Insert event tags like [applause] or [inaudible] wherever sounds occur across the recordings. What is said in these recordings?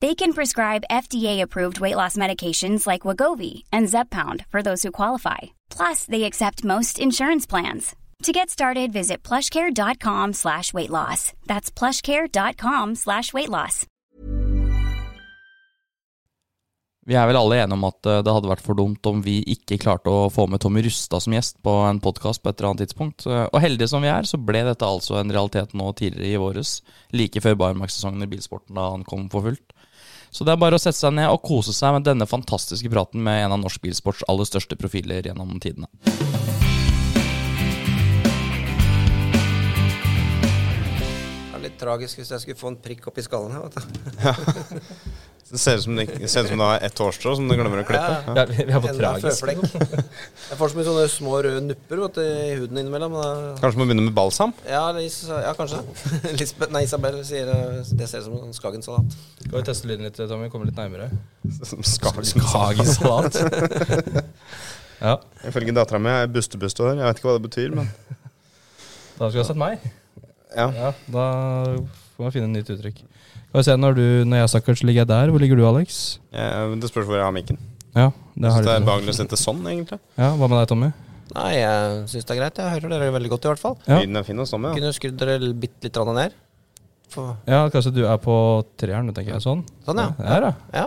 They can prescribe FDA-approved weight loss medications like Wagovi and Zeppound for those who qualify. Plus, they accept most insurance plans. To get started, visit plushcare.com slash weight loss. That's plushcare.com slash weight loss. Vi er vel alle enige om at eh, det hadde vært for dumt om vi ikke klarte å få med Tommy Rustad som gjest på en podkast på et eller annet tidspunkt. Eh, Og heldige som vi er, så ble dette altså en realitet nå tidligere i våres. Like før Bayernmark-sesongen i bilsporten, da han kom for fullt. Så det er bare å sette seg ned og kose seg med denne fantastiske praten med en av norsk bilsports aller største profiler gjennom tidene. Det er litt tragisk hvis jeg skulle få en prikk opp i skallen her. vet du. [laughs] [laughs] Det ser ut som det, det ser ut som det har ett hårstrå som du glemmer å klippe. Ja. Ja, vi, vi har fått tragisk. Jeg får så mye sånne små røde nupper vet i huden innimellom. Kanskje må begynne med balsam? Ja, Lis, ja kanskje. [laughs] Lisbeth, nei, Isabel sier eh, det ser ut som en skagensalat. Skal vi teste lyden litt, Tommy? Komme litt nærmere. Skagensalat. [laughs] Ja, Ifølge dattera mi er buste-buste-hår. Jeg vet ikke hva det betyr, men da skal du ha sett meg. ja. Ja, da får man finne et nytt uttrykk. Skal vi se, når, du, når jeg snakker, så ligger jeg der. Hvor ligger du, Alex? Eh, det spørs hvor jeg har mikken. Ja, det Så har det er behagelig å sitte sånn, egentlig. Ja, Hva med deg, Tommy? Nei, jeg syns det er greit. Jeg hører dere veldig godt, i hvert fall. Ja. Lyden er fin og sånn. Ja. Kunne skrudd dere bitte litt ned. For, Ja, kanskje du er på treeren, tenker jeg. Sånn? sånn, ja. Der, ja. ja.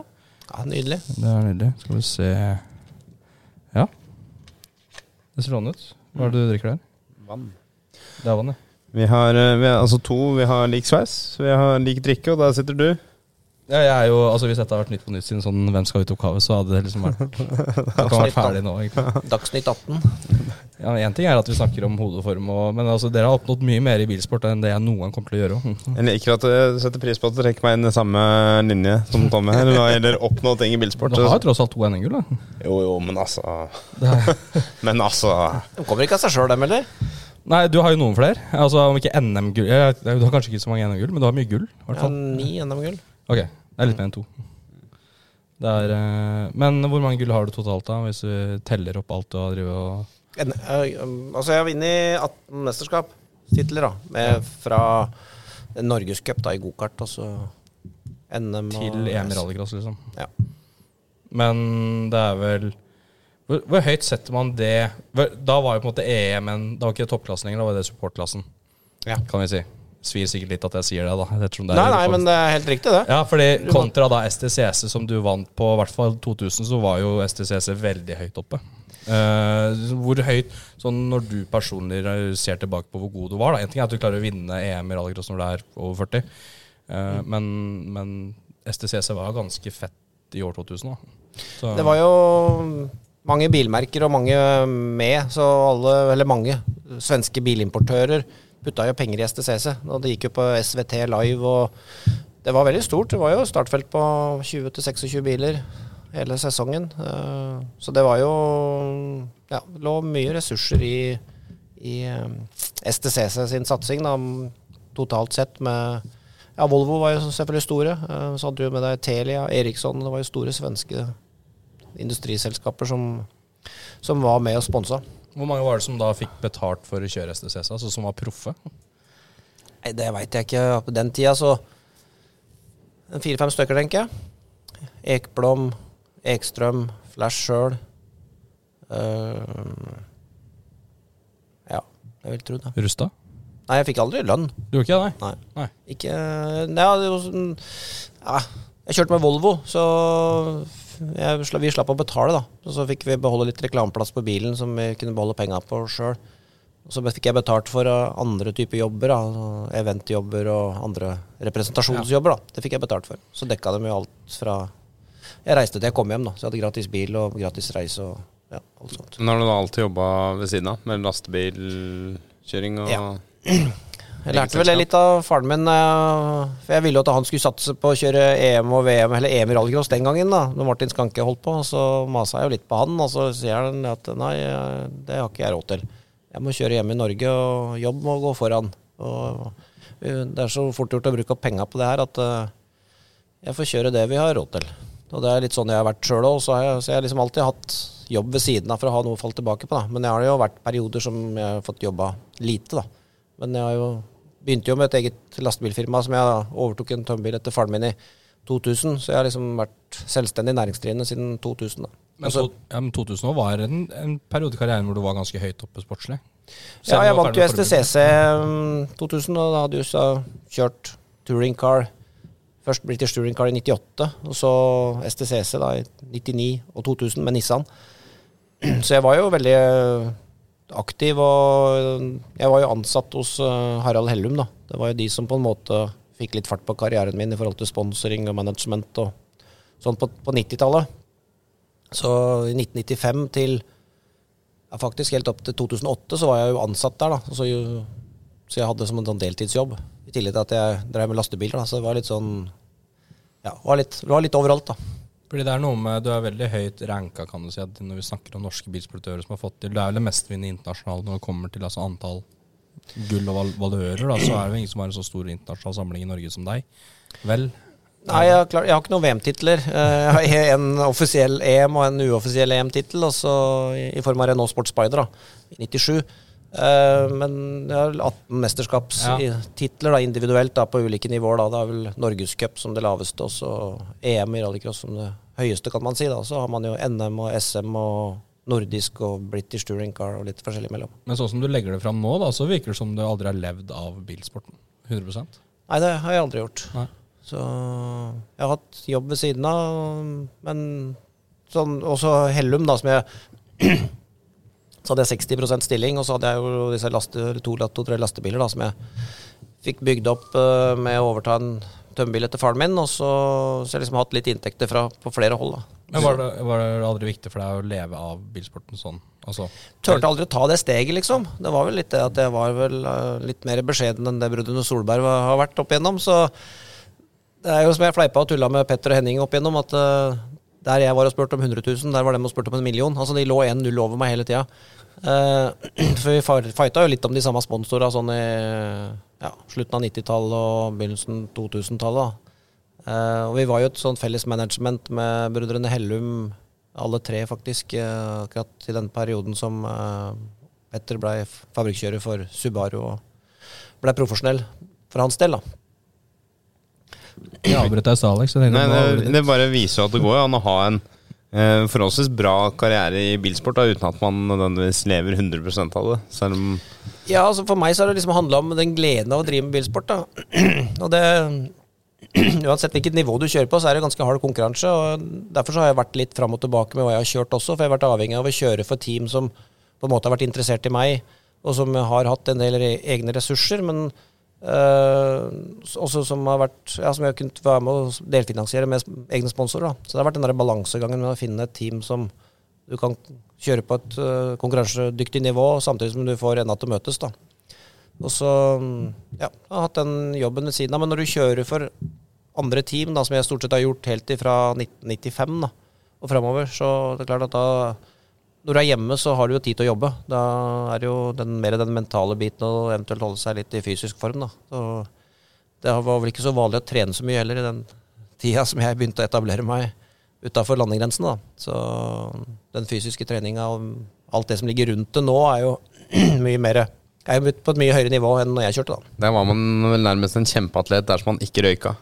Ja, Nydelig. Det er nydelig. Skal vi se Ja. Det ser sånn ut. Hva er det du drikker der? Vann. Det er vann, ja. Vi har, eh, vi har altså to. Vi har lik sveis, vi har lik drikke, og der sitter du. Ja, jeg er jo, altså Hvis dette har vært Nytt på Nytt siden sånn Hvem skal ut-oppgave, så hadde det liksom vært [laughs] Det vært ferdig nå, egentlig. Dagsnytt 18. Ja, Én ting er at vi snakker om hodeform, og, men altså dere har oppnådd mye mer i bilsport enn det jeg noen gang kommer til å gjøre. [laughs] Jeg liker at du setter pris på at du trekker meg inn i samme linje som Tommy her. eller gjelder oppnå ting i bilsport. Du har jo tross alt to NM-gull, da. Jo, jo, men altså [laughs] Men altså De kommer ikke av seg sjøl, dem heller. Nei, du har jo noen flere. Altså Om ikke NM-gull Du har kanskje ikke så mange NM-gull, men du har mye gull. i hvert Ja, ni NM-gull. Ok, det er litt mer enn to. Det er, eh, men hvor mange gull har du totalt, da, hvis du teller opp alt du har drevet og En, eh, um, altså, jeg har vunnet 18 mesterskapstitler, da. Med, fra Norgescup i gokart, og så NM og Til EM i rallycross, liksom. Ja. Men det er vel hvor, hvor høyt setter man det Da var jo på en måte EM en Da var ikke det toppklassen lenger, da var det supportklassen. Ja. Kan vi si. Svir sikkert litt at jeg sier det, da. det Nei, nei, Europa. men det er helt riktig, det. Ja, fordi kontra da STCC, som du vant på i hvert fall 2000, så var jo STCC veldig høyt oppe. Uh, hvor høyt, sånn når du personlig ser tilbake på hvor god du var da En ting er at du klarer å vinne EM i rallycross når du er over 40, eh, men, men STCC var ganske fett i år 2000. da så, Det var jo mange bilmerker og mange med, så alle, eller mange svenske bilimportører putta jo penger i STCC. Og det gikk jo på SVT Live, og det var veldig stort. Det var jo startfelt på 20-26 biler hele sesongen. Eh, Så det var jo Ja, det lå mye ressurser i, i eh, STCC sin satsing, da, totalt sett, med ja, Volvo var jo selvfølgelig store. Eh, Så hadde du med deg Telia, Eriksson. Det var jo store svenske industriselskaper som, som var med og sponsa. Hvor mange var det som da fikk betalt for å kjøre STCS, altså som var proffe? Nei, det veit jeg ikke. På den tida så en Fire-fem stykker, tenker jeg. Ekblom, Ekstrøm, Flash sjøl. ja, jeg vil tro det. Rusta? Nei, jeg fikk aldri lønn. Du gjorde ikke det, nei? Nei. Nei. Ikke Nei, det var sånn ja, Jeg kjørte med Volvo, så jeg, vi slapp å betale, da. Og så fikk vi beholde litt reklameplass på bilen som vi kunne beholde penga på sjøl. Så fikk jeg betalt for uh, andre typer jobber, da. Eventjobber og andre representasjonsjobber, da. Det fikk jeg betalt for. Så dekka de jo alt fra Jeg reiste til jeg kom hjem, da. Så jeg hadde gratis bil og gratis reise og ja, alt sånt. Men har du da alltid jobba ved siden av, med lastebilkjøring og Ja. [clears throat] Jeg lærte vel det litt av faren min, eh, for jeg ville jo at han skulle satse på å kjøre EM og VM, eller EM i rallycross den gangen, da, når Martin Skanke holdt på. Så masa jeg jo litt på han, og så sier han at nei, det har ikke jeg råd til. Jeg må kjøre hjemme i Norge, og jobb må gå foran. Og eh, det er så fort gjort å bruke opp penga på det her at eh, jeg får kjøre det vi har råd til. Og det er litt sånn jeg har vært sjøl òg, så så jeg har liksom alltid hatt jobb ved siden av for å ha noe å falle tilbake på. da. Men jeg har jo vært perioder som jeg har fått jobba lite, da. Men jeg har jo begynte jo med et eget lastebilfirma som jeg overtok en tømmerbil etter faren min i 2000, så jeg har liksom vært selvstendig næringsdrivende siden 2000. da. Men, så, ja, men 2000 år var en, en periode i karrieren hvor du var ganske høyt oppe sportslig. Ja, jeg vant jo. STCC mm, 2000, og da hadde jo så kjørt touring car. Først British Touring Car i 98, og så STCC da i 99 og 2000 med Nissan. [clears throat] Så jeg var jo veldig aktiv, og jeg var jo ansatt hos eh, Harald Hellum, da. Det var jo de som på en måte fikk litt fart på karrieren min i forhold til sponsoring og management og sånn på, på 90-tallet. Så i 1995 til ja, faktisk helt opp til 2008 så var jeg jo ansatt der, da. Så, jo, så jeg hadde som en sånn deltidsjobb. I tillegg til at jeg drev med lastebiler, da. Så det var litt sånn Ja, var var litt overalt, da. Fordi det er noe med, Du er veldig høyt ranka kan du si, når vi snakker om norske bilsportører som har fått til Du er vel det mestvinnende internasjonalt når det kommer til altså, antall gull og val valører. da, Så er det jo ingen som har en så stor internasjonal samling i Norge som deg. Vel? Nei, jeg, har jeg har ikke noen VM-titler. [laughs] Jeg har en offisiell EM og en uoffisiell EM-tittel, i, i form av Renault Sport Spider, i 97. Eh, men jeg har 18 mesterskapstitler da, individuelt da, på ulike nivåer. Da. Det er vel Norgescup som det laveste, og så EM i rallycross som det høyeste, kan man si. Da. Så har man jo NM og SM og nordisk og British Touring Car og litt forskjellig imellom. Men sånn som du legger det fram nå, da, så virker det som du aldri har levd av bilsporten. 100% Nei, det har jeg aldri gjort. Nei. Så jeg har hatt jobb ved siden av, men sånn, også Hellum, da, som jeg [clears throat] Så hadde jeg 60% stilling, og så hadde jeg jo disse laste, to, to-tre lastebiler da, som jeg fikk bygd opp uh, med å overta en tømmerbil etter faren min, og så, så jeg liksom hatt litt inntekter fra, på flere hold. da. Men var det, var det aldri viktig for deg å leve av bilsporten sånn? Altså, Turte aldri å ta det steget, liksom. Det var vel litt det at jeg var vel uh, litt mer beskjeden enn det brødrene Solberg har vært opp igjennom. Så det er jo som jeg fleipa og tulla med Petter og Henning opp igjennom, at uh, der jeg var og spurte om 100 000, der var de og spurte om en million. Altså de lå 1-0 over meg hele tida. [clears throat] for vi fighta jo litt om de samme sponsorene sånn i ja, slutten av 90-tallet og begynnelsen 2000-tallet. da. Eh, og vi var jo et sånt felles management med brødrene Hellum, alle tre faktisk, uh, akkurat i den perioden som uh, Petter ble fabrikkjører for Subaru og ble profesjonell for hans del. da. jeg avbrøt deg Alex. Jeg Nei, det, det bare viser at det går an å ha en eh, forholdsvis bra karriere i bilsport da, uten at man nødvendigvis lever 100 av det. Selv om Ja, altså For meg så har det liksom handla om den gleden av å drive med bilsport. da. [clears throat] Og det [clears throat] Uansett hvilket nivå du kjører på, så er det ganske hard konkurranse. og Derfor så har jeg vært litt fram og tilbake med hva jeg har kjørt også. For jeg har vært avhengig av å kjøre for team som på en måte har vært interessert i meg, og som har hatt en del egne ressurser. Men eh, også som har vært Ja, som jeg har kunnet være med å delfinansiere med egne sponsorer. da. Så det har vært den der balansegangen med å finne et team som du kan kjøre på et eh, konkurransedyktig nivå, samtidig som du får enda til å møtes. da. Og så ja, jeg har hatt den jobben ved siden av. Men når du kjører for andre team, da, som jeg stort sett har gjort helt fra 1995 da, og framover, så det er klart at da når du er hjemme, så har du jo tid til å jobbe. Da er det jo den, mer den mentale biten og eventuelt holde seg litt i fysisk form. da. Så det var vel ikke så vanlig å trene så mye heller i den tida som jeg begynte å etablere meg utafor landegrensen. da. Så den fysiske treninga og alt det som ligger rundt det nå, er jo [clears throat] mye mer er jo på et mye høyere nivå enn når jeg kjørte, da. Der var man vel nærmest en kjempeatlet dersom man ikke røyka.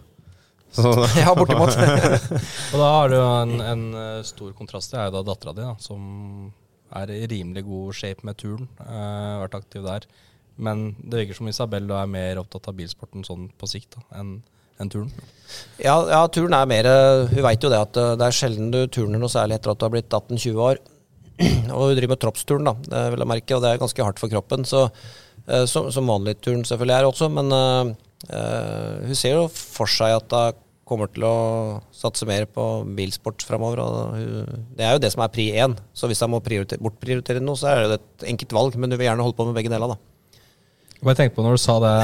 Så, [laughs] Ja, bortimot. [laughs] Og da har du en, en eh, stor kontrast. Det er jo da dattera di, da, som er i rimelig god shape med turen. Uh, vært aktiv der. Men det virker som Isabel er mer opptatt av bilsporten sånn på sikt da, enn enn turen. Ja, ja, turen er mer Hun veit jo det at eh, det er sjelden du turner noe særlig etter at du har blitt 18-20 år. [clears throat] Og hun driver med troppsturn, da, det vil jeg merke, og det er ganske hardt for kroppen. Så, eh, som, som vanlig turen selvfølgelig er også, men eh, eh, hun ser jo for seg at hun kommer til å satse mer på bilsport framover. Det er jo det som er pri én. Så hvis hun må bortprioritere noe, så er det et enkelt valg. Men hun vil gjerne holde på med begge deler, da. Hva jeg tenkte på når du sa det,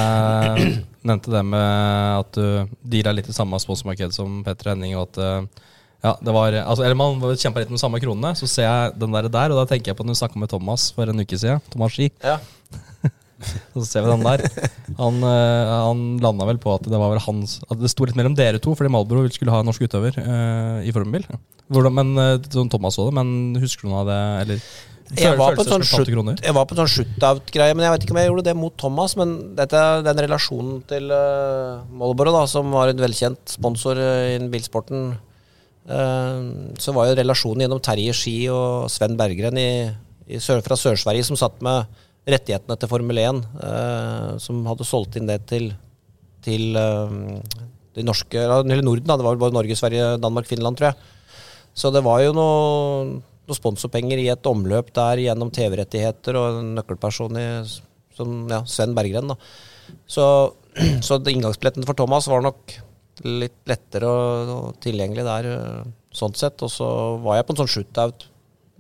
[clears throat] nevnte det med at du deala litt i samme sponsormarked som Petter Henning, og at eh, ja, det var, altså, eller man kjempa litt med samme kronene, så ser jeg den der, der og da tenker jeg på når du snakka med Thomas for en uke siden. Thomas Ski. Ja. [laughs] Så ser vi den der. Han, eh, han landa vel på at det var vel hans At det sto litt mellom dere to, fordi Malbro skulle ha en norsk utøver uh, i formbil. Hvordan, men, eh, sånn Thomas så det, men husker du noe av det? Eller Jeg var, på en sånn shoot, jeg var, på en sånn shootout-greie, men jeg vet ikke om jeg gjorde det mot Thomas. Men dette, den relasjonen til uh, Marlboro, da, som var en velkjent sponsor uh, innen bilsporten, uh, så var jo relasjonen gjennom Terje Ski og Sven Berggren i, i sør, fra Sør-Sverige, som satt med rettighetene til Formel 1, eh, som hadde solgt inn det til, til eh, de norske, eller Norden. Da. Det var vel både Norge, Sverige, Danmark, Finland, tror jeg. Så det var jo noe, noe sponsorpenger i et omløp der gjennom TV-rettigheter og en nøkkelperson i som, ja, Sven Berggren. Da. Så, [clears throat] så inngangsbilletten for Thomas var nok litt lettere og, og tilgjengelig der, øh, sånn sett. Og så var jeg på en sånn shootout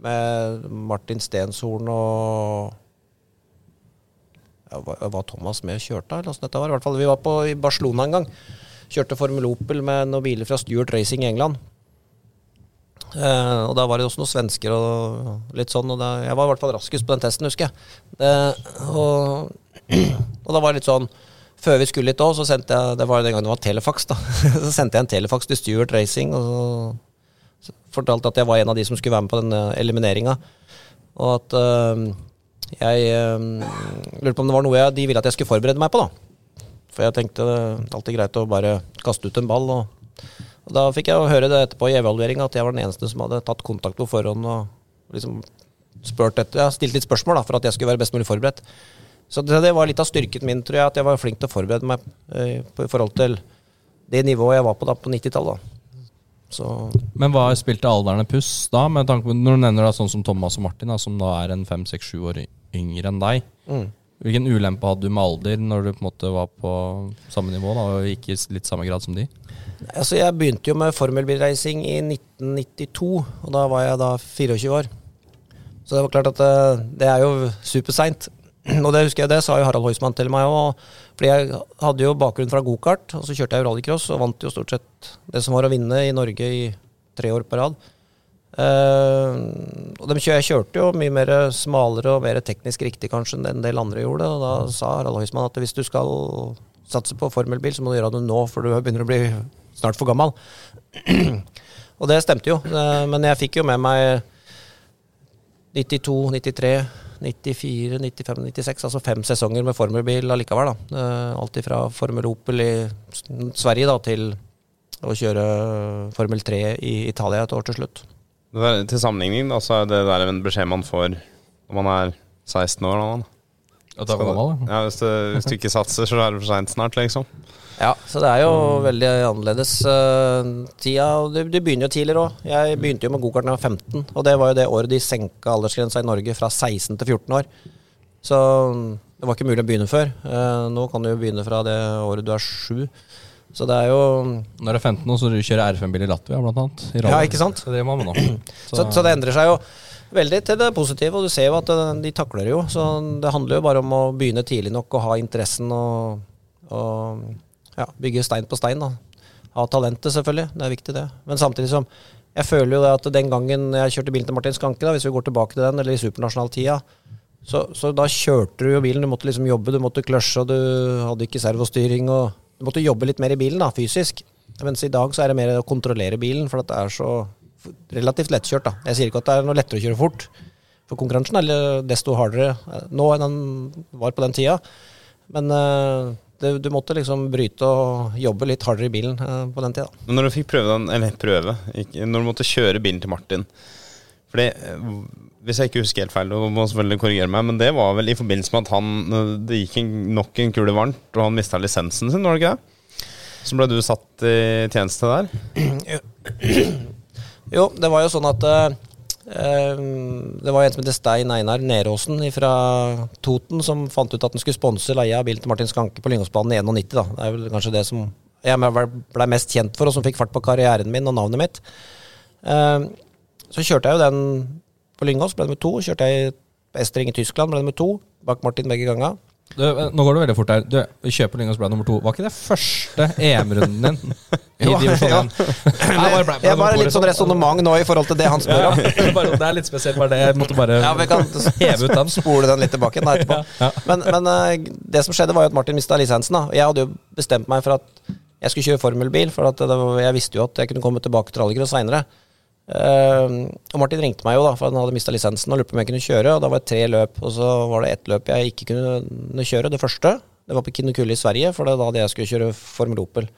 med Martin Stenshorn og var, Thomas med og kjørte? Eller hvordan dette var? I hvert fall, vi var på, i Barcelona en gang. Kjørte Formel Opel med noen biler fra Stuart Racing i England. Eh, og da var det også noen svensker og litt sånn. Og da, jeg var i hvert fall raskest på den testen, husker jeg. Eh, og, og da var det litt sånn Før vi skulle litt òg, så sendte jeg Det var den gangen det var telefax, da. [laughs] så sendte jeg en telefax til Stuart Racing og så, fortalte at jeg var en av de som skulle være med på den elimineringa. Og at eh, jeg eh, lurte på om det var noe jeg, de ville at jeg skulle forberede meg på, da. For jeg tenkte det er alltid greit å bare kaste ut en ball. Og, og da fikk jeg høre det etterpå i evalueringa at jeg var den eneste som hadde tatt kontakt på forhånd og liksom etter, ja, stilt litt spørsmål da, for at jeg skulle være best mulig forberedt. Så det, det var litt av styrken min, tror jeg, at jeg var flink til å forberede meg eh, på, i forhold til det nivået jeg var på da på 90-tallet. Så Men hva spilte alderen en puss da, med tanke på når du nevner da sånn som Thomas og Martin, da, som da er en fem, seks, sju år yngre enn deg? mm. Hvilken ulempe hadde du med alder når du på en måte var på samme nivå da, og ikke i litt samme grad som de? Altså, jeg begynte jo med formelbilreising i 1992, og da var jeg da 24 år. Så det var klart at det, det er jo superseint. [clears throat] Og det husker jeg, det sa jo Harald Heusmann til meg òg. Fordi jeg hadde jo bakgrunn fra gokart, og så kjørte jeg rallycross og vant jo stort sett det som var å vinne i Norge i tre år på rad. Uh, og de kjør, jeg kjørte jo mye mer smalere og mer teknisk riktig kanskje enn en del andre gjorde. Og da sa Harald Høismann at hvis du skal satse på formelbil, så må du gjøre det nå, for du begynner å bli snart for gammel. og det stemte jo, eh, men jeg fikk jo med meg 92, 93, 94, 95, 96, altså fem sesonger med formelbil allikevel. da. Eh, Alt fra Formel Opel i Sverige da, til å kjøre Formel 3 i Italia et år til slutt. Der, til sammenligning da, så er det der en beskjed man får når man er 16 år. Da. At du er gammel, ja. Hvis, du, hvis du ikke satser, så er det for seint snart, liksom. Ja, så det er jo veldig annerledes uh, tida. Du, du begynner jo tidligere òg. Jeg begynte jo med gokart da jeg var 15, og det var jo det året de senka aldersgrensa i Norge fra 16 til 14 år. Så mm, det var ikke mulig å begynne før. Eh, nå kan du jo begynne fra det året du er sju. Så det er jo Når du er 15 år, så du kjører R5-bil i Latvia, blant annet. I. Ja, ikke sant? Så det så. [clears throat] Så, så det endrer seg jo veldig til det positive, og du ser jo at eh, de takler jo. Så det handler jo bare om å begynne tidlig nok og ha interessen og, og ja, bygge stein på stein. da. Ha talentet, selvfølgelig. Det er viktig, det. Men samtidig som Jeg føler jo det at den gangen jeg kjørte bilen til Martin Skanke, da, hvis vi går tilbake til den, eller i supernasjonal-tida, så, så da kjørte du jo bilen. Du måtte liksom jobbe, du måtte kløsje, og du hadde ikke servostyring. og du måtte jobbe litt mer i bilen, da, fysisk. Mens i dag så er det mer å kontrollere bilen, for det er så relativt lettkjørt. da. Jeg sier ikke at det er noe lettere å kjøre fort, for konkurransen er desto hardere nå enn den var på den tida. Men eh, det, du måtte liksom bryte og jobbe litt hardere i bilen eh, på den tida. Men når du fikk prøve den, eller prøve, ikke, når du måtte kjøre bilen til Martin Fordi, Hvis jeg ikke husker helt feil, du må selvfølgelig korrigere meg, men det var vel i forbindelse med at han det gikk en, nok en kule varmt, og han mista lisensen sin, var det ikke det? Så ble du satt i tjeneste der? [clears throat] Jo, det var jo sånn at eh, eh, det var en som heter Stein Einar Neråsen fra Toten som fant ut at han skulle sponse leie av bilen til Martin Skanke på Lyngåsbanen i 91. Da. Det er vel kanskje det som jeg ble mest kjent for, og som fikk fart på karrieren min og navnet mitt. Eh, så kjørte jeg jo den på Lyngås, ble nummer to. Kjørte jeg i Estring i Tyskland, ble nummer to. Bak Martin begge ganger. Du, eh, nå går det veldig fort her. Du kjøper Lyngås ble nummer to. Var ikke det første EM-runden din [laughs] i Jo, ja. 1? Nei, [laughs] bare ble- ble Jeg nummer bare litt sånn resonnement nå i forhold til det han spør Ja, [laughs] om. bare, det er litt spesielt, bare det. Jeg måtte bare Ja, vi kan heve ut den. spole den litt tilbake da, etterpå. Ja, Men, men eh, det som skjedde, var jo at Martin mista lisensen. da. Jeg hadde jo bestemt meg for at jeg skulle kjøre formelbil, for at det var, jeg visste jo at jeg kunne komme tilbake til rallycross seinere. Og Martin ringte meg jo, da, for han hadde mista lisensen og lurte på om jeg kunne kjøre. Og da var det tre løp, og så var det ett løp jeg ikke kunne kjøre. Det første det var på Kinnekulle i Sverige, for det var da jeg skulle kjøre Formel Opel.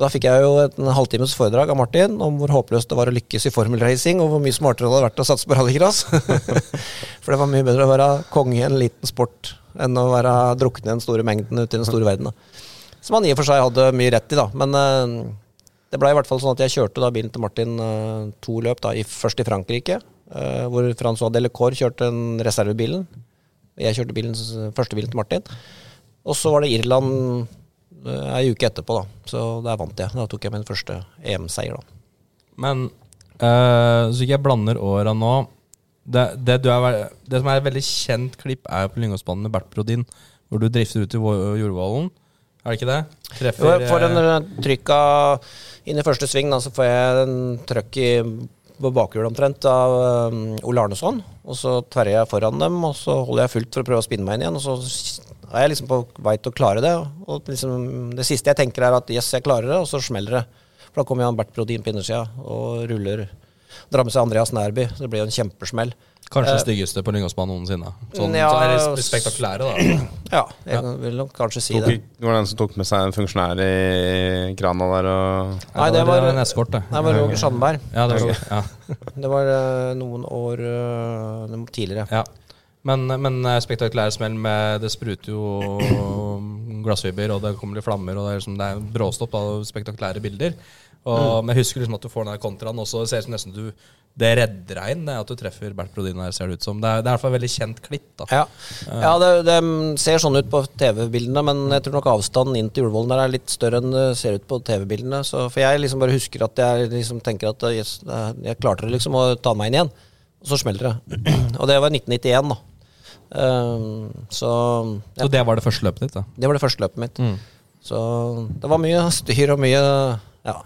Og Da fikk jeg jo en halvtimes foredrag av Martin om hvor håpløst det var å lykkes i formelracing, og hvor mye smartere det hadde vært å satse på rallycross. [laughs] For det var mye bedre å være konge i en liten sport enn å være drukne i den store mengden ute i den store verden. Da. Som han i og for seg hadde mye rett i, da. Men eh, det ble i hvert fall sånn at jeg kjørte da bilen til Martin eh, to løp, da, i, først i Frankrike, eh, hvor Francois Delacour kjørte den reservebilen. Jeg kjørte bilen, første bilen til Martin. Og så var det Irland uh, ei uke etterpå, da. Så der vant jeg. Da tok jeg min første EM-seier, da. Men uh, så ikke jeg blander åra nå det, det, du er, det som er et veldig kjent klipp, er jo på Lyngåsbanen med Bert Brodin, hvor du drifter ut i Jordvollen. Er det ikke det? Treffer Jo, For en trykk trykka inn i første sving, da, så får jeg en trøkk i, på bakhjulet omtrent av um, Ole Arneson. Og så tverrer jeg foran dem, og så holder jeg fullt for å prøve å spinne meg inn igjen. Og så er jeg liksom på vei til å klare det. Og liksom, det siste jeg tenker er at yes, jeg klarer det, og så smeller det. For da kommer Jan Bert Brodin på innersida og ruller. Drar med seg Andreas Nærby. Det blir jo en kjempesmell. Kanskje den det styggeste på Lyngåsbanen noensinne. Sånn, Ja, så er det spektakulære, da. [clears throat] Ja, jeg vil nok kanskje si Tok, det. det var den som tok med seg en funksjonær i krana der og Nei, det var- en eskort, det. Det var Roger Sandberg. Ja, det var, ja. [laughs] Det var eh, noen år eh, tidligere. Ja. Men, men spektakulære smell med Det spruter jo [clears throat] glassfiber, og det kommer litt flammer, og det er, liksom, det er bråstopp av spektakulære bilder. Og, Men jeg husker liksom at du får den der kontraen, og så ser det ut som nesten du Det redder deg inn, det at du treffer Bert Brodin her, ser det ut som. Det er, det er i hvert fall et veldig kjent klipp, da. Ja, ja det, det ser sånn ut på TV-bildene, men jeg tror nok avstanden inn til Ullevålen der er litt større enn det ser ut på TV-bildene. For jeg liksom bare husker at jeg liksom tenker at yes, er- jeg klarte det liksom å ta meg inn igjen. Og så smeller det. [clears throat] Og det var 1991, da. Um, så ja, Så det var det første løpet ditt, da. det var det første løpet mitt. Mm. Så det var mye styr og mye Ja.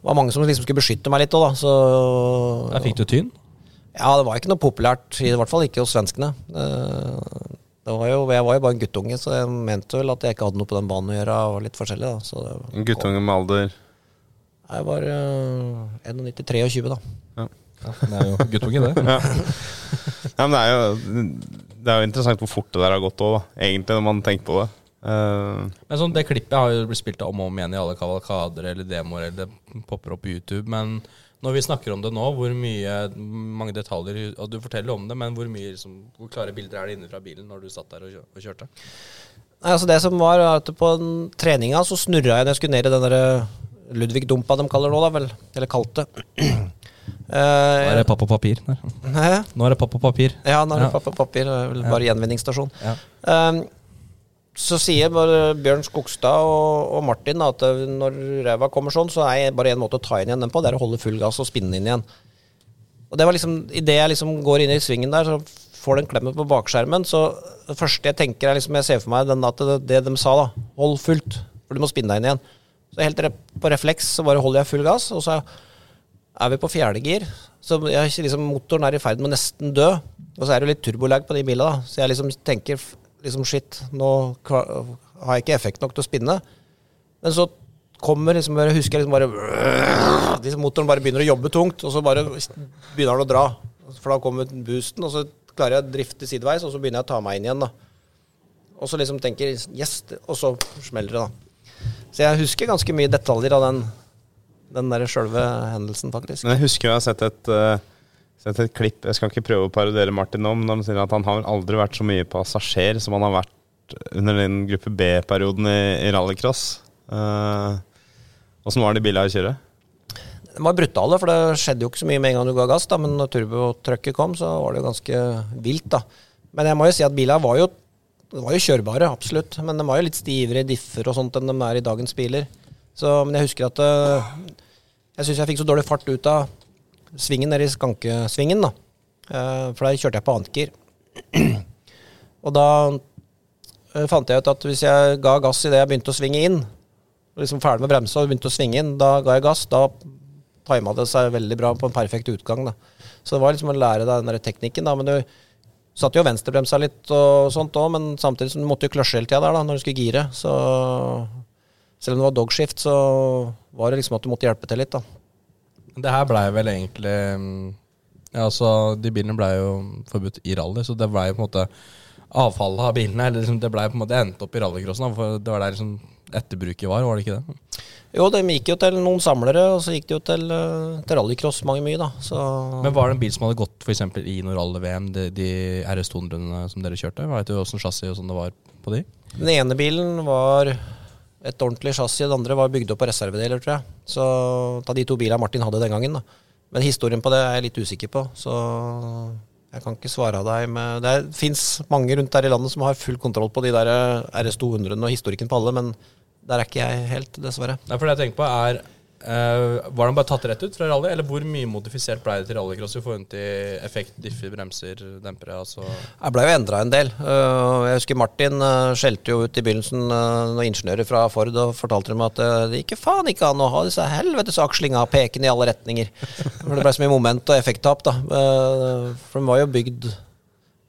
Det var mange som liksom skulle beskytte meg litt òg, da. Så Der fikk du tyn. Ja, det var ikke noe populært, i hvert fall ikke hos svenskene. Eh, Det var jo, jeg var jo bare en guttunge, så jeg mente vel at jeg ikke hadde noe på den banen å gjøre. og litt forskjellig da. Så det, en guttunge med alder jeg var uh, 91-23, da. Ja, det er jo guttunge, det. [laughs] Ja, men det er jo Det er jo interessant hvor fort det der har gått òg. Egentlig, når man tenker på det. Eh, Men sånn, Det klippet har jo blitt spilt om og om igjen i alle kavalkader eller demoer, eller det popper opp på YouTube. Men når vi snakker om det nå, hvor mye mange detaljer og Du forteller om det, men hvor mye liksom, hvor klare bilder er det inne fra bilen når du satt der og, kjø og kjørte? Nei, altså Det som var at på treninga så snurra jeg når jeg skulle ned i den der Ludvig Dumpa de kaller det nå, da vel. Eller kalte. [clears throat] Nå er det papp og papir. Hæ? Nå er det papp og papir. Ja, nå er det Ja. papir, papir. Bare ja. gjenvinningsstasjon. Ja. Um, så sier både Bjørn Skogstad og, og Martin at uh, når ræva kommer sånn, så er det bare én måte å ta inn igjen den på, det er å holde full gass og spinne inn igjen. Og det var liksom, Idet jeg liksom går inn i svingen der, så får den klemmen på bakskjermen, så det første jeg tenker er liksom, jeg ser for meg den, at det, det de sa, da, hold fullt, for du må spinne deg inn igjen. Så helt på refleks så bare holder jeg full gass, og så er vi på fjerde gir. Så jeg, liksom, motoren er i ferd med å nesten dø. Og så er det litt turbolag på de bilene, da. Så jeg liksom tenker liksom shit, nå har jeg ikke effekt nok til å spinne. Men så kommer liksom jeg husker liksom bare liksom Motoren bare begynner å jobbe tungt, og så bare begynner den å dra. For da kommer boosten, og så klarer jeg å drifte sideveis, og så begynner jeg å ta meg inn igjen. da. Og så liksom tenker yes, og så smeller det, da. Så jeg husker ganske mye detaljer av den, den der sjølve hendelsen, faktisk. Men jeg husker jeg har sett et, eh, sett et klipp Jeg skal ikke prøve å parodiere Martin nå, men han sier at han har aldri vært så mye passasjer som han har vært under den gruppe B-perioden i, i rallycross. Åssen var det i bilen å kjøre? De var brutale, for det skjedde jo ikke så mye med en gang du ga gass. da, Men når turbotrykket kom, så var det jo ganske vilt. da. Men jeg må jo si at bilene var jo, var jo kjørbare, absolutt. Men de var jo litt stivere i differ og sånt enn de er i dagens biler. Så, men jeg husker at øh, jeg syns jeg fikk så dårlig fart ut av svingen nede i skankesvingen. da. Eh, for der kjørte jeg på annet [clears throat] gir. og da øh, fant jeg ut at hvis jeg ga gass idet jeg begynte å svinge inn, liksom ferdig med bremsa og begynte å svinge inn, da ga jeg gass. Da tima det seg veldig bra på en perfekt utgang. da. Så det var liksom å lære deg den der teknikken. da, men du satt jo venstrebremsa litt og sånt òg, men samtidig som du måtte jo kløsje hele tida da, når du skulle gire. Så selv om det var dogshift, så var det liksom at du måtte hjelpe til litt, da. Det her blei vel egentlig mm, ja, altså, De bilene blei jo forbudt i rally, så det blei på en måte avfallet av bilene. Eller liksom, det blei på en måte endt opp i rallycrossen, for det var der liksom etterbruket var, var det ikke det? Jo, de gikk jo til noen samlere, og så gikk de jo til, øh, til rallycross mange mye, da. Så Men var det en bil som hadde gått f.eks. i noe rally-VM, de, de RS200-ene som dere kjørte? Veit du åssen chassis og sånn det var på de? den ene bilen var et ordentlig chassis, Det andre var bygd opp på reservedeler, tror jeg. Så ta de to bilene Martin hadde den gangen, da. Men historien på det er jeg litt usikker på, så jeg kan ikke svare deg med Det fins mange rundt der i landet som har full kontroll på de der RS200-ene og historikken på alle, men der er ikke jeg helt, dessverre. Nei, for det jeg tenker på er eh, Var den bare tatt rett ut fra rally, eller hvor mye modifisert ble det til rallycross i forhold til effekt, differ, bremser, dempere? Altså Jeg ble jo endra en del. Uh, Jeg husker Martin uh, skjelte jo ut i begynnelsen noen ingeniører fra Ford og fortalte dem at det gikk faen ikke an å ha disse helvetes akslinga pekende i alle retninger. [laughs] For det ble så mye moment og effekttap, da. For den var jo bygd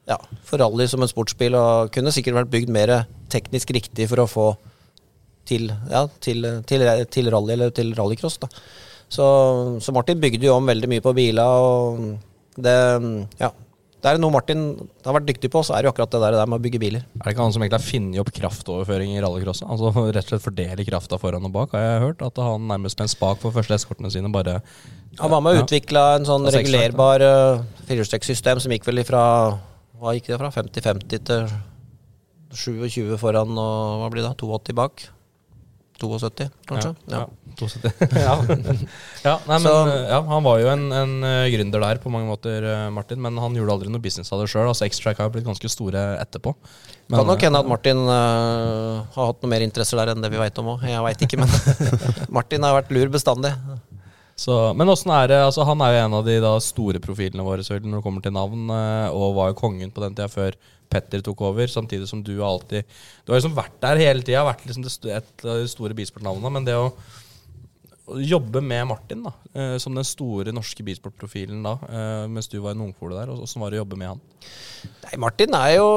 ja, for rally som en sportsbil, og kunne sikkert vært bygd mer teknisk riktig for å få til, ja, til, til, til rally eller til rallycross. da. Så, så Martin bygde jo om veldig mye på biler, og det Ja. Det er noe Martin har vært dyktig på, så er det jo akkurat det der, med å bygge biler. Er det ikke han som egentlig har funnet opp kraftoverføring i rallycrosset? Altså rett og slett fordele krafta foran og bak, har jeg hørt. At han nærmest med en spak for første eskortene sine bare Han var med og Ja. utvikla en sånn regulerbar uh, firehjulstrekksystem som gikk vel ifra Hva gikk det fra? 50-50 til 27 foran og hva blir det? 82 bak? 72, kanskje? Ja. ja. ja, [laughs] nei, men, eh, ja, han var jo en, en eh, gründer der på mange måter, eh, Martin, men han gjorde aldri noe business av det sjøl. Altså, X-Track har blitt ganske store etterpå. Men, kan nok hende at Martin uh, har hatt noe mer interesser der enn det vi veit om òg. Jeg veit ikke, men [laughs] Martin har vært lur bestandig. Så, men åssen er det altså, Han er jo en av de da, store profilene våre når det kommer til navn, eh, og var jo kongen på den tida før Petter tok over. Samtidig som du alltid Du har liksom vært der hele tida, vært liksom et av de store bisportnavnene. Men det å, å jobbe med Martin da, eh, som den store norske bisportprofilen da, eh, mens du var en ungfole der, åssen var det å jobbe med han? Nei, Martin er jo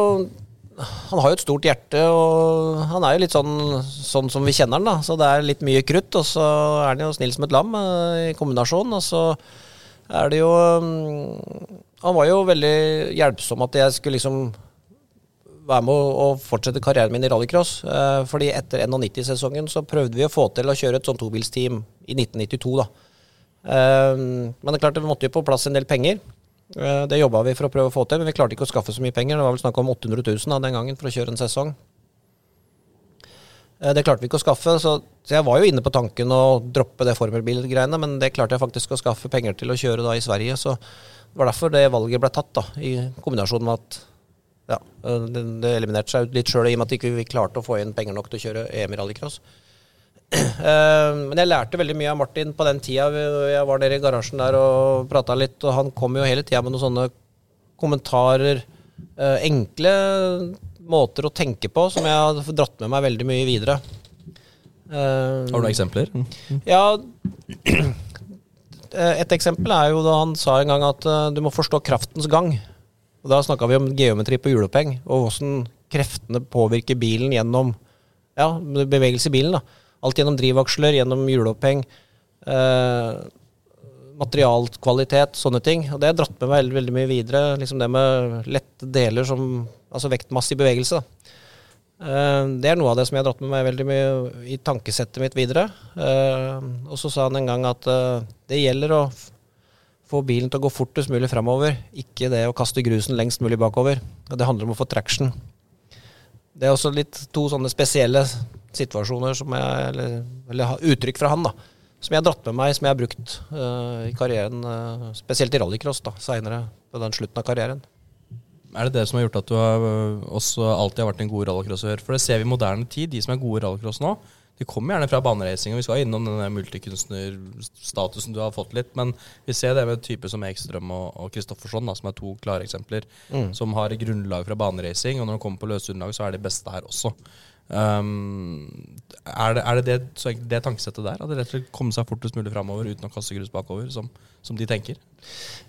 Han har jo et stort hjerte, og han er jo litt sånn, sånn som vi kjenner han, da. Så det er litt mye krutt, og så er han jo snill som et lam eh, i kombinasjon. Og så er det jo mm, Han var jo veldig hjelpsom at jeg skulle liksom være med å, fortsette karrieren min i rallycross. Eh, fordi etter 91-sesongen så prøvde vi å få til å kjøre et sånt tobilsteam i 1992, da. Eh, men det er klart vi måtte jo på plass en del penger. Eh, Det jobba vi for å prøve å få til, men vi klarte ikke å skaffe så mye penger. Det var vel snakk om 800 000 da, den gangen for å kjøre en sesong. Eh, Det klarte vi ikke å skaffe, så, jeg var jo inne på tanken å droppe det formelbilgreiene, men det klarte jeg faktisk å skaffe penger til å kjøre da i Sverige. Så det var derfor det valget ble tatt, da, i kombinasjon med at ja, eh, det, eliminerte seg litt sjøl i og med at vi ikke klarte å få inn penger nok til å kjøre EM i rallycross. [clears throat] Eh, Men jeg lærte veldig mye av Martin på den tida. Jeg var nede i garasjen der og prata litt, og han kom jo hele tida med noen sånne kommentarer. eh, Enkle måter å tenke på som jeg har dratt med meg veldig mye videre. Eh, Har du noen eksempler? [clears throat] ja, [clears throat] et eksempel er jo da han sa en gang at du må forstå kraftens gang. Og Da snakka vi om geometri på hjuloppheng, og hvordan kreftene påvirker bilen gjennom ja, bevegelse i bilen. da. Alt gjennom drivaksler, gjennom hjuloppheng, eh, materialkvalitet, sånne ting. Og det har dratt med meg veldig, veldig mye videre. Liksom det med lette deler som Altså vektmasse i bevegelse. Eh, det er noe av det som jeg har dratt med meg veldig mye i tankesettet mitt videre. Eh, og så sa han en gang at eh, det gjelder å få bilen til å gå fortest mulig framover, ikke det å kaste grusen lengst mulig bakover. Og det handler om å få traction. Det er også litt to sånne spesielle situasjoner som jeg, eller, eller uttrykk fra han, da. Som jeg har dratt med meg, som jeg har brukt uh, i karrieren, Uh, spesielt i rallycross da, seinere på den slutten av karrieren. Er det det som har gjort at du har, øh, også alltid har vært en god rallycrossør? For det ser vi i moderne tid. De som er gode i rallycross nå, de kommer gjerne fra baneracing. Og vi skal innom denne multikunstnerstatusen du har fått litt. Men vi ser det med typer som Ekstrøm og, Kristoffersson, som er to klare eksempler. Som har grunnlag fra baneracing, og når de kommer på løse underlag, så er de beste her også. Um, er det er det, det, så det tankesettet der? At det rett og slett komme seg fortest mulig framover uten å kaste grus bakover, som, som de tenker?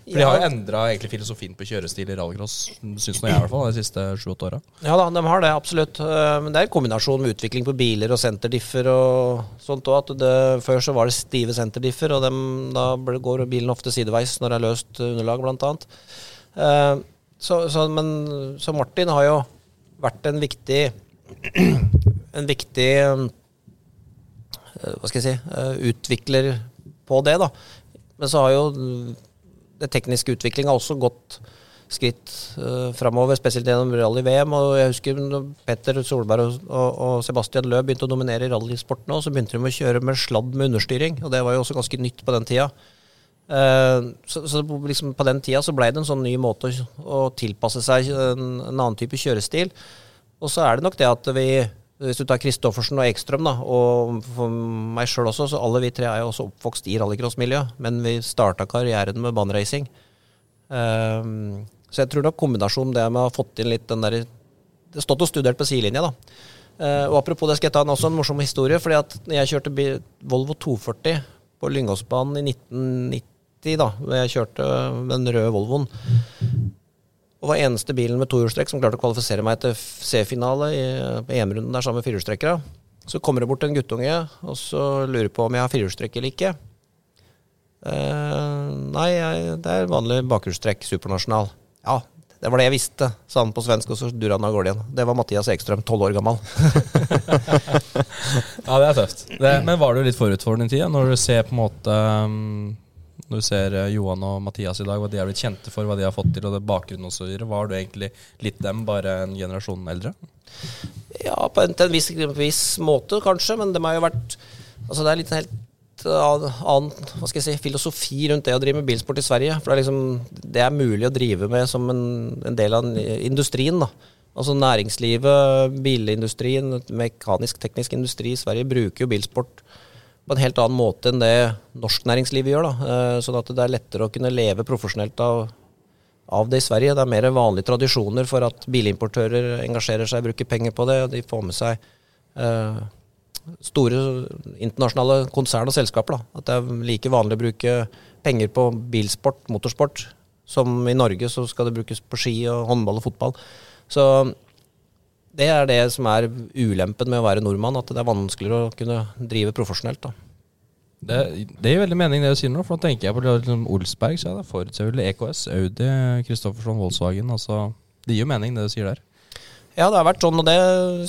For de har jo endra filosofien på kjørestil i rallycross, syns nå jeg i hvert fall, de siste sju-åtte åra. Ja da, de har det, absolutt. Eh, Men det er en kombinasjon med utvikling på biler og senterdiffer og sånt òg. Før så var det stive senterdiffer, og dem, da går bilen ofte sideveis når det er løst underlag, blant annet. Eh, Så, så, men, så Martin har jo vært en viktig En viktig eh, Hva skal jeg si eh, utvikler på det, da. Men så har jo det tekniske utviklinga også gått skritt uh, framover, spesielt gjennom rally-VM. Og jeg husker når Petter Solberg og, og, og Sebastian Løe begynte å dominere i rallysporten òg, så begynte de å kjøre med sladd med understyring, og det var jo også ganske nytt på den tida. Uh, så så liksom på den tida så blei det en sånn ny måte å, å tilpasse seg en, en annen type kjørestil. Og så er det nok det at vi hvis du tar Kristoffersen og Ekstrøm, da, og for meg sjøl også, så alle vi tre er jo også oppvokst i rallycrossmiljøet. men vi starta karrieren med baneracing. Um, så jeg tror nok kombinasjonen det med å ha fått inn litt den har stått og studert på sidelinja, da. Uh, og apropos det skal jeg ta en, også en morsom historie. fordi at jeg kjørte Volvo 240 på Lyngåsbanen i 1990, da da jeg kjørte den røde Volvoen og var eneste bilen med tohjulstrekk som klarte å kvalifisere meg til C-finale i EM-runden der sammen med firehjulstrekkere. Så kommer det bort en guttunge og så lurer på om jeg har firehjulstrekk eller ikke. Eh, nei, det er vanlig bakhjulstrekk, supernasjonal. Ja, det var det jeg visste, sa han på svensk, og så durra han av gårde igjen. Det var Mathias Ekstrøm, tolv år gammel. [laughs] Ja, det er tøft. Det, men var du litt forut for din tid, når du ser på en måte um, Når du ser eh, Johan og Mathias i dag, hva de har blitt kjente for, hva de har fått til, og det bakgrunnen osv., var du egentlig litt dem, bare en generasjon eldre? Ja, på en, til en viss, viss måte, kanskje, men de har jo vært Altså, det er litt en helt annen, annen hva skal jeg si, filosofi rundt det å drive med bilsport i Sverige. For det er liksom Det er mulig å drive med som en, en del av industrien, da. Altså næringslivet, bilindustrien, mekanisk-teknisk industri i Sverige bruker jo bilsport på en helt annen måte enn det norsk næringsliv gjør. da. Eh, Sånn at det er lettere å kunne leve profesjonelt av, av det i Sverige. Det er mer vanlige tradisjoner for at bilimportører engasjerer seg, bruker penger på det. og De får med seg eh, store internasjonale konsern og selskaper. Da. At det er like vanlig å bruke penger på bilsport, motorsport, som i Norge så skal det brukes på ski og håndball og fotball. Så det er det som er ulempen med å være nordmann, at det er vanskeligere å kunne drive profesjonelt. da. Det, det gir veldig mening det du sier nå, for da tenker jeg på liksom Olsberg, så er det Ford, selvfølgelig EKS, Audi, Kristoffersson, Volkswagen. Altså, det gir jo mening det du sier der. Ja, det har vært sånn, og det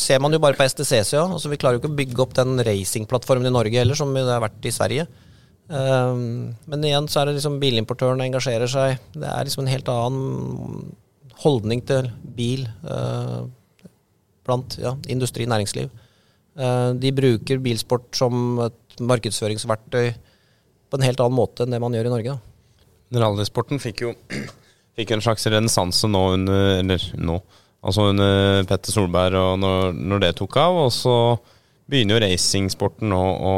ser man jo bare på STCC. Ja. Altså, vi klarer jo ikke å bygge opp den racingplattformen i Norge heller, som det har vært i Sverige. Um, men igjen så er det liksom bilimportørene engasjerer seg. Det er liksom en helt annen holdning til bil uh, blant ja, industri næringsliv. Uh, de bruker bilsport som et markedsføringsverktøy på en helt annen måte enn det man gjør i Norge. Rallysporten fikk jo [clears throat] fikk en slags renessanse nå under Eller nå. Altså under Petter Solberg og når, når det tok av. Og så begynner jo racingsporten nå å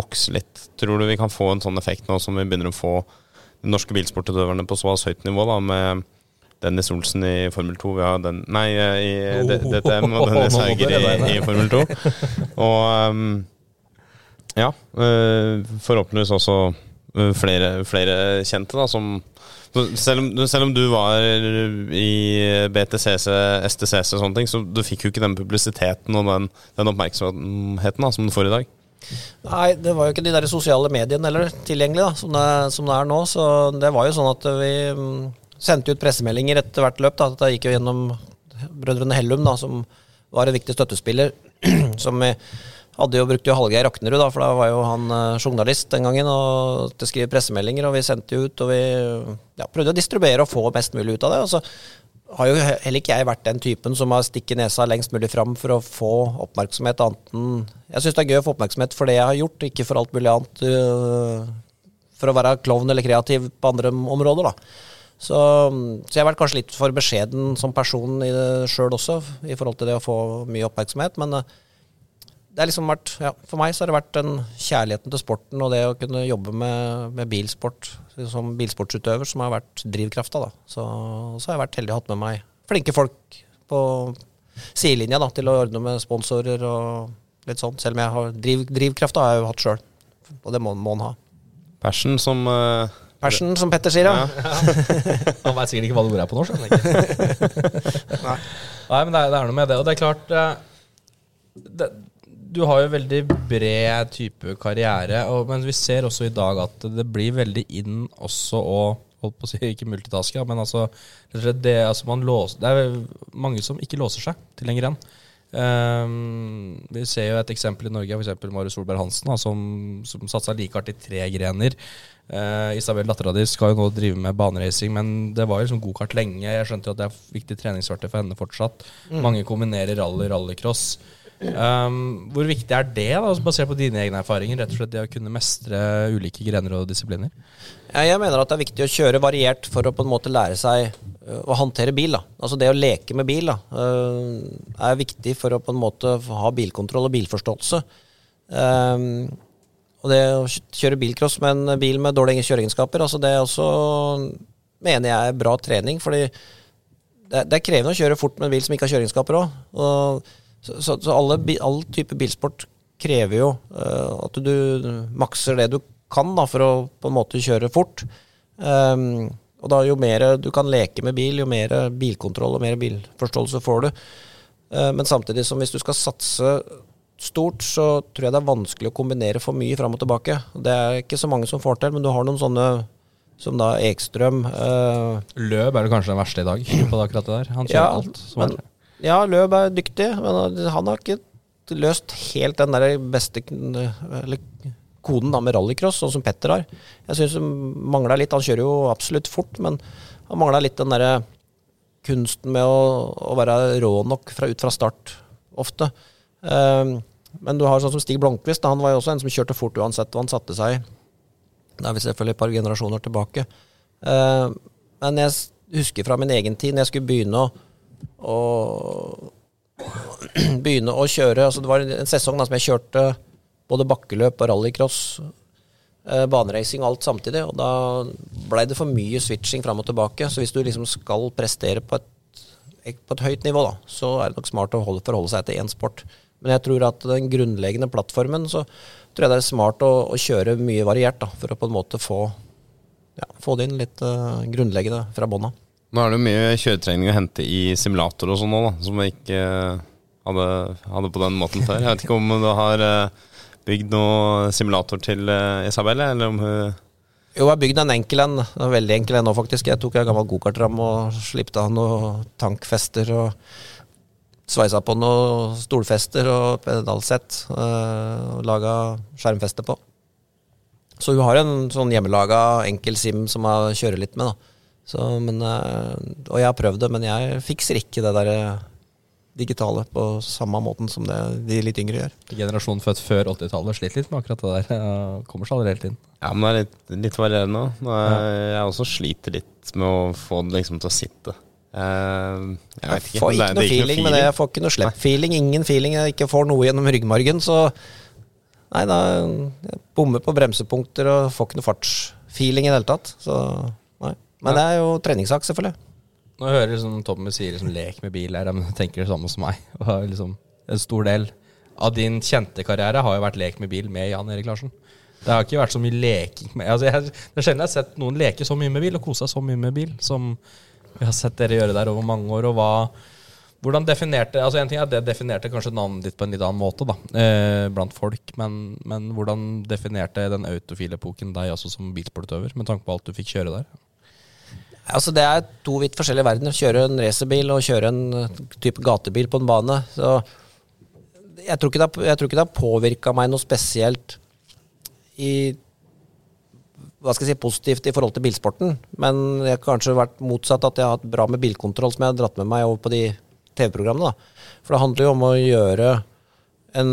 vokse litt. Tror du vi kan få en sånn effekt nå som vi begynner å få de norske bilsportutøverne på såpass høyt nivå, da, med Dennis Olsen i Formel 2, vi har den Nei, i D- DTM og Dennis Hauger i, i Formel 2. Og um, ja, øh, forhåpentligvis også øh, flere, flere kjente, da, som selv om, selv om du var i BTCC, STCC og sånne ting, så du fikk jo ikke den publisiteten og den, den oppmerksomheten da, som du får i dag. Nei, det var jo ikke de der sosiale mediene heller tilgjengelig da, som det, som det er nå. Så det var jo sånn at vi mm, sendte ut pressemeldinger etter hvert løp. da, Dette gikk jo gjennom brødrene Hellum, da, som var en viktig støttespiller. [clears throat] som vi hadde jo brukt jo Hallgeir Raknerud, da, for da var jo han eh, journalist den gangen og til å skrive pressemeldinger. Og vi sendte ut, og vi ja, prøvde å distribuere og få mest mulig ut av det. og så har jo heller ikke jeg vært den typen som har stikket nesa lengst mulig fram for å få oppmerksomhet annet enn Jeg syns det er gøy å få oppmerksomhet for det jeg har gjort, ikke for alt mulig annet. øh, for å være klovn eller kreativ på andre områder, da. Så, så jeg har vært kanskje litt for beskjeden som person i det sjøl også, i forhold til det å få mye oppmerksomhet. Men øh, det har liksom vært, ja, for meg så har det vært den kjærligheten til sporten og det å kunne jobbe med, med bilsport som bilsportsutøver som har vært drivkrafta. Så, så har jeg vært heldig å hatt med meg flinke folk på sidelinja da, til å ordne med sponsorer og litt sånn. Selv om jeg har driv, drivkrafta har jeg jo hatt sjøl, og det må må en ha. Passion som eh, Passion, som Petter sier, ja. [laughs] Han veit sikkert ikke hva det ordet er på norsk. ikke. [laughs] Nei. men det er, det er noe med det. Og det er klart eh, det, Du har jo veldig bred type karriere, og, men vi ser også i dag at det blir veldig inn også å Holdt på å si [laughs] ikke multitaske, men altså, det, altså man låser, det er mange som ikke låser seg til lenger enn. Ehm, vi ser jo et eksempel i Norge, f.eks. Marius Solberg Hansen, da, som, som satsa like hardt i tre grener. Uh, Isabel, dattera di, skal jo nå drive med baneracing, men det var jo liksom gokart lenge. Jeg skjønte jo at det er viktig treningsverktøy for henne fortsatt. Mange kombinerer rally, rallycross. Um, hvor viktig er det, da, altså basert på dine egne erfaringer, rett og slett det å kunne mestre ulike grener og disipliner? Jeg mener at det er viktig å kjøre variert for å på en måte lære seg å håndtere bil. da. Altså Det å leke med bil da, er viktig for å på en måte ha bilkontroll og bilforståelse. Um, og det å kjøre bilcross med en bil med dårlige kjøreegenskaper, altså det er også mener jeg er bra trening. fordi det er krevende å kjøre fort med en bil som ikke har kjøreegenskaper òg. Så, så, så alle, all type bilsport krever jo uh, at du makser det du kan da, for å på en måte kjøre fort. Um, og da jo mer du kan leke med bil, jo mer bilkontroll og mer bilforståelse får du. Uh, men samtidig som hvis du skal satse stort, så tror jeg det er vanskelig å kombinere for mye fram og tilbake. Det er ikke så mange som får til, men du har noen sånne som da Ekstrøm. Uh, Løb er det kanskje den verste i dag på akkurat det der. Han kjører Ja, alt. Som men, er. Ja, Løb er dyktig, men han har ikke løst helt den der beste eller koden da med rallycross, sånn som Petter har. Jeg syns han mangla litt. Han kjører jo absolutt fort, men han mangla litt den derre kunsten med å, å være rå nok fra, ut fra start, ofte. Um, men du har sånn som Stig Blomkvist, han var jo også en som kjørte fort uansett hva han satte seg i. Da er vi selvfølgelig et par generasjoner tilbake. Uh, men jeg husker fra min egen tid, når jeg skulle begynne å, å begynne å kjøre altså Det var en sesong da som jeg kjørte både bakkeløp og rallycross, eh, baneracing og alt samtidig. Og da blei det for mye switching fram og tilbake. Så hvis du liksom skal prestere på et, på et høyt nivå, da, så er det nok smart å holde, forholde seg til én sport. Men jeg tror at den grunnleggende plattformen, så tror jeg det er smart å, å kjøre mye variert, da, for å på en måte få, ja, få det inn litt uh, grunnleggende fra bånn av. Nå er det jo mye kjøretrening å hente i simulator og sånn da, som vi ikke eh, hadde, hadde på den måten før. Jeg vet ikke om du har eh, bygd noe simulator til eh, Isabelle, eller om hun Jo, jeg har bygd en enkel en. En Veldig enkel en nå, faktisk. Jeg tok en gammel gokartram og slipte av noen tankfester og sveisa på noen stolfester og pedalsett. og laga skjermfeste på. Så hun har en sånn hjemmelaga enkel sim som jeg kjører litt med, da. Så, men, øh, og jeg har prøvd det, men jeg fikser ikke det der øh, digitale på samme måten som det de litt yngre gjør. Generasjonen født før 80-tallet sliter litt med akkurat det der. Ja, Kommer seg allerede helt inn. Ja, men det er litt, litt varierende. òg. Jeg også sliter litt med å få det liksom til å sitte. Jeg, jeg ikke. Jeg får Det ikke noe det er feeling med det. Jeg får ikke noe slepp-feeling. Ingen feeling. Jeg ikke får noe gjennom ryggmargen. Så nei, da jeg bommer på bremsepunkter og får ikke noe fartsfeeling i det hele tatt. Så nei. Men det er jo treningssak, selvfølgelig. Nå hører liksom Tommy sier liksom 'lek med bil', her, jeg tenker det samme som meg. [laughs] Og liksom En stor del av din kjente karriere har jo vært lek med bil med Jan Erik Larsen. Det har ikke vært så mye leking med altså jeg, Det er sjelden jeg har sett noen leke så mye med bil og kose seg så mye med bil som vi har sett dere gjøre der over mange år. Og hva, Hvordan definerte altså en ting er Det definerte kanskje navnet ditt på en litt annen måte da, eh, blant folk. Men, men hvordan definerte den autofilepoken deg også som bilsportutøver, med tanke på alt du fikk kjøre der? Altså Det er to vidt forskjellige verdener. Kjøre en racerbil og kjøre en eh, type gatebil på en bane. Så jeg tror ikke det tror ikke det har påvirka meg noe spesielt i hva skal jeg si, positivt i forhold til bilsporten. Men jeg har kanskje vært motsatt, at jeg har hatt bra med bilkontroll, som jeg har dratt med meg over på de TV-programmene. For det handler jo om å gjøre en,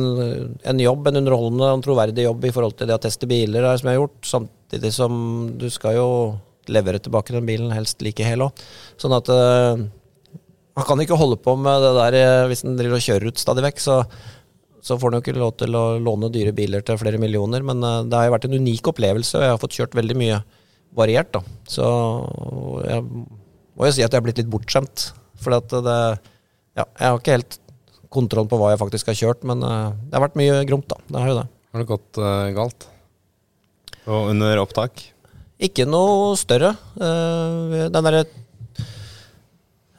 en jobb, en underholdende og troverdig jobb i forhold til det å teste biler, som jeg har gjort. Samtidig som du skal jo levere tilbake den bilen, helst like hel òg. Sånn at uh, han kan ikke holde på med det der eh, hvis han driver og kjører ut stadig vekk. Så, så får han jo ikke lov til å låne dyre biler til flere millioner. Men uh, det har jo vært en unik opplevelse, og jeg har fått kjørt veldig mye variert. da. Så jeg må jo si at jeg har blitt litt bortskjemt. For at det Ja, jeg har ikke helt kontroll på hva jeg faktisk har kjørt, men det har vært mye gromt, da. Det har jo det. Har det gått uh, galt? Og under opptak? Ikke noe større. Uh, den derre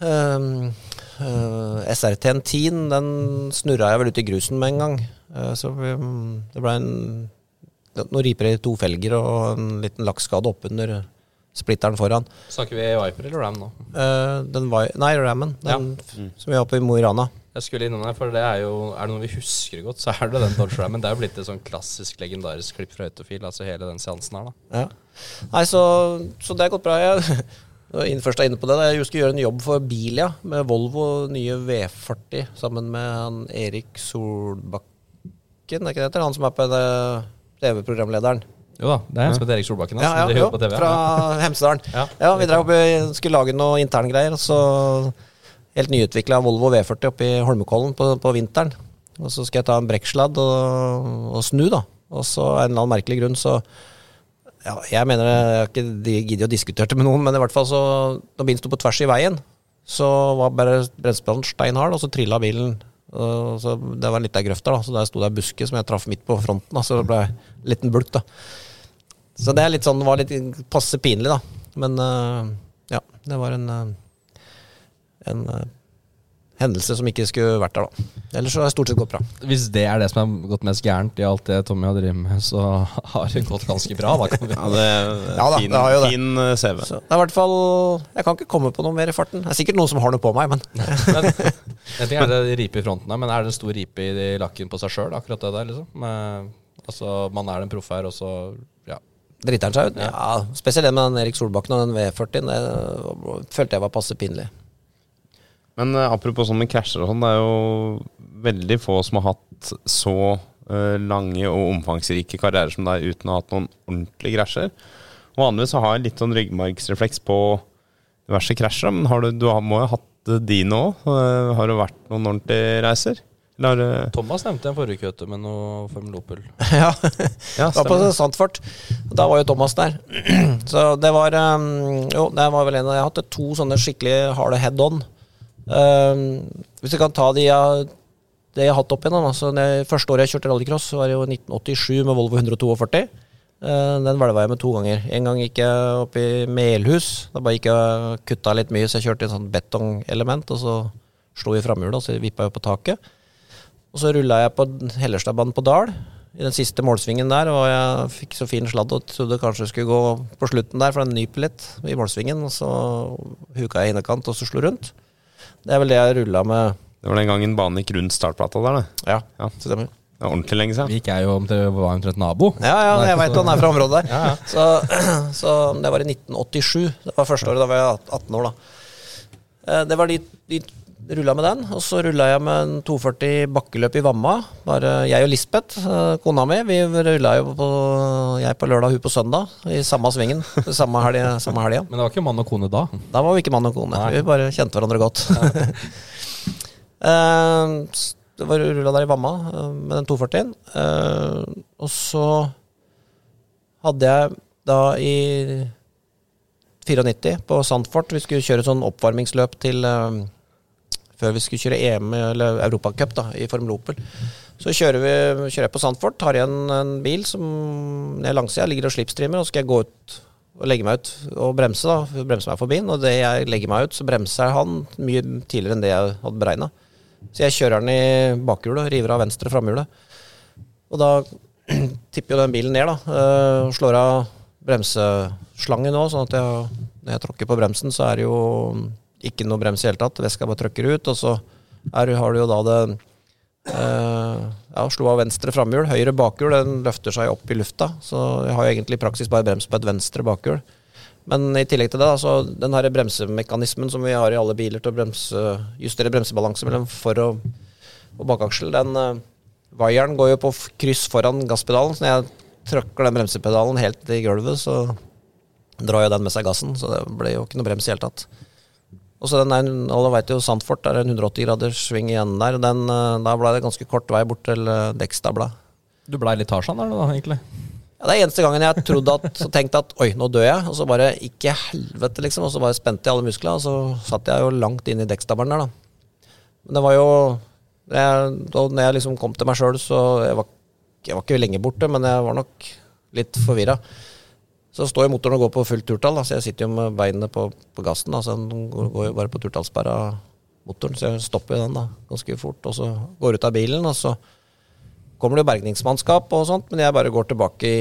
uh, uh, SRT-en 10 den snurra jeg vel ut i grusen med en gang. Uh, så um, det ble en noen riper i to felger og en liten lakkskade oppunder splitteren foran. Snakker vi Viper eller Ram nå? Uh, den var, nei, Rammen, den som vi har på i Mo i Rana. Jeg skulle innom der, for det er jo Er det noe vi husker godt, så er det den Dodge Rammen. Det er jo blitt et sånn klassisk, legendarisk klipp fra Autofil, altså hele den seansen her, da. Ja. Nei, så, så det har gått bra. Jeg inn- først er inne på det. da. Jeg skulle gjøre en jobb for Bilia med Volvo nye V40 sammen med han Erik Solbakken, er ikke det heter? Han som er på TV-programlederen. Jo da, det er en som heter Erik Solbakken. Ja, altså, ja, jo, på TV, fra ja. Hemsedalen. Ja. Ja, vi drev opp i- skulle lage noe interngreier, og så helt nyutvikla Volvo V40 oppe i Holmenkollen på, på vinteren. Og så skal jeg ta en brekksladd og, og snu, da. Og så av en eller annen merkelig grunn så ja, Jeg mener jeg har ikke de- giddet å diskutere det med noen, men i hvert fall så Da bilen sto på tvers i veien, så var bare bremsepedalen steinhard, og så trilla bilen. Og så det var litt av grøfta, da, så der sto det ei buske som jeg traff midt på fronten. Da, så det ble en liten bulk, da. Så det er litt sånn, var litt passe pinlig, da. Men øh, ja, det var en, øh, en øh, hendelse som ikke skulle vært der, da. Ellers så har det stort sett gått bra. Hvis det er det som har gått mest gærent i alt det Tommy har drevet med, så [laughs] har det gått ganske bra. Da kan vi Ja, det er [laughs] Ja da, fin, det har jo det. fin eh, CV. Så det er i hvert fall Jeg kan ikke komme på noe mer i farten. Det er sikkert noen som har noe på meg, men [laughs] Men, en ting er det ripe i fronten men er det en stor ripe i lakken på seg sjøl, akkurat det der, liksom? Med, altså, man er en proff her, og så ja. driter han seg ut? Ja, spesielt det med den Erik Solbakken og den V40. Det følte jeg var passe pinlig. Men eh, apropos sånn med krasjer og sånn, det er jo veldig få som har hatt så uh, lange og omfangsrike karrierer som deg uten å ha hatt noen ordentlige krasjer. Og Vanligvis har jeg litt sånn ryggmargsrefleks på diverse krasjer, men har du, du har, må jo ha hatt de dine òg. har det vært noen ordentlige reiser? Eller har det Thomas nevnte en forrige køte med noe Formel Opel. [laughs] ja, Ja, det var på Sandfart. Da var jo Thomas der. [clears throat] Så det var um, Jo, det var vel en av Jeg har hatt to sånne skikkelig harde head on. Um, hvis jeg kan ta de jeg, det jeg har hatt opp igjen, altså, første året jeg kjørte rallycross, var det jo 1987 med Volvo 142. Uh, den hvelva jeg med to ganger. En gang gikk jeg opp i Melhus. Da bare gikk jeg kutta litt mye, så jeg kjørte i et sånt betongelement, og så slo vi framhjulet, og så vippa jeg på taket. Og så rulla jeg på Hellerstadbanen på Dal, i den siste målsvingen der, og jeg fikk så fin sladd og trodde kanskje det skulle gå på slutten der, for den nyper litt i målsvingen, og så huka jeg innekant og så slo rundt. Det er vel det jeg rulla med Det var den gangen banen gikk rundt startplata der, det. Ja, Ja. stemmer. Det er ordentlig lenge siden. Vi gikk jeg jo om til var omtrent nabo. Ja, ja, jeg veit han er fra området der. Ja, ja. Så, [clears throat] så det var i 1987. Det var første året, da var jeg 18 år, da. Eh, Det var de, de rulla med den, og så rulla jeg med en 240 bakkeløp i Vamma. Bare jeg og Lisbeth, eh, kona mi, vi rulla jo på Jeg på lørdag, hun på søndag, i samme svingen. [laughs] Samme helga. Samme helga. Men det var ikke mann og kone da. Da var vi ikke mann og kone. Nei. Vi bare kjente hverandre godt. [laughs] Eh, det var rulla der i Vamma eh, med den 240-en. Eh, og så hadde jeg da i 94 på Sandfort Vi skulle kjøre sånn oppvarmingsløp til Før vi skulle kjøre EM eller Europacup i Formel Opel. Så kjører, vi, kjører jeg på Sandfort, tar igjen en bil som ned langsida, ligger og slipstreamer, og så skal jeg gå ut og legge meg ut og bremse, da. Bremse meg forbi. Og det jeg legger meg ut, så bremser han mye tidligere enn det jeg hadde beregna. Så jeg kjører den i bakhjulet, river av venstre framhjulet. Og da [clears throat] tipper jo den bilen ned, da. øh, og slår av bremseslangen òg, sånn at jeg, når jeg tråkker på bremsen, så er det jo ikke noe brems i hele tatt. Veska bare trykker ut, og så er, har du jo da det Uh, ja, slo av venstre framhjul. Høyre bakhjul den løfter seg opp i lufta. Så jeg har jo egentlig i praksis bare brems på et venstre bakhjul. Men i tillegg til det, altså, den her bremsemekanismen som vi har i alle biler til å bremse, justere bremsebalanse mellom for- og, og bakaksel, den uh, vaieren går jo på kryss foran gasspedalen. Så når jeg trykker den bremsepedalen helt i gulvet, så drar jo den med seg gassen. Så det blir jo ikke noe brems i hele tatt. Og så den er, Alle vet jo Sandfort der er en 180 graders sving igjen der. Den, eh, da ble det ganske kort vei bort til eh, dekkstabla. Du blei litt Tarzan der, da, egentlig. Ja, det er eneste gangen jeg trodde at, så tenkte at oi, nå dør jeg. Og så bare ikke helvete, liksom. Og så bare spente jeg alle muskler, og så satt jeg jo langt inn i dekkstabelen der, da. Men det var jo jeg, Da når jeg liksom kom til meg sjøl, så jeg var, jeg var ikke lenge borte, men jeg var nok litt forvirra. Så står jo motoren og går på fullt turtall, da, så jeg sitter jo med beinene på, på gassen. Da, så den går, jo bare på turtallsperra, motoren. Så jeg stopper jo den da, ganske fort, og så går ut av bilen. Og så kommer det jo bergningsmannskap og sånt, men jeg bare går tilbake i,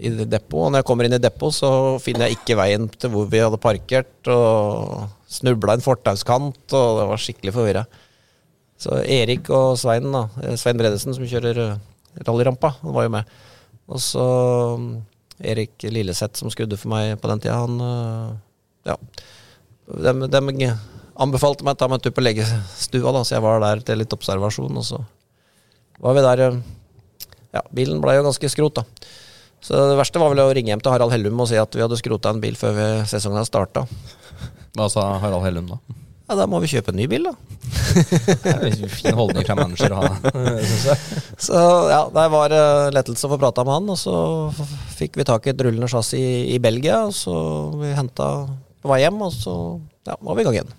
i depot. Og når jeg kommer inn i depot, så finner jeg ikke veien til hvor vi hadde parkert, og snubla en fortauskant, og det var skikkelig forvirra. Så Erik og Svein, da, Svein Bredesen som kjører rallyrampa, han var jo med. Og så Erik Lilleseth som skrudde for meg på den tida, han øh, Ja. De, de anbefalte meg å ta meg en tur på legestua, da, så jeg var der til litt observasjon. Og så var vi der øh, Ja, bilen ble jo ganske skrot, da. Så det verste var vel å ringe hjem til Harald Hellum og si at vi hadde skrota en bil før sesongen starta. Hva sa Harald Hellum da? Ja, da må vi kjøpe en ny bil, da. Det er en fin holdning fra manager å ha, [laughs] syns jeg. Så ja, det var uh, lettelse å få prata med han, og så fikk vi tak i et rullende chassis i, i Belgia, og så vi henta på vei hjem, og så ja, var vi i gang igjen.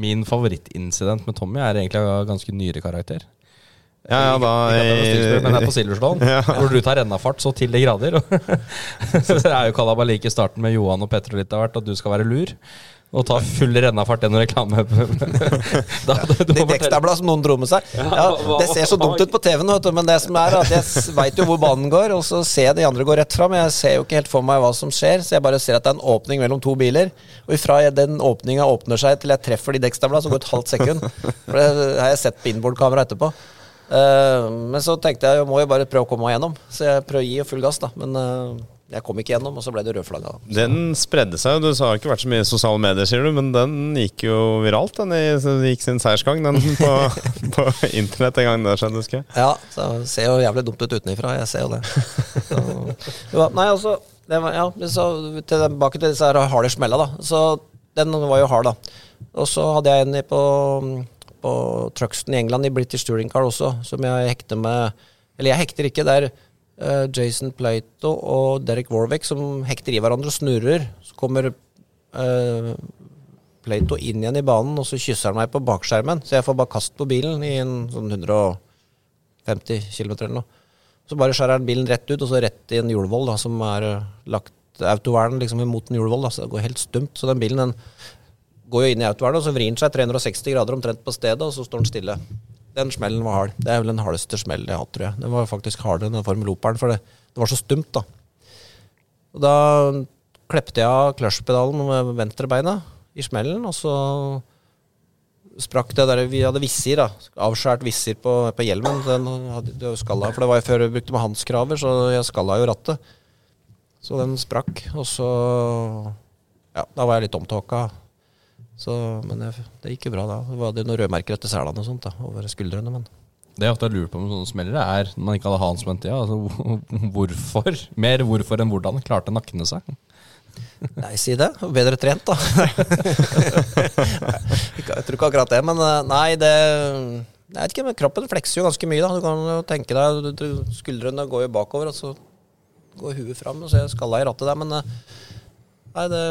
Min favorittincident med Tommy er egentlig av ganske nyere karakter. Ja, ja, da er men er på [laughs] Silverstone, hvor du tar rennafart så til de grader. [laughs] så det er jo kalabalik i starten med Johan og Petter litt av hvert, at du skal være lur. Og ta full rennafart gjennom reklame. [laughs] da, fortelle- dekkstabla som noen dro med seg. Ja, det ser så dumt ut på TV-en, men det som er at jeg veit jo hvor banen går, og så ser jeg de andre gå rett fram. Jeg ser jo ikke helt for meg hva som skjer, så jeg bare ser at det er en åpning mellom to biler. Og ifra den åpninga åpner seg til jeg treffer de dekkstabla, så går det et halvt sekund. For det har jeg sett på inboard-kamera etterpå. Eh, men så tenkte jeg jeg må jo bare prøve å komme meg gjennom, så jeg prøver å gi full gass, da. Men eh, jeg kom ikke gjennom, og så ble det rødflagga. Den spredde seg jo. Det har ikke vært så mye sosiale medier, sier du, men den gikk jo viralt. Den i- gikk sin seiersgang, den [laughs] på, på internett en gang det skjedde, husker jeg. Ja, så det ser jo jævlig dumt ut utenfra. Jeg ser jo det. Så, jo, nei, altså det var, ja, så Tilbake til disse her harde smella, da. Så den var jo hard, da. Og så hadde jeg en på, på Truxton i England, i British Touring Car også, som jeg hekter med Eller jeg hekter ikke, det er Jason Plato og Derek Warwick som hekter i hverandre og snurrer. Så kommer eh, Plato inn igjen i banen, og så kysser han meg på bakskjermen. Så jeg får bare kast på bilen i en sånn 150 km eller noe. Så bare skjærer han bilen rett ut, og så rett i en hjulvoll som er eh, lagt autovern liksom imot en hjulvoll. Så det går helt stumt. Så den bilen den går jo inn i autovernet, og så vrir den seg 360 grader omtrent på stedet, og så står den stille. Den smellen var hard. Det er vel den hardeste smellen jeg har hatt, tror jeg. Den var faktisk hardere enn den Formel Operen, for det, det var så stumt, da. Og da klepte jeg av clutchpedalen med venstrebeinet i smellen, og så sprakk det der Vi hadde visir, da. Avskjært visir på, på hjelmen. Den hadde jo skalla, for det var jo før jeg brukte med handskraver, så jeg skalla jo rattet. Så den sprakk, og så Ja, da var jeg litt omtåka. Så, men det, det gikk jo bra da. Det var det noen rødmerker etter selene og sånt da, over skuldrene. Men Det jeg ofte har lurt på med sånne smellere, er når man ikke hadde Hans på den tida. Altså, [laughs] hvorfor? Mer hvorfor enn hvordan klarte nakkene seg? nei, si det. Bedre trent, da. [laughs] Jeg tror ikke akkurat det, men eh, nei, det Jeg vet ikke, men kroppen flekser jo ganske mye, da. Du kan jo tenke deg Skuldrene går jo bakover, og så går huet fram, og så er skalla i rattet der, men eh, Nei, det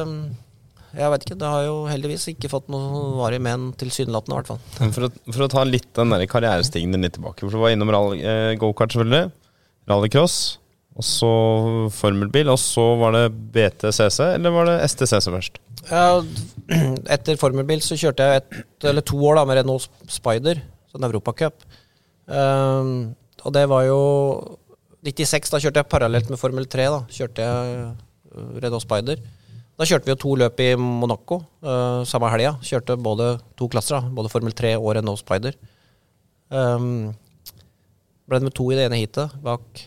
Jeg vet ikke. Det har jo heldigvis ikke fått noe varig men, tilsynelatende, i hvert fall. For å, for å ta litt den der karrierestigen din litt tilbake. For Du var innom rally, eh, gokart, selvfølgelig. Rallycross. Og så formelbil, og så var det BTCC, eller var det STCC først? Ja, [clears throat] etter formelbil så kjørte jeg et eller to år da med Renault Spider, sånn Europacup. Um, og det var jo 96, da kjørte jeg parallelt med Formel 3. da, Kjørte jeg uh, Renault Spider. Da kjørte vi jo to løp i Monaco uh, samme helga. Kjørte både to klasser, da, både Formel 3 og Renault Spider. Um, ble nummer to i det ene heatet bak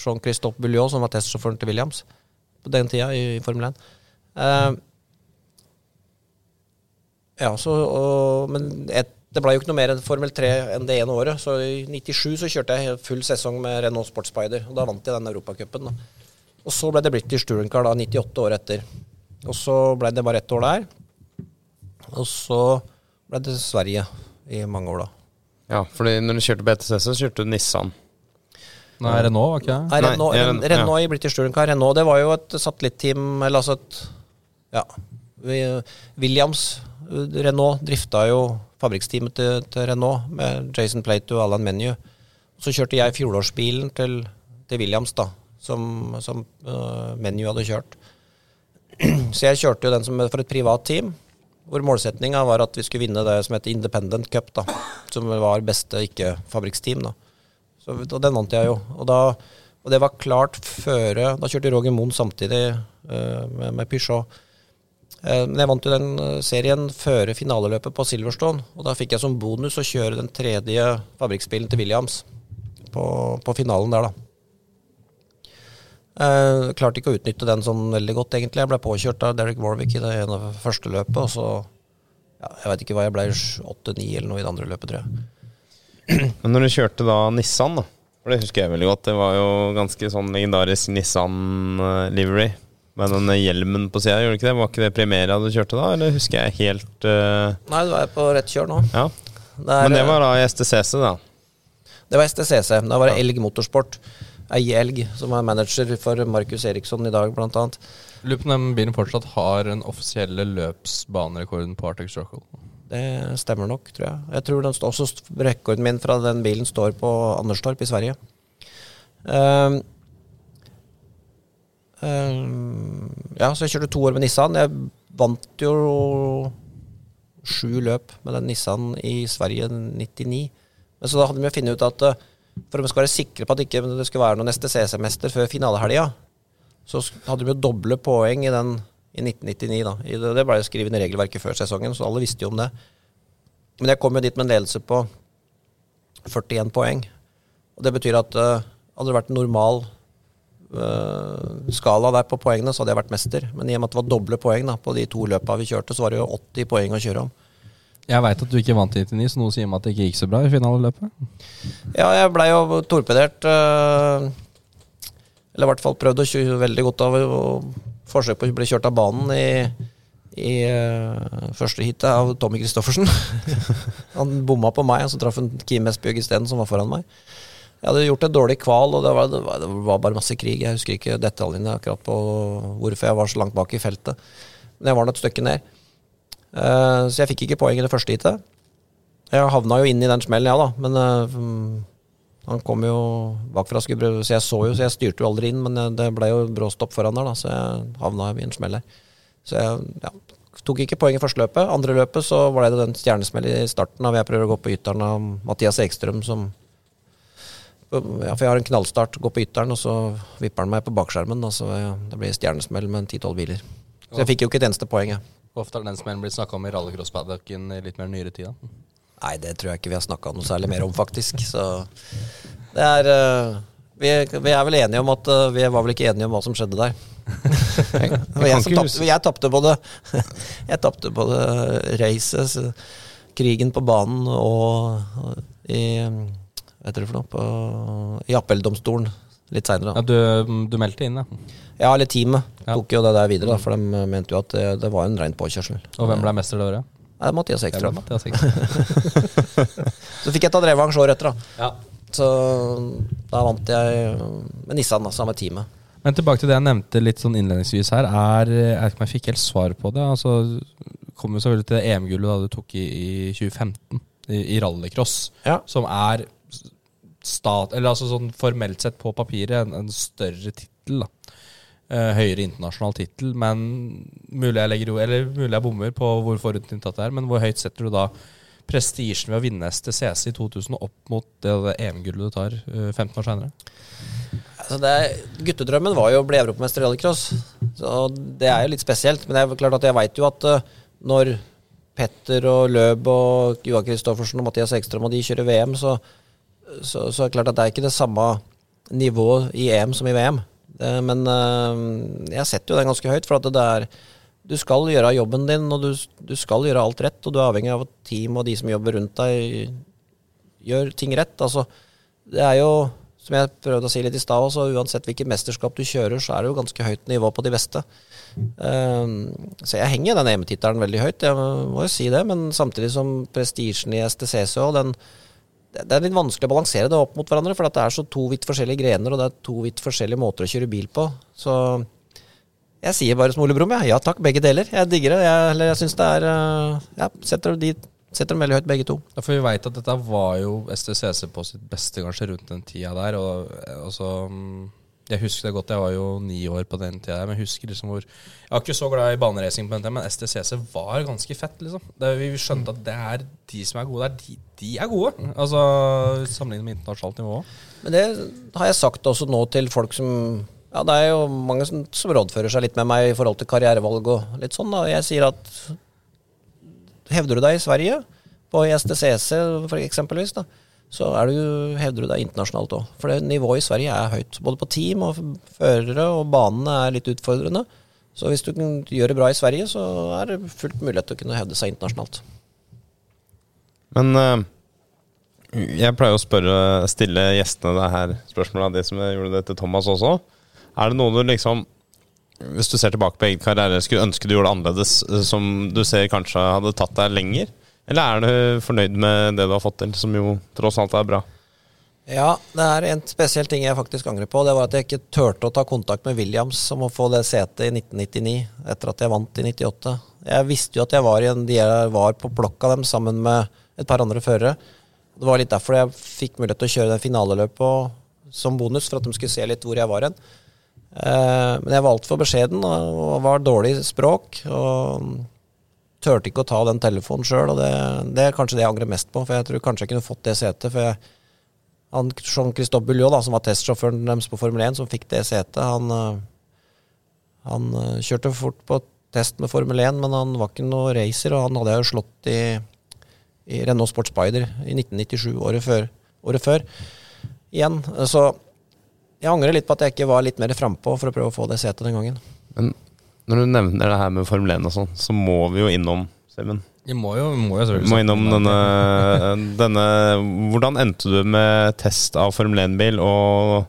Jean-Christophe Bulliot, som var testsjåføren til Williams på den tida i, i Formel 1. Uh, ja, så, og, men et, det ble jo ikke noe mer enn Formel 3 enn det ene året. Så i 97 så kjørte jeg full sesong med Renault Sports Spider, og da vant jeg den Europacupen. Og så ble det British Touring Car da, 98 år etter. Og så ble det bare ett år der. Og så ble det Sverige i mange år, da. Ja, fordi når du kjørte BTCC, så kjørte du Nissan. Nei, Renault, var ikke det? Nei, Renault, ja, Ren- ja. Renault i British Touring Car. Renault det var jo et satellitteam, eller altså et Ja. Williams Renault drifta jo fabrikksteamet til, til Renault med Jason Plato og Alan Menu. Så kjørte jeg fjorårsbilen til, til Williams, da, som, som uh, Menu hadde kjørt. [clears throat] Så jeg kjørte jo den som for et privat team, hvor målsettinga var at vi skulle vinne det som heter Independent Cup, da, som var beste ikke-fabrikksteam. Så, og den vant jeg jo. Og, da, og det var klart føre Da kjørte Roger Moen samtidig uh, med, med Peugeot. Eh, men jeg vant jo den eh, serien før finaleløpet på Silverstone. Og da fikk jeg som bonus å kjøre den tredje fabrikkspillen til Williams på, på finalen der, da. Eh, klarte ikke å utnytte den sånn veldig godt, egentlig. Jeg ble påkjørt av Derek Warwick i det ene første løpet, og så ja, Jeg vet ikke hva jeg ble, åtte-ni eller noe i det andre løpet, tror jeg. [clears throat] Men når du kjørte da Nissan, da For det husker jeg veldig godt. Det var jo ganske sånn legendarisk Nissan-livery. Med den hjelmen på sida, gjorde du ikke det? Var ikke det Primera du kjørte da, eller husker jeg helt uh... Nei, du er på rett kjør nå. Ja. Det er, Men det eh, var da i STCC, da. Det var STCC. Da var det Elg Motorsport. Eie Elg, som er manager for Markus Eriksson i dag, annet. Lurer på om bilen fortsatt har den offisielle løpsbanerekorden på Arctic Circle. Det stemmer nok, tror jeg. Jeg tror den står, også rekorden min fra den bilen står på Anderstorp i Sverige. Um, um, ja, så jeg kjørte to år med Nissan. Jeg vant jo sju løp med den Nissan i Sverige 99. Men så da hadde vi funnet ut at eh, for om vi skal være sikre på at ikke det skulle være noe neste C-semester før finalehelga, så hadde vi jo doble poeng i den i 1999. da. Det ble jo skrevet inn i regelverket før sesongen, så alle visste jo om det. Men jeg kom jo dit med en ledelse på 41 poeng. Og det betyr at uh, hadde det vært en normal uh, skala der på poengene, så hadde jeg vært mester. Men i og med at det var doble poeng da, på de to løpa vi kjørte, så var det jo 80 poeng å kjøre om. Jeg veit at du ikke vant i 99, så noe sier meg at det ikke gikk så bra i finaleløpet. Ja, jeg blei jo torpedert. eh, eller i hvert fall prøvd å kjøre veldig godt av forsøk på å bli kjørt av banen i, i eh, første heatet av Tommy Christoffersen. [laughs] han bomma på meg, og så traff han Kim Espbjørg isteden, som var foran meg. Jeg hadde gjort et dårlig kval, og det var, det var bare masse krig. Jeg husker ikke detaljene akkurat på hvorfor jeg var så langt bak i feltet. Men jeg var nå et stykke ned. Eh, så jeg fikk ikke poeng i det første heatet. Jeg havna jo inn i den smellen, ja da, men eh, mm, han kom jo bakfra, så jeg så jo, så jeg styrte jo aldri inn, men eh, det ble jo bråstopp foran der, da, så jeg havna i en smell der. Så jeg ja, tok ikke poeng i første løpet. Andre løpet så var det den stjernesmell i starten av jeg prøver å gå på ytteren av Mathias Ekstrøm som ja, for jeg har en knallstart, går på ytteren, og så vipper han meg på bakskjermen. Da, så jeg, det blir stjernesmell med en 10-12 biler. Så jeg fikk jo ikke et eneste poeng. Jeg. Hvor ofte har den smellen blitt snakka om i rallycross-paddocken i litt mer nyere tid? Nei, det tror jeg ikke vi har snakka noe særlig mer om, faktisk. Så det er uh, vi, vi er vel enige om at uh, Vi var vel ikke enige om hva som skjedde der. Jeg, [laughs] tappte, jeg tapte både [laughs] Jeg tapte både racet, krigen på banen og i Hva heter det for noe? På, I appelldomstolen litt seinere. Ja, du, du meldte inn, ja. Ja, eller teamet Ja. tok jo det der videre, da, for de mente jo at det, det var en rein påkjørsel. Og hvem ble mester det året? Nei, Mathias Ekstrøm. Mathias. [laughs] Så fikk jeg ta revansj året etter, da. Ja. Så da vant jeg med Nissan, da, samme teamet. Men tilbake til det jeg nevnte litt sånn innledningsvis her. Er, jeg vet ikke om jeg fikk helt svar på det. Altså, kom jo selvfølgelig til EM-gullet da du tok i, i 2015 i, i rallycross, Ja. som er stat... Eller altså sånn formelt sett på papiret en, en større tittel. Eh, høyere internasjonal tittel, men mulig jeg legger Eller mulig jeg bommer på hvor forutinntatt det er, men hvor høyt setter du da prestisjen ved å vinne STCC i 2000 opp mot det, det EM-gullet du tar eh, 15 år seinere? Altså guttedrømmen var jo å bli europamester i rallycross. Så det er jo litt spesielt. Men det jeg veit jo at uh, når Petter og Løb og Johan Kristoffersen og Mathias Ekstrøm og de kjører VM, så, så, så er det klart at det er ikke det samme nivået i EM som i VM. Det, men eh, jeg setter jo den ganske høyt, for at det er du skal gjøre jobben din, og du, du skal gjøre alt rett. Og du er avhengig av at team og de som jobber rundt deg, gjør ting rett. Altså, det er jo, som jeg prøvde å si litt i stad også, uansett hvilket mesterskap du kjører, så er det jo ganske høyt nivå på de beste. Um, så jeg henger den EM-tittelen veldig høyt, jeg må jo si det. Men samtidig som prestisjen i STCC òg, den det er litt vanskelig å balansere det opp mot hverandre, for det er så to vidt forskjellige grener, og det er to vidt forskjellige måter å kjøre bil på. Så jeg sier bare som Ole Brumm, ja. ja takk, begge deler. Jeg digger det. Jeg, eller jeg syns det er uh, Ja, setter, de, setter dem veldig høyt, begge to. Ja, for vi veit at dette var jo STCC på sitt beste kanskje rundt den tida der. Og, og så, mm, jeg husker det godt, jeg var jo ni år på den tida, men husker liksom hvor Jeg var ikke så glad i baneracing på den tida, men STCC var ganske fett, liksom. Det, vi skjønte at det er de som er gode der, de, de er gode. Altså sammenlignet med internasjonalt nivå. Men det har jeg sagt også nå til folk som Ja, det er jo mange som, som rådfører seg litt med meg i forhold til karrierevalg og litt sånn. da. Jeg sier at hevder du deg i Sverige, på STCC for eksempelvis, da, så du, hevder du deg internasjonalt òg. For det nivået i Sverige er høyt. Både på team og førere, og banene er litt utfordrende. Så hvis du kan gjøre det bra i Sverige, så er det fullt mulighet til å kunne hevde seg internasjonalt. Men uh, jeg pleier å spørre, stille gjestene det her spørsmålet det som gjorde det til Thomas også. Er det noe du liksom Hvis du ser tilbake på egen karriere, skulle ønske du gjorde det annerledes, eh, som du ser kanskje hadde tatt deg lenger? Eller er du fornøyd med det du har fått til, som jo tross alt er bra? Ja, det er en spesiell ting jeg faktisk angrer på. Det var at jeg ikke turte å ta kontakt med Williams om å få det setet i 1999, etter at jeg vant i 98. Jeg visste jo at jeg var, en, jeg var på blokka dem sammen med et par andre førere. Det var litt derfor jeg fikk mulighet til å kjøre den finaleløpet som bonus, for at de skulle se litt hvor jeg var hen. Eh, men jeg var altfor beskjeden og var dårlig språk. og turte ikke å ta den telefonen sjøl, og det, det, er kanskje det jeg angrer mest på. For jeg tror kanskje jeg kunne fått det setet. For Jean-Christophe Bulliot, som var testsjåføren deres på Formel 1, som fikk det setet, han, han kjørte fort på test med Formel 1, men han var ikke noe racer, og han hadde jeg jo slått i, i Renault Sport Spider i 1997, året før, året før igjen. Så jeg angrer litt på at jeg ikke var litt mer frampå for å prøve å få det setet den gangen. Men når du nevner det her med Formel 1 og sånn, så må vi jo innom Simen. Vi må jo, må jo selvfølgelig. må innom denne, [laughs] denne Hvordan endte du med test av Formel 1-bil og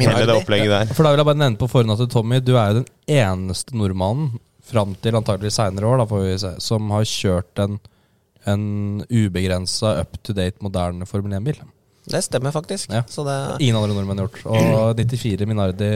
hele det opplegget der? For da vil jeg bare nevne på forhånd at Tommy, du er jo den eneste nordmannen fram til antagelig seinere år da, får vi se, som har kjørt en, en ubegrensa up to date moderne Formel 1-bil. Det stemmer faktisk. Ja. Så det, Ingen andre nordmenn har gjort. Og [clears throat] 94 Minardi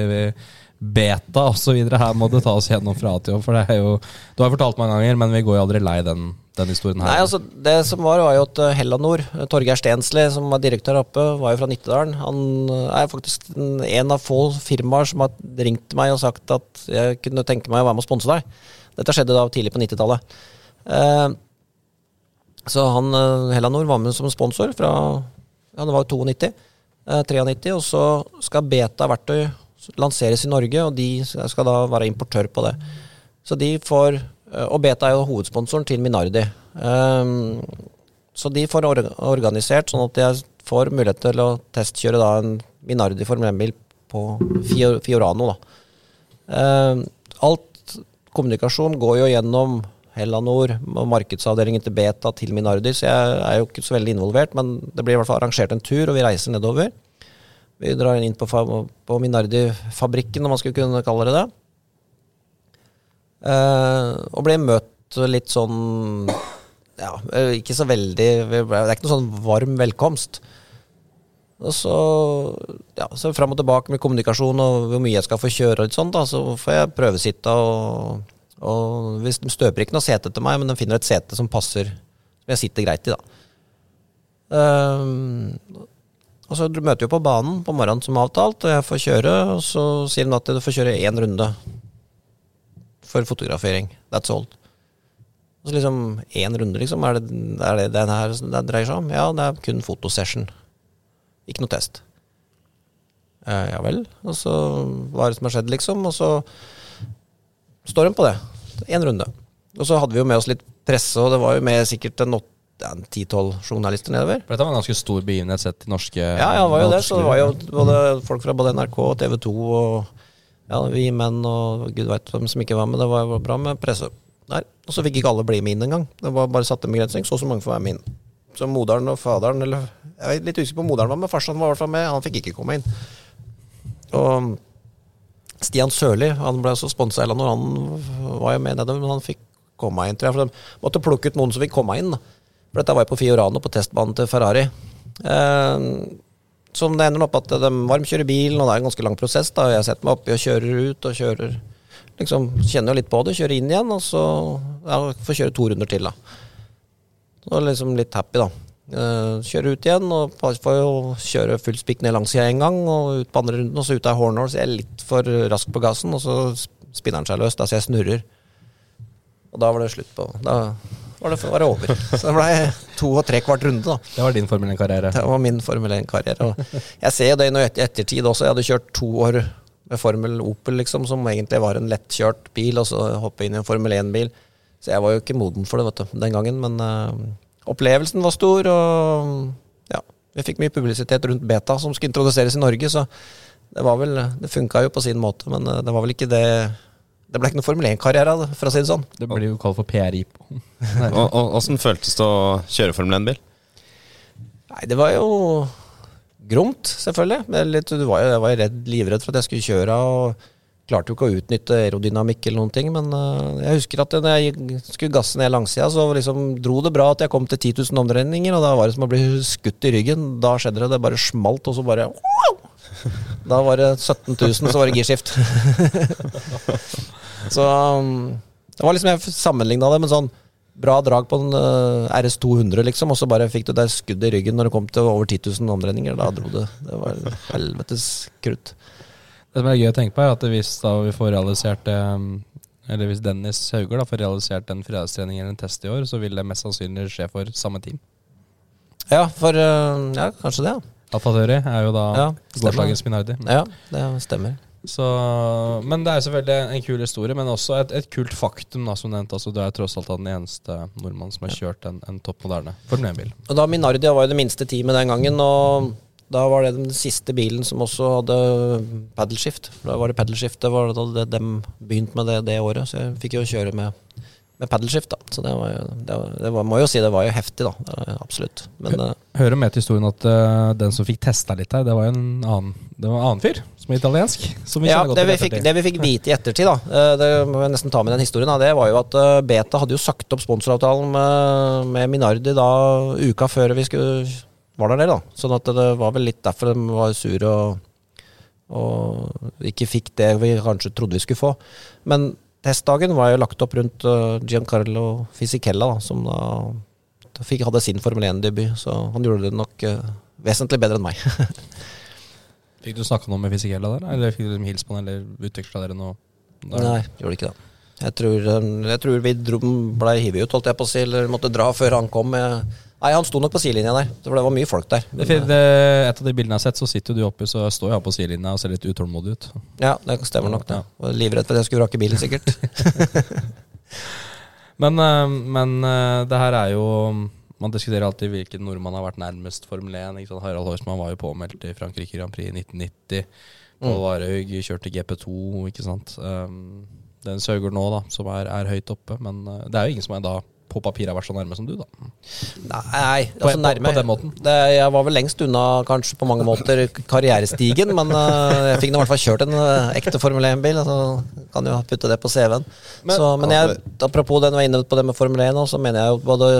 beta osv. Her må det ta oss gjennom fra til For det er jo Du har fortalt mange ganger, men vi går jo aldri lei den, den historien her. Nei, altså Det som var, var jo at eh, Hellanor, eh, Torgeir Stensli, som var direktør oppe, var jo fra Nittedalen. Han eh, er faktisk en av få firmaer som har ringt meg og sagt at jeg kunne tenke meg å være med og sponse deg. Dette skjedde da tidlig på 90-tallet. Eh, så han Hellanor var med som sponsor fra ja, det var 92. Eh, 93, og så skal Beta verktøy lanseres i Norge, og de skal da være importør på det. Så de får eh, Og Beta er jo hovedsponsoren til Minardi. Um, så de får or organisert sånn at jeg får mulighet til å testkjøre da en Minardi Formel 1-bil på Fiorano. Da. Um, alt kommunikasjon går jo gjennom Hellanor markedsavdelingen til Beta til Minardi, så jeg er jo ikke så veldig involvert, men det blir i hvert fall arrangert en tur, og vi reiser nedover. Vi drar inn på, på Minardi-fabrikken, om man skulle kunne kalle det det. Eh, og ble møtt litt sånn Ja, ikke så veldig Det er ikke noe sånn varm velkomst. Og så, ja, så fram og tilbake med kommunikasjon og hvor mye jeg skal få kjøre, og litt sånt, da, så får jeg prøvesitte. Og, og hvis De støper ikke noe sete til meg, men de finner et sete som passer, som jeg sitter greit i. da. Um, Og så møter vi på banen på morgenen som avtalt, og jeg får kjøre, og så sier hun at du får kjøre én runde for fotografering. That's all. Og så liksom én runde, liksom. Er det er det den her det dreier seg om? Ja, det er kun fotosession. Ikke noe test. Eh, ja vel. Og så hva er det som har skjedd, liksom? Og så står hun på det. Én runde. Og så hadde vi jo med oss litt presse, og det var jo med sikkert en ti-tolv journalister nedover. For dette var en ganske stor begivenhet sett til norske Ja, ja, det var jo det. Så det var jo både folk fra både NRK og TV 2 og ja, vi menn og gud veit hvem som ikke var med. Det var, var bra med presse der. Og så fikk ikke alle bli med inn engang. Det var bare satt en begrensning. Så og så mange får være med inn. Så moderen og faderen, eller Jeg er litt usikker på om moderen var med, farsan var i hvert fall med. Han fikk ikke komme inn. Og Stian Sørli, han ble også sponsa eller noe, han var jo med nedover, men han fikk komme inn, tror jeg. For de måtte plukke ut noen som fikk komme inn. Da. For dette var jo på Fiorano, på testbanen til Ferrari. Eh, som det ender opp at de varmkjører bilen, og det er en ganske lang prosess. da, Jeg setter meg oppi og kjører ut, og kjører liksom, Kjenner jo litt på det, kjører inn igjen, og så ja, får kjøre to runder til, da. Så liksom litt happy, da. Eh, kjører ut igjen, og får jo kjøre full spikk ned langsida en gang, og ut på andre runden, og så ut av Hornhall, så jeg er litt for rask på gassen, og så spinner den seg løs, da, så jeg snurrer. Og da var det slutt på Da var det, var det over. Så det ble to og tre kvart runde, da. Det var din Formel 1-karriere. Det var min Formel 1-karriere. Jeg ser jo det i etter- ettertid også. Jeg hadde kjørt to år med Formel Opel, liksom, som egentlig var en lettkjørt bil, og så hoppe inn i en Formel 1-bil. Så jeg var jo ikke moden for det vet du, den gangen, men uh, opplevelsen var stor, og ja, vi fikk mye publisitet rundt Beta, som skulle introduseres i Norge, så det var vel Det funka jo på sin måte, men eh, det var vel ikke det Det ble ikke noen Formel 1-karriere for å si det sånn. Det blir jo kalt for PRI. Åssen [laughs] føltes det å kjøre Formel 1-bil? Nei, det var jo gromt, selvfølgelig. Men litt, du var jo, jeg var jo redd, livredd for at jeg skulle kjøre og klarte jo ikke å utnytte aerodynamikk eller noen ting. Men øh, jeg husker at når jeg skulle gasse ned langsida, så liksom dro det bra at jeg kom til 10 000 omdreininger, og da var det som å bli skutt i ryggen. Da skjedde det, det bare smalt, og så bare wow! Da var det 17 000, så var det girskift. [laughs] så um, det var liksom, jeg sammenligna det med sånn bra drag på en øh, RS200, liksom, og så bare fikk du der skudd i ryggen når det kom til over 10 000 omdreininger. Da dro det. Det var helvetes krutt. Det som er gøy å tenke på, er at hvis da vi får realisert det Eller hvis Dennis Hauger da får realisert en fredagstrening eller en test i år, så vil det mest sannsynlig skje for samme team. Ja, for øh, Ja, kanskje det. ja. Alfa er jo da Ja, gårsdagens Minardi. Ja, det stemmer. Så, men det er selvfølgelig en kul historie, men også et, et kult faktum. da, som nevnt, altså Du er tross alt den eneste nordmannen som har kjørt en, en topp moderne Formel 1-bil. Og da Minardia var jo det minste teamet den gangen, og da var det den siste bilen som også hadde paddleskift. Da var det paddleskift, det var da de begynte med det det året, så jeg fikk jo kjøre med, med paddleskift, da. Så det var jo, det var, det var, må jo si det var jo heftig, da. Absolutt. Men eh, Hører med til historien at uh, den som fikk testa litt her, det var jo en annen Det var en annen fyr, som er italiensk. Som vi ja, det vi, fikk, det vi fikk vite i ettertid, da, uh, det må jeg nesten ta med den historien, da, det var jo at uh, Beta hadde jo sagt opp sponsoravtalen med, med Minardi da uka før vi skulle var der da. Sånn at det var vel litt derfor de var sure og, og ikke fikk det vi kanskje trodde vi skulle få. Men testdagen var jo lagt opp rundt eh, Giancarlo Fisichella, som da, da fikk, hadde sin Formel 1-debut. Så han gjorde det nok uh, vesentlig bedre enn meg. [laughs] Fikk du snakka noe med Fisichella der, eller fikk du liksom hilse på han, eller utveksla dere noe? der? Nei, gjorde ikke det. Jeg tror, eh, jeg tror vi blei ble hivet ut, holdt jeg på å si, eller måtte dra før han kom. Med, nei, han sto nok på sidelinja der, for det var mye folk der. Det, fin- det, et av de bildene jeg har sett, så sitter du oppi, så står jeg på sidelinja og ser litt utålmodig ut. Ja, det stemmer nok, det. Ja. livredd for at jeg skulle vrake bilen, sikkert. [laughs] Men, eh, men eh, det her er jo Man diskuterer alltid hvilken nordmann har vært nærmest Formel 1. Ikke sant? Harald Horsman var jo påmeldt i Frankrike Grand Prix i 1990. Pål Varhaug kjørte GP2, ikke sant. Um, den Søgaard nå, da, som er, er høyt oppe. Men det er jo ingen som er da på papir har vært så nærme som du, da. Nei, På- altså på- nærme. på den måten. Det, jeg var vel lengst unna, kanskje på mange måter, karrierestigen, men uh, jeg fikk nå i hvert fall kjørt en uh, ekte Formel 1-bil. Altså, kan jo putte det på CV-en. Men, så, men jeg, apropos den var inne på det med Formel 1, så mener jeg jo både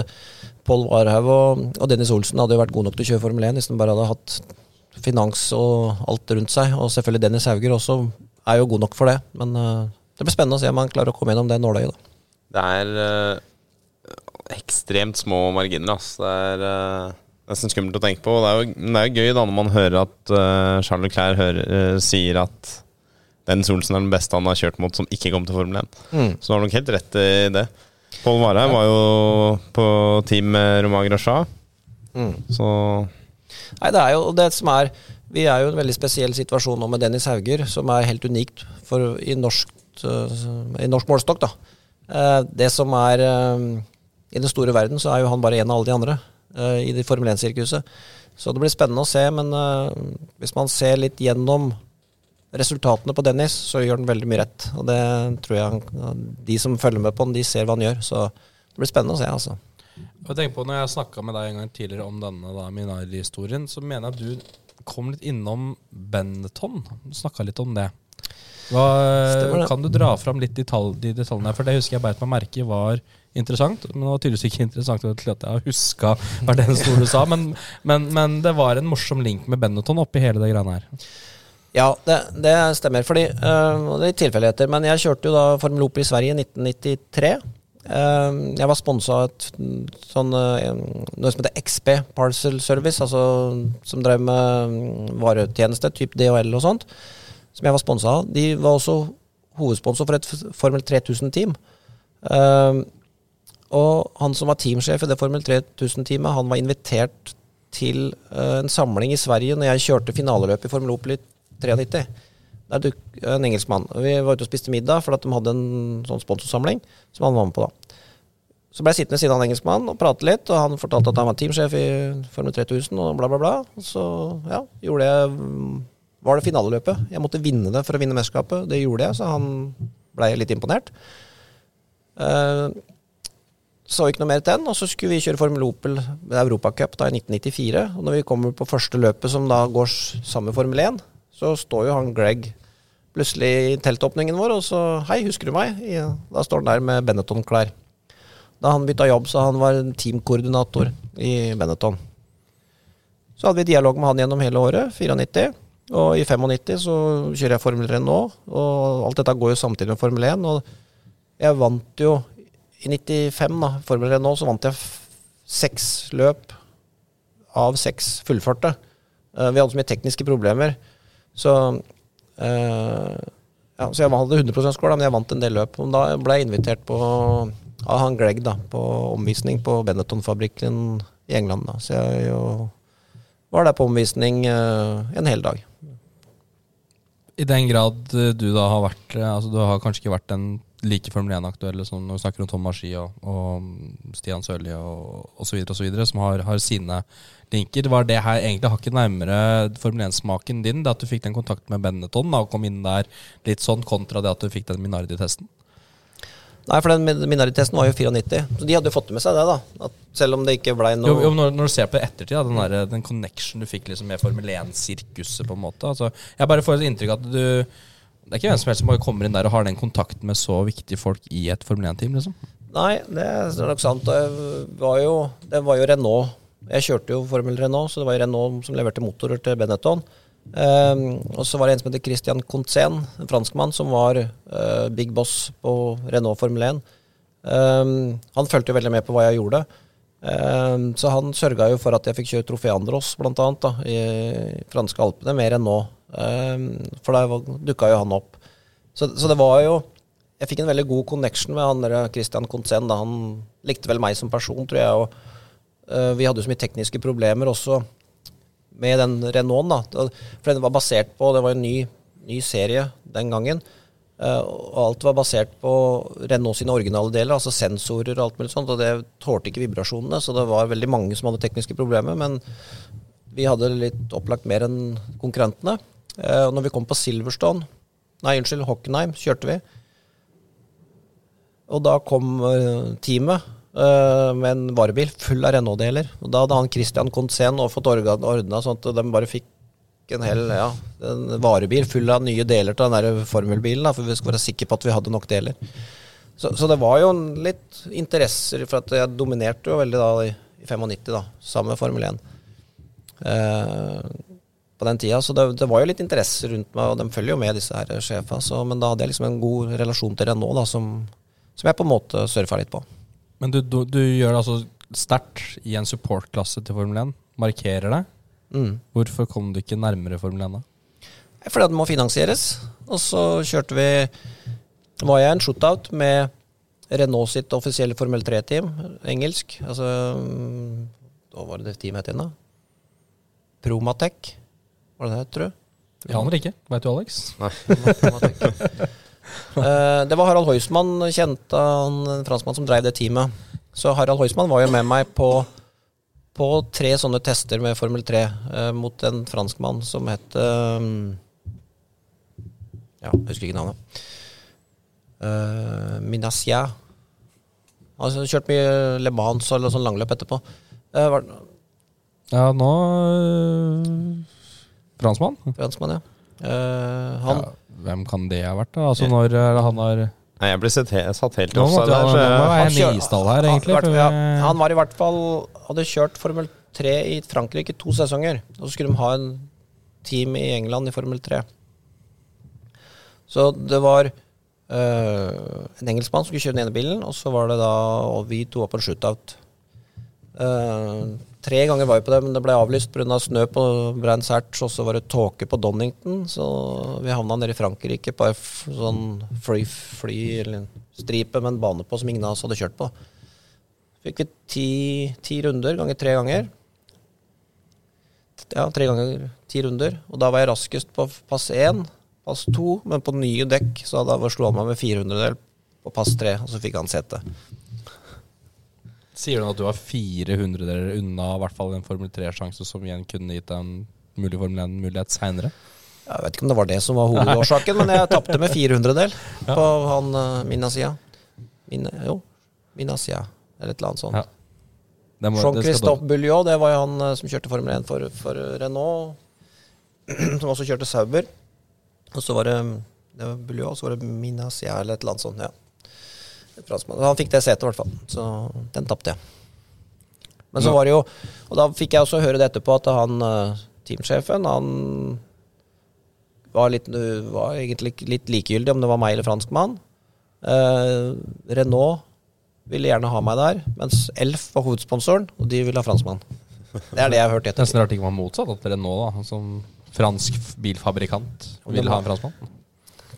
Pål Warhaug og, og Dennis Olsen hadde jo vært gode nok til å kjøre Formel 1 hvis de bare hadde hatt finans og alt rundt seg. Og selvfølgelig Dennis Hauger også er jo god nok for det. Men uh, det blir spennende å se om han klarer å komme gjennom det nåløyet. Det er ekstremt små marginer, ass. Det er, eh, nesten skummelt å tenke på. Det er jo, det er gøy da når man hører at uh, Charles Leclerc hører, uh, sier at Dennis Olsen er den beste han har kjørt mot som ikke kom til Formel 1. Mm. Så du har nok helt rett i det. Pål Varheim var jo på team med Romain Grosjean, Mm. så Nei, det er jo det som er Vi er jo i en veldig spesiell situasjon nå med Dennis Hauger, som er helt unikt for, i, norsk, i norsk målestokk. da. Det som er I den store verden, så er jo han bare en av alle de andre uh, i det Formel 1-sirkuset. Så det blir spennende å se, men uh, hvis man ser litt gjennom resultatene på Dennis, så gjør han veldig mye rett. Og det tror jeg han, de som følger med på han, de ser hva han gjør. Så det blir spennende å se, altså. Jeg tenker på Når jeg snakka med deg en gang tidligere om denne da, Minardi-historien, så mener jeg at du kom litt innom Benetton. Snakka litt om det. Hva, kan du dra fram litt detalj, de detaljene? For det husker jeg beit meg merke i var interessant. Men det var tydeligvis ikke interessant til at jeg huska hvert eneste ord du sa. Men, men, men det var en morsom link med Benetton oppi hele det greiene her. Ja, det, det stemmer. Fordi, øh, det er tilfeldigheter. Men jeg kjørte jo da Formel Opel i Sverige i 1993. Eh, jeg var sponsa av et sånn, øh, noe som heter XP Parcel Service, altså som drev med mm, varetjeneste, type DHL og sånt, som jeg var sponsa av. De var også hovedsponsor for et Formel 3000-team. Og han som var teamsjef i det Formel 3000-teamet, han var invitert til eh, en samling i Sverige når jeg kjørte finaleløpet i Formel Opel i 93. Der duk, en engelskmann. Vi var ute og spiste middag for at de hadde en sånn sponsorsamling som han var med på da. Så ble jeg sittende ved siden av en engelskmann og prate litt, og han fortalte at han var teamsjef i Formel 3000 og bla, bla, bla. Så ja, gjorde jeg var det finaleløpet. Jeg måtte vinne det for å vinne mesterskapet. Det gjorde jeg, så han blei litt imponert. Eh, så ikke noe mer til den, og så skulle vi kjøre Formel Opel Europacup da i 1994. Og når vi kommer på første løpet, som da går sammen med Formel 1, så står jo han Greg plutselig i teltåpningen vår, og så Hei, husker du meg? Da står han der med Benetton-klær. Da han bytta jobb, så han var teamkoordinator i Benetton. Så hadde vi dialog med han gjennom hele året, 94. Og i 95 så kjører jeg Formel 3 nå, og alt dette går jo samtidig med Formel 1. Og jeg vant jo i 95, da, Formel 1 nå, så vant jeg seks løp av seks fullførte. Uh, vi hadde så mye tekniske problemer, så uh, ja, Så jeg hadde 100 score, da, men jeg vant en del løp. Og da ble jeg invitert på av han Greg da, på omvisning på Benetton-fabrikken i England. da, Så jeg jo var der på omvisning uh, en hel dag. I den grad du da har vært Altså Du har kanskje ikke vært den like Formel 1-aktuelle som når vi snakker om Tom Marski og, og Stian Sørli og osv., som har, har sine linker. Var det her egentlig hakket nærmere Formel 1-smaken din, det at du fikk den kontakten med Benetton og kom inn der litt sånn, kontra det at du fikk den Minardi-testen? Nei, for den min- Minardi-testen var jo 94, så de hadde jo fått med seg det, da. At selv om det ikke blei noe Jo, jo, når, når du ser på det ettertid, da, den, der, den connection du fikk liksom med Formel 1-sirkuset, på en måte. Altså, jeg bare får et inntrykk at du Det er ikke hvem som helst som bare kommer inn der og har den kontakten med så viktige folk i et Formel 1-team, liksom. Nei, det er nok sant. Det var jo, det var jo Renault. Jeg kjørte jo Formel Renault, så det var Renault som leverte motorer til Benetton. Um, og så var det en som heter Christian Contzen, en franskmann, som var uh, big boss på Renault Formel 1. Um, han fulgte jo veldig med på hva jeg gjorde. Um, så han sørga jo for at jeg fikk kjøre Trofé Andros, blant annet, da, i franske Alpene, nå. Ehm, for da dukka jo han opp. Så, så det var jo Jeg fikk en veldig god connection med han der Christian Contzen. Da. Han likte vel meg som person, tror jeg. Og uh, vi hadde jo så mye tekniske problemer også med den Renaulten. Da- For den var basert på Det var en ny, ny serie den gangen. Uh, og alt var basert på Renault sine originale deler, altså sensorer og alt mulig sånt. Og det tålte ikke vibrasjonene, så det var veldig mange som hadde tekniske problemer. Men vi hadde litt opplagt mer enn konkurrentene. Eh, og når vi kom på Silverstone, nei, unnskyld, Hockenheim, kjørte vi. Og da kom eh, teamet eh, med en varebil full av Renault-deler. Og da hadde han Christian Contzen og fått ordna sånn at de bare fikk en hel ja, en varebil full av nye deler til den der formelbilen, for vi skulle være sikre på at vi hadde nok deler. Så, så det var jo litt interesser, for at jeg dominerte jo veldig da i, i 95, da, sammen med Formel 1. Eh, på den tida, så det, det var jo litt interesse rundt meg, og de følger jo med, disse her sjefene. Så, men da hadde jeg liksom en god relasjon til Renault, da, som, som jeg på en måte surfa litt på. Men du, du, du gjør det altså sterkt i en supportklasse til Formel 1, markerer deg. Mm. Hvorfor kom du ikke nærmere Formel 1 da? Fordi at det må finansieres. Og så kjørte vi var jeg en shootout med Renault sitt offisielle Formel 3-team, engelsk. Altså mm, Hva var det det teamet het igjen, da? Promatec, var det det tror du? Jeg aner ikke. Veit du, Alex? Promatec. [laughs] Eh, det var Harald Heusmann, kjente han, en franskmann som drev det teamet. Så Harald Heusmann var jo med meg på, på tre sånne tester med Formel 3 eh, mot en franskmann som het eh, Ja, jeg husker ikke navnet. Uh, Minasia. Han har kjørt mye Le Mans og sånn langløp etterpå. Eh, var, Ja, nå øh, Fransmann? Fransmann, ja. Uh, han Ja, hvem kan det ha vært, da? Altså når uh, han har Nei, jeg ble sett satt helt offside der. han, så Han kjør- her, egentlig. Han, ja, han var i hvert fall Hadde kjørt Formel 3 i Frankrike to sesonger. Og så skulle de ha en team i England i Formel 3. Så det var eh, en engelskmann som skulle kjøre den ene bilen, og så var det da Og vi to var på en shootout. Eh, tre ganger var vi på det, men det ble avlyst pga. Av snø på Brands Hatch, og så var det tåke på Donington, så vi havna nede i Frankrike på en sånn fly, stripe med en bane på som ingen av oss hadde kjørt på. Fikk vi ti, ti runder ganger tre ganger. Ja, tre ganger ti runder. Og da var jeg raskest på pass én, pass to, men på nye dekk så da slo han meg med 400-del på pass tre, og så fikk han sete. Sier du at du var 400 deler unna i hvert fall en Formel 3-sjanse som igjen kunne gitt deg en mulig Formel 1-mulighet seinere? Jeg vet ikke om det var det som var hovedårsaken, men jeg tapte med 400-del [laughs] på han uh, Minasia. Min, jo, Minasia, eller et eller annet sånt. Ja. Jean-Christophe Bulliot, det var jo han eh, som kjørte Formel 1 for, for Renault. [clears throat] Som også kjørte Sauber. Og så var det, det var Bulliot, og så var det Minasia eller et eller annet sånt. ja. Han fikk det setet, i hvert fall. Så den tapte jeg. Men så var det jo Og da fikk jeg også høre det etterpå, at han eh, teamsjefen, han var, litt, var egentlig litt likegyldig om det var meg eller franskmann. Eh, Renault ville gjerne ha meg der, mens Elf var hovedsponsoren, og de ville ha franskmann. Det er det jeg har hørt etterpå. Nesten rart det ikke var motsatt. At Renault, da, som fransk bilfabrikant, ville ha en franskmann.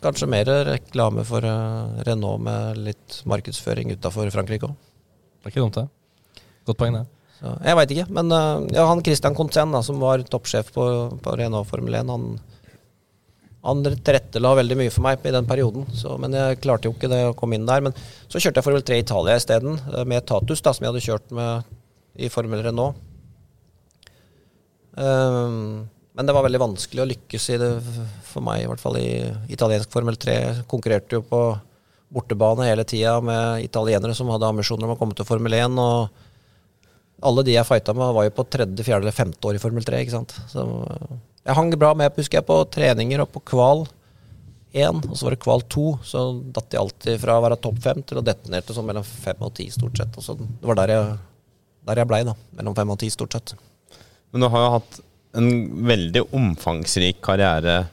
Kanskje mer reklame for eh, Renault med litt markedsføring utafor Frankrike òg. Det er ikke dumt, det. Godt poeng, det. Jeg veit ikke, men eh, ja, han Christian Conten, som var toppsjef på, på Renault Formel 1, han, han tilrettela veldig mye for meg i den perioden. Så, men jeg klarte jo ikke det å komme inn der. Men så kjørte jeg Formel 3 i Italia isteden, eh, med Tatus, da, som jeg hadde kjørt med i Formel Renault. Um, men det var veldig vanskelig å lykkes i det for meg, i hvert fall i italiensk Formel 3. Konkurrerte jo på bortebane hele tida med italienere som hadde ambisjoner om å komme til Formel 1. Og alle de jeg fighta med, var jo på tredje, fjerde eller femte år i Formel 3. ikke sant? Så jeg hang bra med, husker jeg, på treninger og på kval 1, og så var det kval 2. Så datt jeg alltid fra å være topp fem til å detonerte sånn mellom fem og ti, stort sett. Og så det var der jeg, der jeg blei, da. Mellom fem og ti, stort sett. Men du har jo hatt en veldig omfangsrik karriere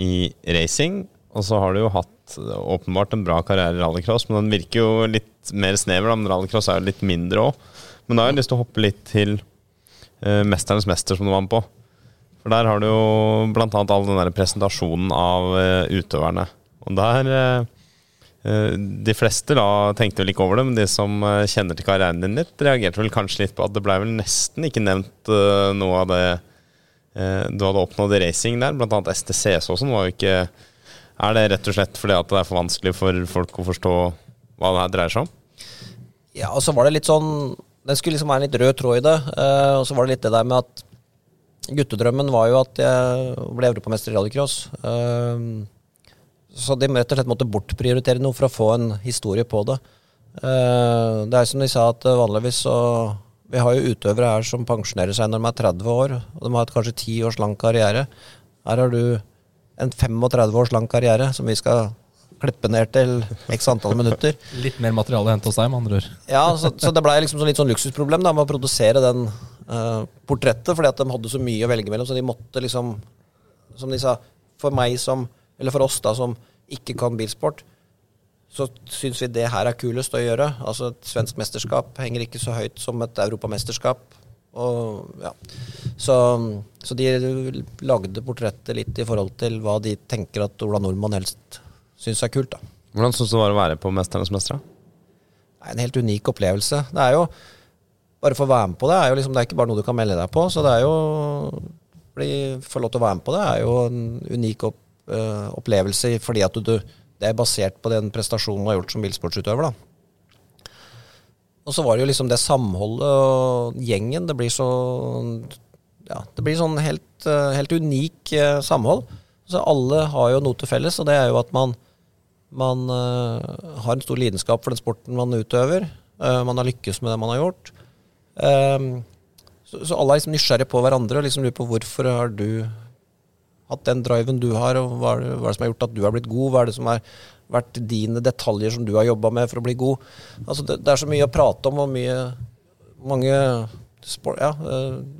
i racing, og så har du jo hatt åpenbart en bra karriere i rallycross, men den virker jo litt mer snever, men rallycross er jo litt mindre òg. Men da har jeg lyst til å hoppe litt til eh, Mesternes mester, som du var med på. For der har du jo blant annet all den der presentasjonen av eh, utøverne. Og der eh, De fleste da tenkte vel ikke over det, men de som kjenner til karrieren din litt, reagerte vel kanskje litt på at det blei vel nesten ikke nevnt noe av det du hadde oppnådd racing der. Annet STCS og sånn var jo ikke Er det rett og slett fordi at det er for vanskelig for folk å forstå hva det her dreier seg om? Ja, og så var det litt sånn Det skulle liksom være en litt rød tråd i det. eh, og så var det litt det der med at guttedrømmen var jo at jeg ble europamester i rallycross. Eh, så de rett og slett måtte bortprioritere noe for å få en historie på det. Eh, det er som de sa, at vanligvis så Vi har jo utøvere her som pensjonerer seg når de er 30 år, og de har hatt kanskje 10 års lang karriere. Her har du en 35 års lang karriere som vi skal klippe ned til x antall minutter. [laughs] Litt mer materiale å hente hos deg, med andre ord. Ja, så, så det blei liksom sånn litt sånn luksusproblem da, med å produsere den uh, portrettet, fordi at de hadde så mye å velge mellom. Så de måtte liksom, som de sa, for meg som, eller for oss da, som ikke kan bilsport, så syns vi det her er kulest å gjøre. Altså Et svensk mesterskap henger ikke så høyt som et europamesterskap Og, ja. så, så de lagde portrettet litt i forhold til hva de tenker at Ola Nordmann helst syns er kult. da. Hvordan syns du det var å være på 'Mesternes mestere'? Er en helt unik opplevelse. Det er jo Bare for å være med på det, er jo liksom, det er ikke bare noe du kan melde deg på. Så det er jo Få lov til å være med på det er jo en unik opp, øh, opplevelse fordi at du, du, det er basert på den prestasjonen du har gjort som bilsportsutøver. da. Og så var det jo liksom det samholdet og gjengen. Det blir så Ja, det blir sånn helt, øh, helt unik øh, samhold. Så alle har jo noe til felles, og det er jo at man, man øh, har en stor lidenskap for den sporten man utøver. Man har lykkes med det man har gjort. Så, alle er liksom nysgjerrige på hverandre og liksom lurer på hvorfor har du hatt den driven du har, og hva er, det, hva er det som har gjort at du har blitt god? Hva er det som har vært dine detaljer som du har jobba med for å bli god? Altså det, det, er så mye å prate om, og mye mange sport, ja,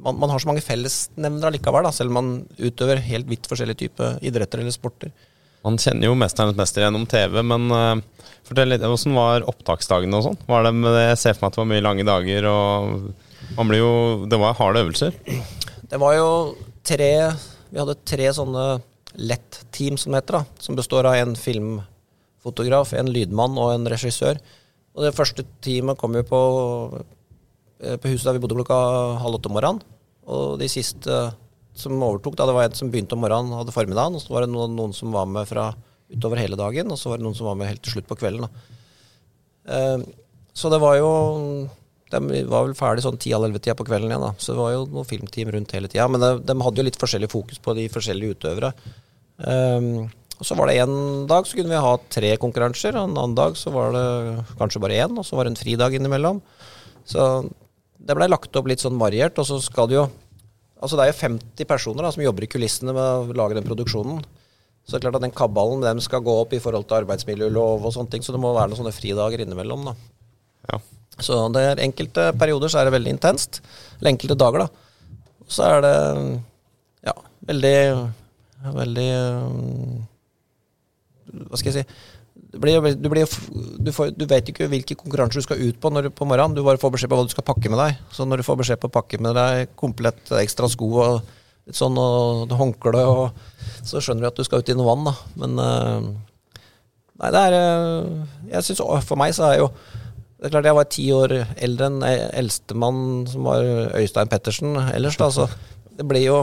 man, man, har så mange fellesnevnere likevel, da, selv om man utøver helt vidt forskjellige typer idretter eller sporter. Man kjenner jo 'Mesternes mester' gjennom TV, men uh, fortell litt, hvordan var opptaksdagene og sånn? Var det med det, Jeg ser for meg at det var mye lange dager, og man blir jo Det var harde øvelser? Det var jo tre Vi hadde tre sånne lett-team, som det heter, da, som består av en filmfotograf, en lydmann og en regissør. Og det første teamet kom jo på, eh, på huset der vi bodde klokka halv åtte om morgenen. Og de siste som overtok. Da. Det var en som begynte om morgenen, hadde formiddagen, og så var det noen, noen, som var med fra utover hele dagen, og så var det noen som var med helt til slutt på kvelden. Eh, så det var jo De var vel ferdig sånn 10-11-tida på kvelden igjen, da. Så det var jo noen filmteam rundt hele tida. Men de, de hadde jo litt forskjellig fokus på de forskjellige utøvere. Um, og så var det en dag så kunne vi ha tre konkurranser, og en annen dag så var det kanskje bare én, og så var det en fridag innimellom. Så det blei lagt opp litt sånn variert, og så skal det jo Altså Det er jo 50 personer da, som jobber i kulissene med å lage den produksjonen. Så det er klart at den kabalen dem skal gå opp i forhold til arbeidsmiljølov og sånne ting, så det må være noen sånne fridager innimellom. da. Ja. Så det er enkelte perioder så er det veldig intenst. Eller enkelte dager, da. Så er det ja, veldig Veldig Hva skal jeg si du, blir, du, blir, du, får, du, vet ikke hvilke konkurranser du skal ut på når, på morgenen. Du bare får beskjed på hva du skal pakke med deg. Så når du får beskjed på å pakke med deg komplett ekstra sko og litt sånn og håndkle, og så skjønner du at du skal ut i noe vann, da. Men uh, Nei, det er uh, Jeg syns For meg så er jo Det er klart jeg var ti år eldre enn eldstemann som var Øystein Pettersen ellers, da, så det blir jo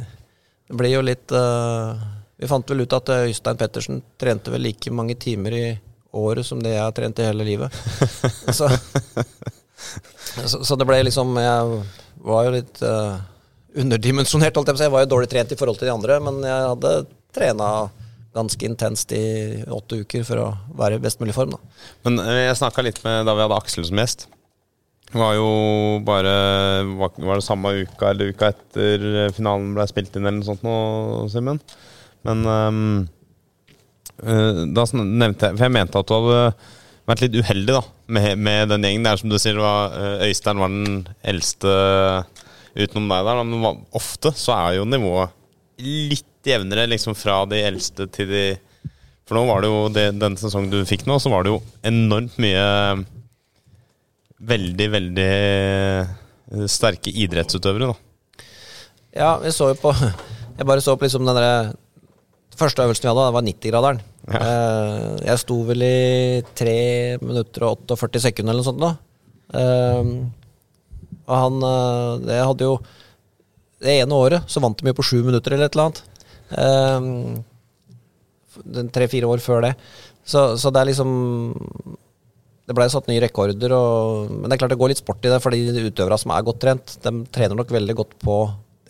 [laughs] Det ble jo litt uh, vi fant vel ut at Øystein Pettersen trente vel like mange timer i året som det jeg har trent i hele livet. [laughs] så, så, så, det ble liksom Jeg var jo litt uh, underdimensjonert, holdt jeg på å si. Jeg var jo dårlig trent i forhold til de andre, men jeg hadde trena ganske intenst i åtte uker for å være i best mulig form. Da. Men eh, jeg snakka litt med da vi hadde Aksel som gjest. Det var jo bare Var det samme uka eller uka etter finalen ble spilt inn eller noe sånt nå, Simen? Men um, da nevnte jeg For jeg mente at du hadde vært litt uheldig da med, med den gjengen. Det er som du sier, var, eh, Øystein var den eldste utenom deg der. Men ofte så er jo nivået litt jevnere liksom fra de eldste til de For nå var det jo det, den sesongen du fikk nå, så var det jo enormt mye veldig, veldig sterke idrettsutøvere, da. Ja, vi så jo på [laughs] Jeg bare så på liksom den derre Første øvelsen vi hadde, det var 90-graderen. Ja. Eh, jeg sto vel i 3 minutter og 48 sekunder eller noe sånt. da. Eh, og han eh, Det hadde jo Det ene året så vant de jo på 7 minutter eller et eller annet. Tre-fire år før det. Så, så, det er liksom Det blei satt nye rekorder, og, men det er klart det går litt sport i det, fordi de utøverne som er godt trent, de trener nok veldig godt på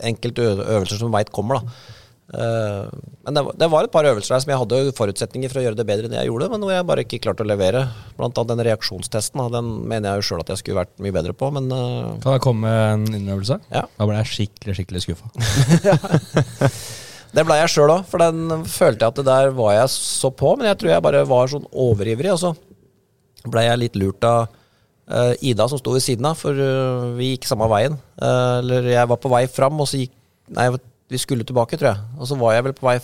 enkelte øvelser som veit kommer. da. Uh, men det det var, et par øvelser der som jeg hadde forutsetninger for å gjøre det bedre enn jeg gjorde, men hvor jeg bare ikke klarte å levere. Blant annet den reaksjonstesten. Den mener jeg jo sjøl at jeg skulle vært mye bedre på, men uh, Kan jeg komme med en innrømmelse? Ja. Da ble jeg skikkelig, skikkelig skuffa. [laughs] [laughs] det ble jeg sjøl òg, for den følte jeg at det der var jeg så på, men jeg tror jeg bare var sånn overivrig, og så ble jeg litt lurt av uh, Ida som sto ved siden av, for vi gikk samme veien. eller jeg var på vei fram, og så gikk Nei, vi skulle tilbake, tror jeg. Og så var jeg vel på vei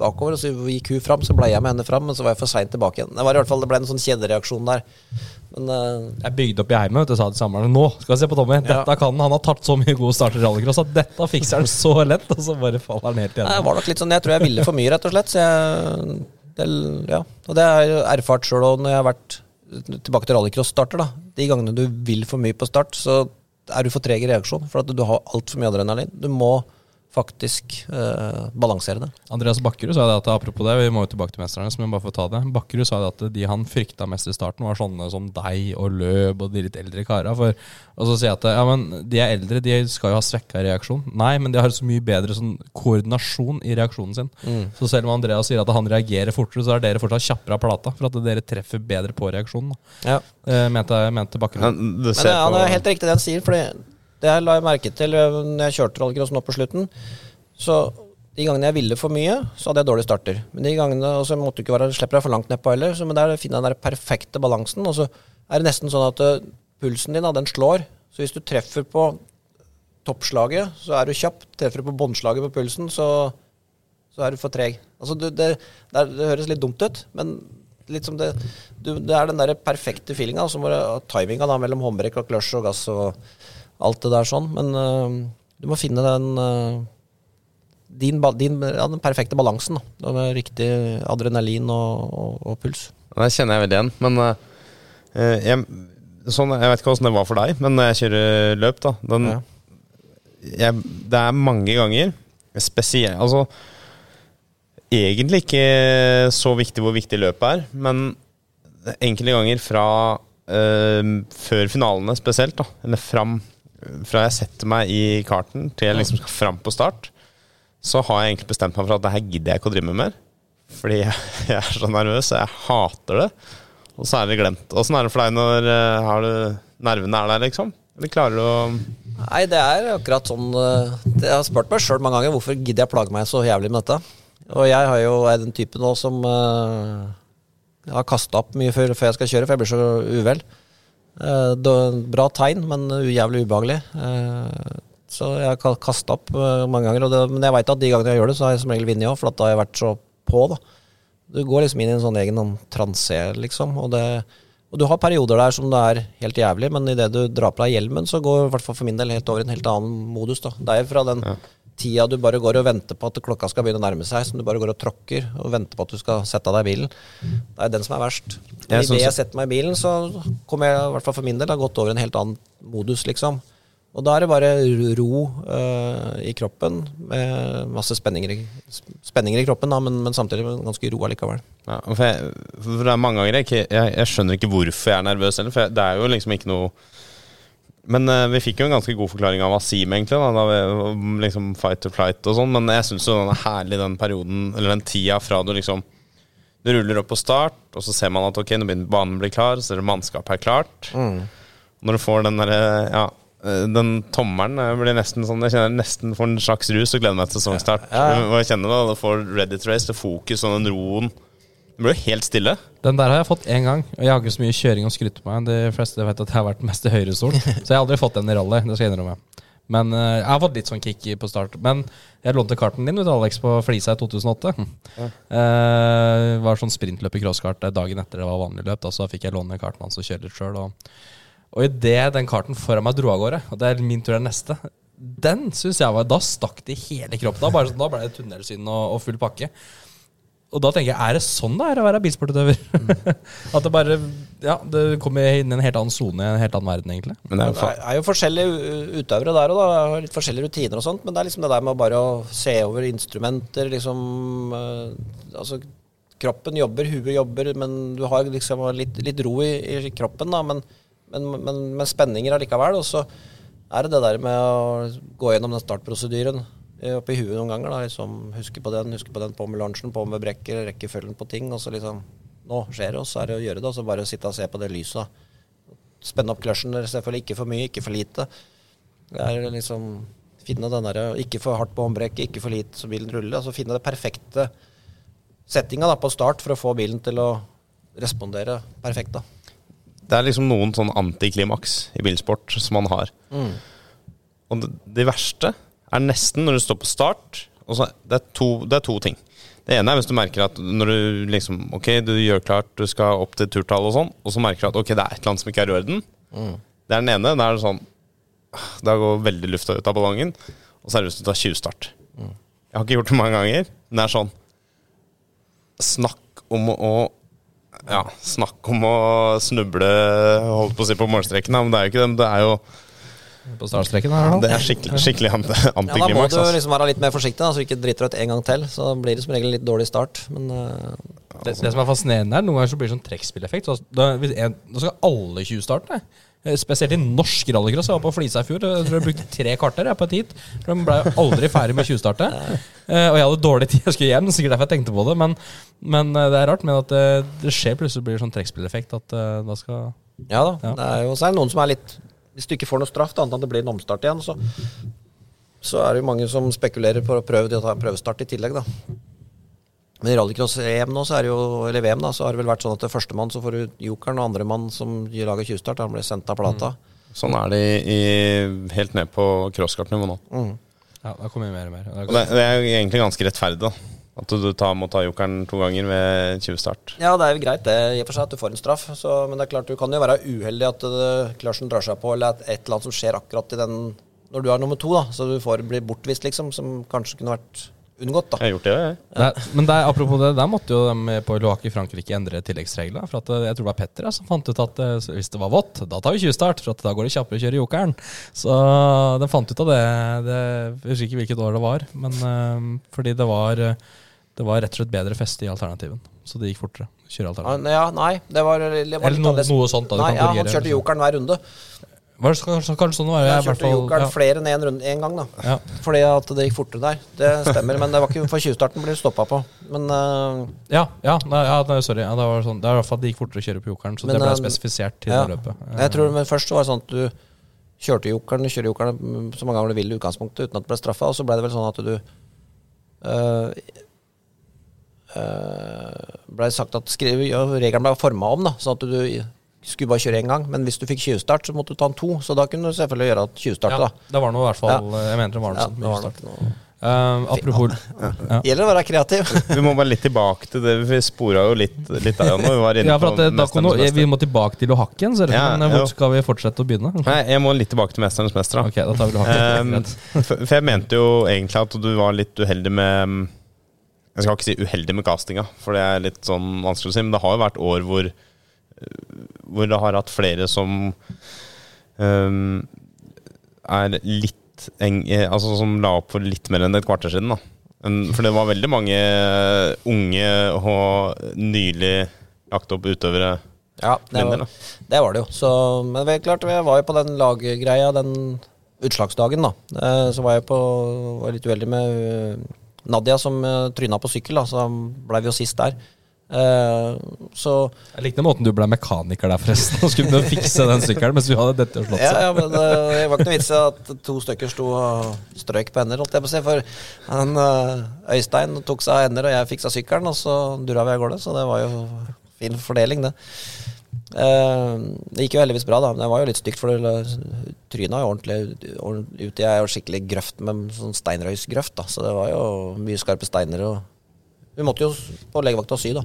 bakover, og så gikk hun fram, så ble jeg med henne fram, men så var jeg for seint tilbake igjen. Det var i hvert fall, det ble en sånn kjedereaksjon der. Men uh, Jeg bygde opp i heimen sa til samleren Nå skal vi se på Tommy. Dette Ja. kan han. Han har tatt så mye gode starter i rallycross at dette fikser han så lett. Og så bare faller han helt igjen. jeg var nok litt sånn, jeg tror jeg ville for mye, rett og slett. Så jeg, det, ja. Og det har jeg erfart sjøl òg når jeg har vært tilbake til rallycross-starter. da. De gangene du vil for mye på start, så er du for treg i reaksjon. For at du har altfor mye adrenalin. Du må faktisk eh, balansere det. Andreas Bakkerud sa det at apropos det, vi må jo tilbake til mestrene, men bare for å ta det. Bakkerud sa det at de han frykta mest i starten, var sånne som deg og Løb og de litt eldre kara. For, og så sier jeg at ja, men de er eldre, de skal jo ha svekka reaksjon. Nei, men de har så mye bedre sånn koordinasjon i reaksjonen sin. Så selv om Andreas sier at han reagerer fortere, så er dere fortsatt kjappere av plata. For at dere treffer bedre på reaksjonen. Da. Ja. Eh, mente, mente Bakkerud. Men Men ser det, han er helt riktig det han sier, for det la jeg merke til eh, når jeg kjørte rallycross nå på slutten. Så de gangene jeg ville for mye, så hadde jeg dårlig starter. Men de gangene, og så måtte du ikke være, slipper deg for langt nedpå heller. Så men der finner jeg den der perfekte balansen. Og så er det nesten sånn at eh, pulsen din, da, den slår. Så hvis du treffer på toppslaget, så er du kjapp. Treffer du på båndslaget på pulsen, så, så er du for treg. Altså, du, det, det, det høres litt dumt ut, men litt som det, du, det er den der perfekte feelinga, som var timinga da, mellom håndbrekk og clutch og gass og alt det der sånn. Men uh, du må finne den uh, din, din, ja, den perfekte balansen. Da, med riktig adrenalin og, og, og puls. Det kjenner jeg veldig igjen. Men uh, jeg, sånn, jeg vet ikke åssen det var for deg, men når jeg kjører løp, da den, Ja. jeg, Det er mange ganger spesielt Altså egentlig ikke så viktig hvor viktig løpet er, men enkelte ganger fra uh, før finalene spesielt, da, eller fram fra jeg setter meg i karten til jeg liksom skal fram på start, så har jeg egentlig bestemt meg for at det her gidder jeg ikke å drive med mer. Fordi jeg, [laughs] jeg er så nervøs, og jeg hater det. Og så er det glemt. Åssen er det for deg når eh, har du, nervene er der, liksom? Eller klarer du å Nei, det er akkurat sånn øh, Jeg har spurt meg sjøl mange ganger hvorfor gidder jeg plage meg så jævlig med dette. Og jeg har jo, er den typen nå som uh, har kasta opp mye før, før jeg skal kjøre, for jeg blir så uvel. Eh, bra tegn, men jævlig ubehagelig. Eh, så jeg har kasta opp eh, mange ganger. Det, men jeg veit at de gangene jeg gjør det, så har jeg som regel vunnet òg, for da har jeg vært så på. da. Du går liksom inn i en sånn egen sånn transe, liksom. Og, det, og du har perioder der som det er helt jævlig, men idet du drar på deg hjelmen, så går i hvert fall for min del helt over i en helt annen modus. da. Det er fra den tida du bare går og venter på at klokka skal begynne å nærme seg, som du bare går og tråkker og venter på at du skal sette deg i bilen. Det er den som er verst. Jeg Idet jeg setter meg i bilen, så kommer jeg i hvert fall for min del har gått over i en helt annen modus, liksom. Og da er det bare ro uh, i kroppen, med masse spenninger i, spenninger i kroppen, da, men, men samtidig ganske ro allikevel. ja, for, jeg, for det er mange ganger jeg, jeg, jeg skjønner ikke hvorfor jeg er nervøs heller, for jeg, det er jo liksom ikke noe Men uh, vi fikk jo en ganske god forklaring av Asim, egentlig, da, da vi, om liksom fight to flight og sånn, men jeg syns jo den er herlig, den perioden, eller den tida fra du liksom Du ruller opp på start, og så ser man at ok, nå begynner banen å bli klar, så er det mannskapet er klart. Når du får den derre Ja, eh, den tommelen blir nesten sånn Jeg kjenner nesten får en slags rus og gleder meg til sesongstart. Ja, ja. Jeg kjenner da, Du får ready to race, det fokus og den roen. Det ble helt stille. Den der har jeg fått én gang, og jeg har ikke så mye kjøring å skryte på meg. De fleste vet at jeg har vært mest i høyrestol, [laughs] så jeg har aldri fått den i rally. Det skal jeg innrømme. Men uh, jeg har fått litt sånn kick på start. Men jeg lånte karten din, vet du, Alex, på Flisa i 2008. Eh, var sånn sprintløp i crosskart dagen etter det var vanlig løp. Da, så fikk jeg låne karten hans og kjøre litt sjøl. Og, og idet den karten foran meg dro av gårde, og det er min tur er neste Den synes jeg var Da stakk det i hele kroppen. Da, bare, sånn, da ble det tunnelsyn og, og full pakke. Og da tenker jeg, er det sånn det er å være bilsportutøver? [laughs] At det bare Ja, det kommer inn i en helt annen sone, en helt annen verden, egentlig. Men det er jo Det er, jo forskjellige utøvere der og da, har litt forskjellige rutiner og sånt, men det er liksom det der med bare å se over instrumenter, liksom eh, Altså, kroppen jobber, huet jobber, men du har liksom litt, litt ro i, i kroppen, da, men, men, men, men spenninger allikevel. Og så er det det der med å gå gjennom den startprosedyren oppi huet noen ganger, da, liksom huske på den, huske på den, på med lunsjen, på med brekker, rekkefølgen på ting, og så liksom Nå skjer det, og så er det å gjøre det, og så bare sitte og se på det lyset. spenne opp kløtsjen, selvfølgelig ikke for mye, ikke for lite. Det er liksom finne den der, Ikke for hardt på håndbrekket, ikke for lite så bilen ruller. Altså finne det perfekte settinga da, på start for å få bilen til å respondere perfekt. da. Det er liksom noen sånn antiklimaks i bilsport som man har. Og det, det verste er nesten når du står på start, så, det, er to, det er to ting. Det ene er hvis du merker at når du liksom Ok, du gjør klart, du skal opp til turtall og sånn, og så merker du at ok, det er et eller annet som ikke er i orden. Det er den ene. Da er det sånn Da går veldig lufta ut av ballongen. Og så er det hvis du tar tjuvstart. Jeg har ikke gjort det mange ganger, men det er sånn Snakk om å Ja, snakk om å snuble Holdt på å si på målstreken, men det er jo ikke det. Det er jo På startstreken her, det er skikkelig, skikkelig antiklimaks. Ja, Da må du liksom være litt mer forsiktig, da, så du ikke driter deg ut en gang til. Så blir det som regel litt dårlig start. Men uh, Det, det som er fascinerende her, noen ganger så blir det sånn trekkspilleffekt. Så da, en, da skal alle 20 starte. Spesielt i norsk rallycross. Jeg var på Flisa i fjor. Jeg tror jeg brukte tre kvarter jeg, på et heat. For De ble jo aldri ferdig med 20-startet. og jeg hadde dårlig tid, jeg skulle hjem. Sikkert derfor jeg tenkte på det. Men, men eh, det er rart. Men at det, det skjer plutselig blir sånn trekkspilleffekt at eh, da skal ja da. Ja. Det er jo så er det noen som er litt Hvis du ikke får noe straff, da, annet enn at det blir en omstart igjen, så, så er det jo mange som spekulerer på å prøve å ta en prøvestart i tillegg, da. Men i rallycross-EM nå, så er det jo, eller VM, da, så har det vel vært sånn at det førstemann så får du jokeren, og andremann som lager tjuvstart, han blir sendt av plata. Sånn er det i, i, helt ned på crosskartnivå nå. Ja, da kommer vi mer og mer. Og det, det er jo egentlig ganske rettferdig, da. At du tar, må ta jokeren to ganger ved tjuvstart. Ja, det er jo greit det, i og for seg at du får en straff, så, men det er klart du kan jo være uheldig at Klarsen drar seg på, eller at et eller annet som skjer akkurat i den når du er nummer to, da, så du får bli bortvist, liksom, som kanskje kunne vært unngått. da. Jeg har gjort det, jeg. Ja. er, men der, apropos det, der måtte jo de på Loac i Frankrike endre tilleggsreglene. For at eh, Jeg tror det var Petter som fant ut at eh, hvis det var vått, da tar vi tjuvstart. For at da går det kjappere å kjøre jokeren. Så de fant ut av det. det jeg husker ikke hvilket år det var. Men eh, fordi det var, eh, det var rett og slett bedre feste i alternativen. Så det gikk fortere. Kjøre alternativen. ja, nei, det var, det var Eller noe, noe sånt. da, Nei, ja, han kjørte liksom. jokeren hver runde. Var det så- kanskje, kanskje sånn det var? Jeg, Han kjørte jokeren ja. flere enn én en, en gang, da. Ja. Fordi at det gikk fortere der. Det stemmer, men det var ikke for tjuvstarten ble du stoppa på. Men uh, Ja, ja, nei, ja nei, sorry. Ja, det var sånn, det er i hvert fall at det gikk fortere å kjøre på jokeren. Så Men, det ble eh, spesifisert til det løpet. jeg tror men først så var det sånn at du kjørte jokeren, kjørte kjører jokeren mm, så mange ganger du vil i utgangspunktet uten at du ble straffa, og så ble det vel sånn at du uh, uh, ble sagt at skrive, ja, regelen ble forma om, da, sånn at du skulle bare kjøre én gang. Men hvis du fikk tjuvstart, så måtte du ta en to. Så da kunne du selvfølgelig gjøre at tjuvstart, Ja, da. det var noe i hvert fall Jeg mener det var noe Ja, sånt. det var start. noe. Uh, apropos ja. Gjelder å være kreativ. [laughs] Vi må bare litt tilbake til det. Vi spora jo litt, litt der nå. Vi var inne Ja, for at det, mester. Vi må tilbake til Lohakken, hakke det ut Ja, men hvor jo. skal vi fortsette å begynne? Nei, jeg må litt tilbake til 'Mesternes mester'. da. Okay, da tar vi Lohakken. Um, for, for jeg mente jo egentlig at du var litt uheldig med Jeg skal ikke si uheldig med castinga, for det er litt sånn vanskelig å si, men det har jo vært år hvor Hvor det har hatt flere som um, er litt eng, eh, Altså som la opp for litt mer enn et kvarter siden, da. For det var veldig mange unge og nylig lagt opp utøvere. Ja, det var, det var det jo. Så, men er klart, vi var jo på den laggreia den utslagsdagen, da. Eh, Så var jeg på var litt uheldig med eh, Nadia som uh, tryna på sykkel, da, så blei vi jo sist der. Uh, Så Jeg likte måten du ble mekaniker der, forresten. Og skulle fikse den sykkelen mens du hadde dette og slått ja, seg. ja, men uh, det var ikke noe vits i at to stykker sto og strøk på hender, holdt jeg på å si. For han, uh, Øystein tok seg av hender, og jeg fiksa sykkelen, og så dura vi av gårde. Så det var jo fin fordeling, det. Eh, det gikk jo heldigvis bra, da, men det var jo litt stygt, for tryna jo ordentlig ut i ei skikkelig grøft med sånn steinrøysgrøft, da. Så det var jo mye skarpe steiner og Vi måtte jo på legevakta sy, da,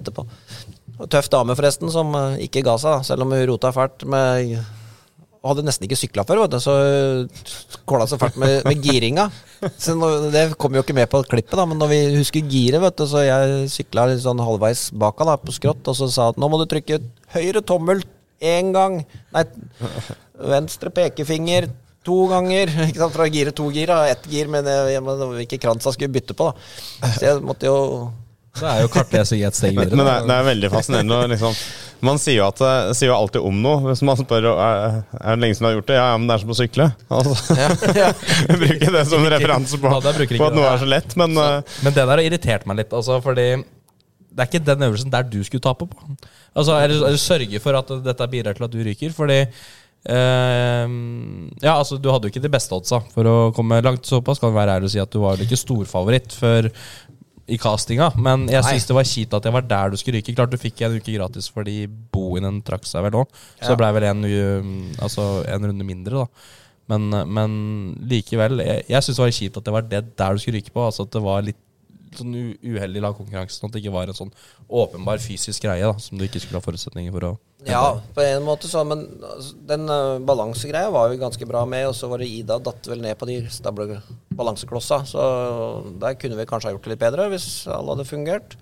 etterpå. Og tøff dame, forresten, som eh, ikke ga seg, da, selv om hun rota fælt med og hadde nesten ikke sykla før, du, så kåla så fælt med, med giringa. Så det kom jo ikke med på klippet, da, men når vi husker giret, så jeg sykla sånn halvveis baka da, på skrått, og så sa at nå må du trykke høyre tommel én gang. Nei, venstre pekefinger to ganger. [laughs] Ikke sant, fra gire to gir, og Ett gir, men jeg, jeg, kransa skulle bytte på, da. Så jeg måtte jo Det er jo kartlesing et steg videre. men det, er, det er veldig fascinerende. Liksom, man sier jo, at, eh, sier jo alltid om noe. Hvis man spør er, er det lenge siden du har gjort det, ja, ja, men det er som å sykle. Altså, Vi [laughs] bruker det som referanse på, Ja, på at det. noe er så lett, men eh, Men det der har irritert meg litt, altså, fordi det er ikke den øvelsen der du skulle tape på. Altså, eller, eller sørge for at dette bidrar til at du ryker, fordi Uh, Ja, altså, du hadde jo ikke de beste oddsa for å komme langt. Såpass kan det være ærlig å si at du var jo ikke storfavoritt før i castinga, men jeg syns det var kjipt at det var der du skulle ryke. Klart du fikk en uke gratis fordi Bohinen trakk seg vel òg, så Ja. det blei vel en, altså, en runde mindre, da. Men, men likevel, jeg, jeg syns det var kjipt at det var det der du skulle ryke på. Altså at det var litt sånn uheldig lagkonkurranse. Sånn at det ikke var en sånn åpenbar fysisk greie da, som du ikke skulle ha forutsetninger for å Ja, på en måte så, men altså, den uh, balansegreia var jo ganske bra med, og så var det Ida datt vel ned på de stable balanseklossa, så der kunne vi kanskje ha gjort det litt bedre hvis alle hadde fungert.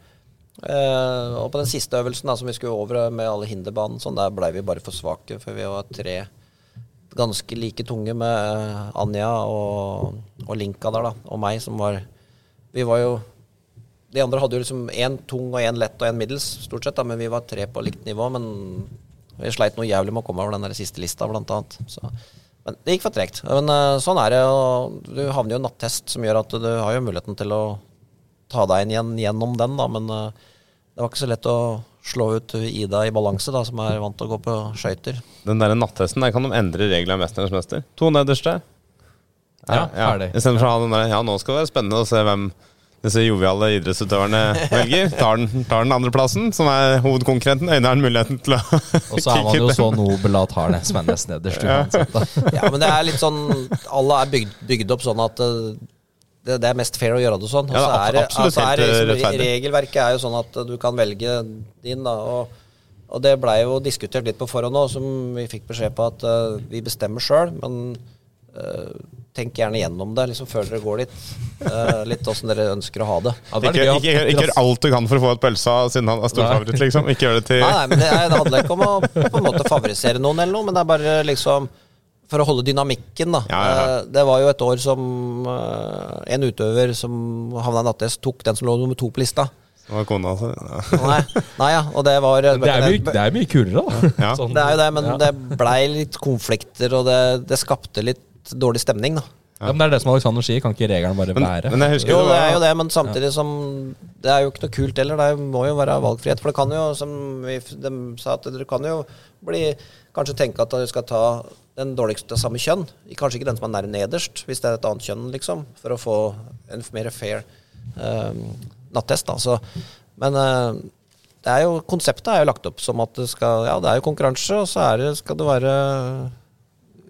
Uh, og på den siste øvelsen da, som vi skulle over med alle hinderbanen, sånn, der blei vi bare for svake, for vi var tre ganske like tunge med eh, Anja og, og Linka der, da, og meg, som var Vi var jo De andre hadde jo liksom én tung og én lett og én middels, stort sett, da, men vi var tre på likt nivå. Men vi sleit noe jævlig med å komme over den der siste lista, blant annet. Så, men det gikk for tregt. Men eh, sånn er det. Og du havner jo i en nattest som gjør at du har jo muligheten til å ta deg inn igjen gjennom den, da, men eh, det var ikke så lett å slå ut Ida i balanse, da, som er vant til å gå på skøyter. Den der nattesten, der kan de endre reglene av 'Mesternes mester. To nederste. Ja, ferdig. Istedenfor å ha den der Ja, nå skal det være spennende å se hvem disse joviale idrettsutøverne velger. Tar den, tar den andreplassen, som er hovedkonkurrenten. Øyner muligheten til å [laughs] Og så er man jo så nobel at har det som er nest nederst uansett. [laughs] Ja, men det er litt sånn Alle er bygd, bygd opp sånn at eh, det, det er mest fair å gjøre det sånn. Og Ja, så det er det, altså er eh, liksom, regelverket er jo sånn at du kan velge din, da. Og, og det blei jo diskutert litt på forhånd òg, som vi fikk beskjed på at uh, vi bestemmer sjøl, men eh, tenk gjerne gjennom det liksom før dere går dit. Uh, litt åssen dere ønsker å ha det. Ja, det Ikke, gøy ikke, ikke gjør alt du kan for å få et pølse siden han er storfavoritt, liksom. Ikke gjør det til Nei, nei, men det, det handler ikke om å på en måte favorisere noen eller noe, men det er bare liksom for å holde dynamikken, da. Ja, ja, ja. Eh, Det var jo et år som eh, en utøver som havna i nattest, tok den som lå nummer to på lista. Det var kona, altså. Ja. Nei, nei ja, og det var Det er, mye, det er mye kulere, da. Ja. Sånn- Det er jo det, men ja. det blei litt konflikter, og det, det skapte litt dårlig stemning, da. Ja, men det er det som Alexander sier, kan ikke regelen bare være? men jeg husker Jo, det det er jo det, men samtidig som Det er jo ikke noe kult heller. Det må jo være valgfrihet. For det kan jo, som vi, de sa, at dere kan jo bli Kanskje tenke at du skal ta den dårligste av samme kjønn. Kanskje ikke den som er nær nederst, hvis det er et annet kjønn, liksom. For å få en mer fair eh, nattest, da. Så, men eh, det er jo, konseptet er jo lagt opp som at det skal Ja, det er jo konkurranse, og så er det, skal det være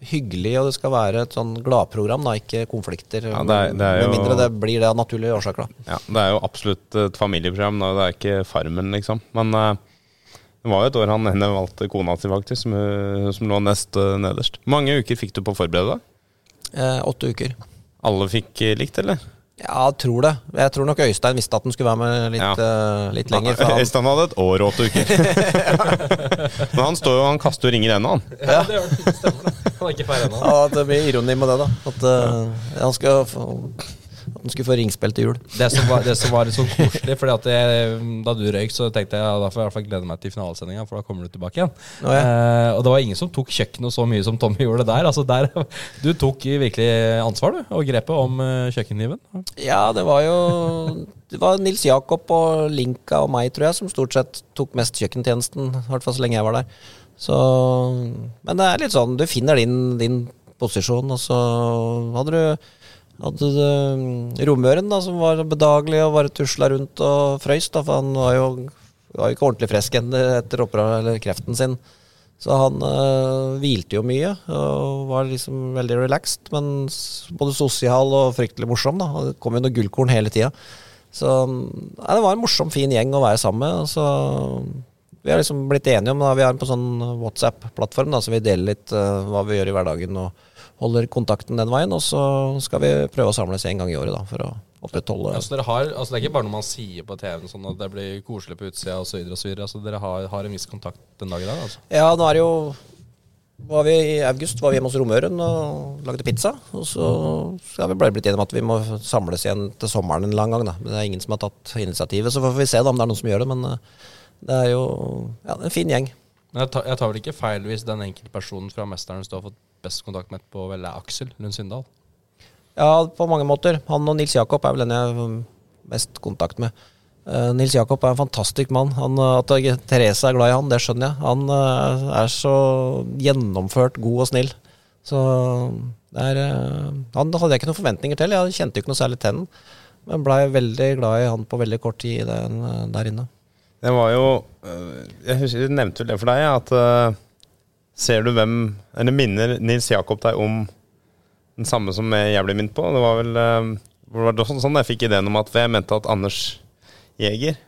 hyggelig, og det skal være et sånn gladprogram, da, ikke konflikter. Ja, det er- det er Med jo- mindre det blir det av naturlige årsaker, da. Ja, det er jo absolutt et familieprogram. da. Det er ikke Farmen, liksom. Men uh, det var jo et år han henne valgte kona si, faktisk, som, eh, som lå nest uh, nederst. Hvor mange uker fikk du på å forberede deg? Eh, åtte uker. Alle fikk likt, eller? Ja, tror det. Jeg tror nok Øystein visste at han skulle være med litt, Ja. uh, litt lenger. Han, Øystein hadde et år og åtte uker. [laughs] Men han står jo han kaster jo ringer ennå, han. Ja, det gjør det. Stemmer det. Han er ikke ferdig ennå. ja, det blir ironi med det, da. At, eh, han skal han skulle få ringspill til jul. Det som var, det som var litt sånn koselig, Fordi at jeg, da du røyk, så tenkte jeg da får jeg i hvert fall glede meg til finalesendinga, for da kommer du tilbake igjen. Å, ja. eh, og det var ingen som tok kjøkkenet så mye som Tommy gjorde der. Altså der Du tok virkelig ansvar, du, og grepet om eh, kjøkkenkniven. Ja, det var jo Det var Nils Jakob og Linka og meg, tror jeg, som stort sett tok mest kjøkkentjenesten. I hvert fall så lenge jeg var der. Så Men det er litt sånn, du finner din, din posisjon, og så hadde du hadde du mm, romøren, da, som var bedagelig og bare tusla rundt og frøys, da, for han var jo, var jo ikke ordentlig frisk etter opera, eller kreften sin. Så han øh, hvilte jo mye og var liksom veldig relaxed, men både sosial og fryktelig morsom. da. Det kom jo noe gullkorn hele tida. Så nei, det var en morsom, fin gjeng å være sammen med. Så vi har liksom blitt enige om da, Vi har en på sånn WhatsApp-plattform, da, så vi deler litt øh, hva vi gjør i hverdagen og holder kontakten den veien. Og så skal vi prøve å samles en gang i året da, for å opprettholde dere har, altså, det er ikke bare noe man sier på TV-en sånn at det blir koselig på utsida osv. Altså, dere har, har en viss kontakt den dag i dag? Altså. Ja, nå er det jo var vi I august var vi hjemme hos Romøren og lagde pizza. Og så har vi bare blitt enige om at vi må samles igjen til sommeren en lang gang. Da. Men det er ingen som har tatt initiativet, så får vi se da om det er noen som gjør det. Men eh, det er jo ja, en fin gjeng. Jeg tar, jeg tar vel ikke feil hvis den enkelte personen fra Mesternes du har fått best kontakt med på, vel er Aksel Lund Sindal? Ja, på mange måter. Han og Nils Jakob er vel den jeg har mest kontakt med. Uh, Nils Jakob er en fantastisk mann. Han, eh, at Therese er glad i han, det skjønner jeg. Han uh, er så gjennomført god og snill. Så det er eh, Han hadde jeg ikke noen forventninger til. Jeg kjente ikke noe særlig til den. Men blei veldig glad i han på veldig kort tid eh, der inne. Det var jo øh, Jeg husker jeg nevnte vel det for deg, at øh, Ser du hvem Eller minner Nils Jakob deg om den samme som jeg ble minnet på. Det var vel eh, det var sånn, jeg fikk ideen om at jeg mente at Anders Jæger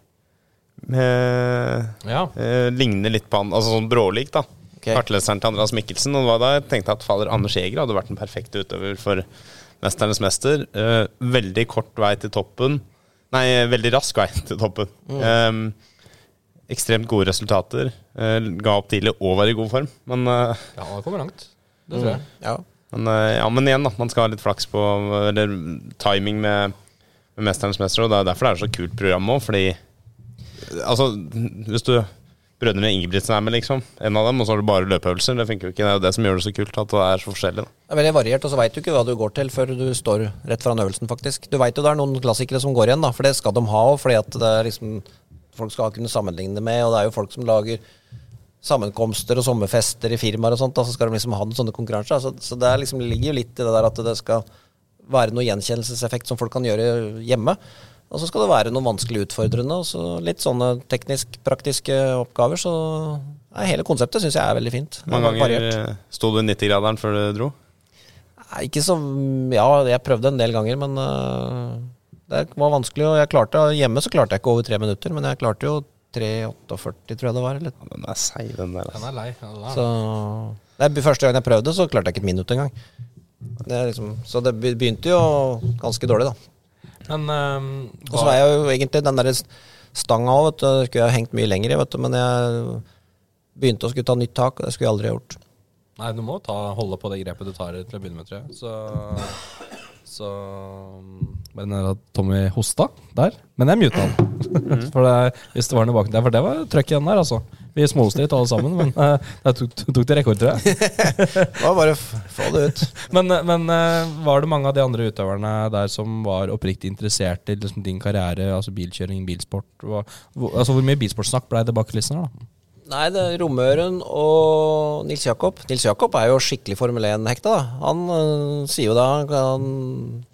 eh, Ja. eh, ligner litt på han, altså sånn brålik, da. Okay. Kartleseren til Andreas Mikkelsen. Og det var da jeg tenkte at fader, Anders Jæger hadde vært en perfekt utøver for Mesternes mester. Eh, veldig kort vei til toppen. Nei, veldig rask vei til toppen. Eh, ekstremt gode resultater. Eh, ga opp tidlig og var i god form. Men, eh, ja, han kommer langt. Det tror jeg. Ja. men, eh, ja, men igjen, da. Man skal ha litt flaks på Eller timing med, med Mesternes mester. Og det er derfor det er så kult program òg, fordi Altså, hvis du Brødrene Ingebrigtsen er med, liksom. En av dem, og så har du bare løpeøvelser. Det funker jo ikke. Det er jo det som gjør det så kult, at det er så forskjellig. Da. Det er veldig variert, og så veit du ikke hva du går til før du står rett foran øvelsen, faktisk. Du veit jo det er noen klassikere som går igjen, da, for det skal de ha òg, fordi at det er liksom Folk skal kunne sammenligne med, og det er jo folk som lager sammenkomster og sommerfester i firmaer og sånt, da, så skal de liksom ha noen sånne konkurranser. Så, så det liksom, ligger jo litt i det der at det skal være noe gjenkjennelseseffekt som folk kan gjøre hjemme. Og så skal det være noe vanskelig utfordrende, og så litt sånne teknisk-praktiske oppgaver. Så nei, hele konseptet syns jeg er veldig fint. Mange ganger eh, sto du i 90-graderen før du dro? Nei, ikke så Ja, jeg prøvde en del ganger, men øh, det var vanskelig. Og jeg klarte Hjemme så klarte jeg ikke over tre minutter, men jeg klarte jo 3,48, tror jeg det var. Eller. Ja, den er seig, den der. Den Altså. er lei. Ja, den er. Så det er første gang jeg prøvde, så klarte jeg ikke et minutt engang. Det er liksom, så det begynte jo ganske dårlig, da. Men um, Og så var jeg jo egentlig den derre stanga òg, vet du. Det skulle jeg hengt mye lenger i, vet du. Men jeg begynte å skulle ta nytt tak, og det skulle jeg aldri ha gjort. Nei, du må ta, holde på det grepet du tar til å begynne med, tror jeg. Så, så Bare er at Tommy hosta der? Men jeg muta han. [laughs] for det, hvis det var noe bak der. For det var trøkk igjen der, altså. Vi småste litt alle sammen, men uh, det tok, tok det rekord, tror jeg. [laughs] Det var bare få det ut. Men, men uh, var det mange av de andre utøverne der som var oppriktig interessert i liksom, din karriere, altså bilkjøring, bilsport? Hva, hvor, altså, hvor mye bilsportsnakk ble det bak kulissene? da? Nei, det er Romøren og Nils Jakob. Nils Jakob er jo skikkelig Formel 1-hekta. Han øh, sier jo da han,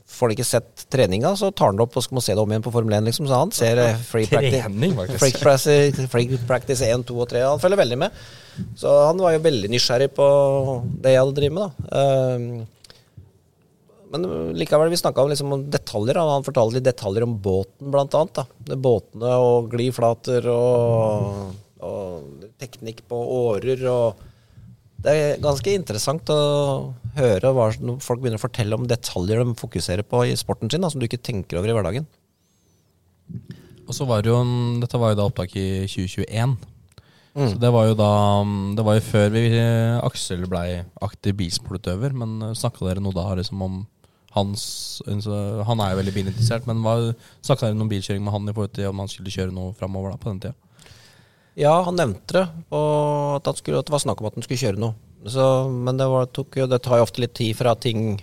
Får de ikke sett treninga, så tar han det opp og skal må se det om igjen på Formel 1, liksom. Så han ser eh, [laughs] free practice, Trening, free practice, free practice 1, 2 og 3. Han følger veldig med. Så han var jo veldig nysgjerrig på det jeg hadde drevet med, da. Um, men likevel, vi snakka liksom om detaljer. Han fortalte litt detaljer om båten, blant annet. Da. Båtene og gliflater og, og teknikk på årer og Det er ganske interessant å høre hva, folk begynner å fortelle om detaljer de fokuserer på i sporten sin, da, som du ikke tenker over i hverdagen. Og så var det jo en, Dette var jo da opptak i 2021. Så det var jo da Det var jo før vi, Aksel blei aktiv bilsportutøver. Men snakka dere noe da liksom om hans Han er jo veldig bilinteressert, men snakka dere om bilkjøring med han i forhold til om han skulle kjøre noe framover da på den tida? Ja, han nevnte det, og at, skulle, at det var snakk om at han skulle kjøre noe. Så, men det, var, tok, det tar jo ofte litt tid fra ting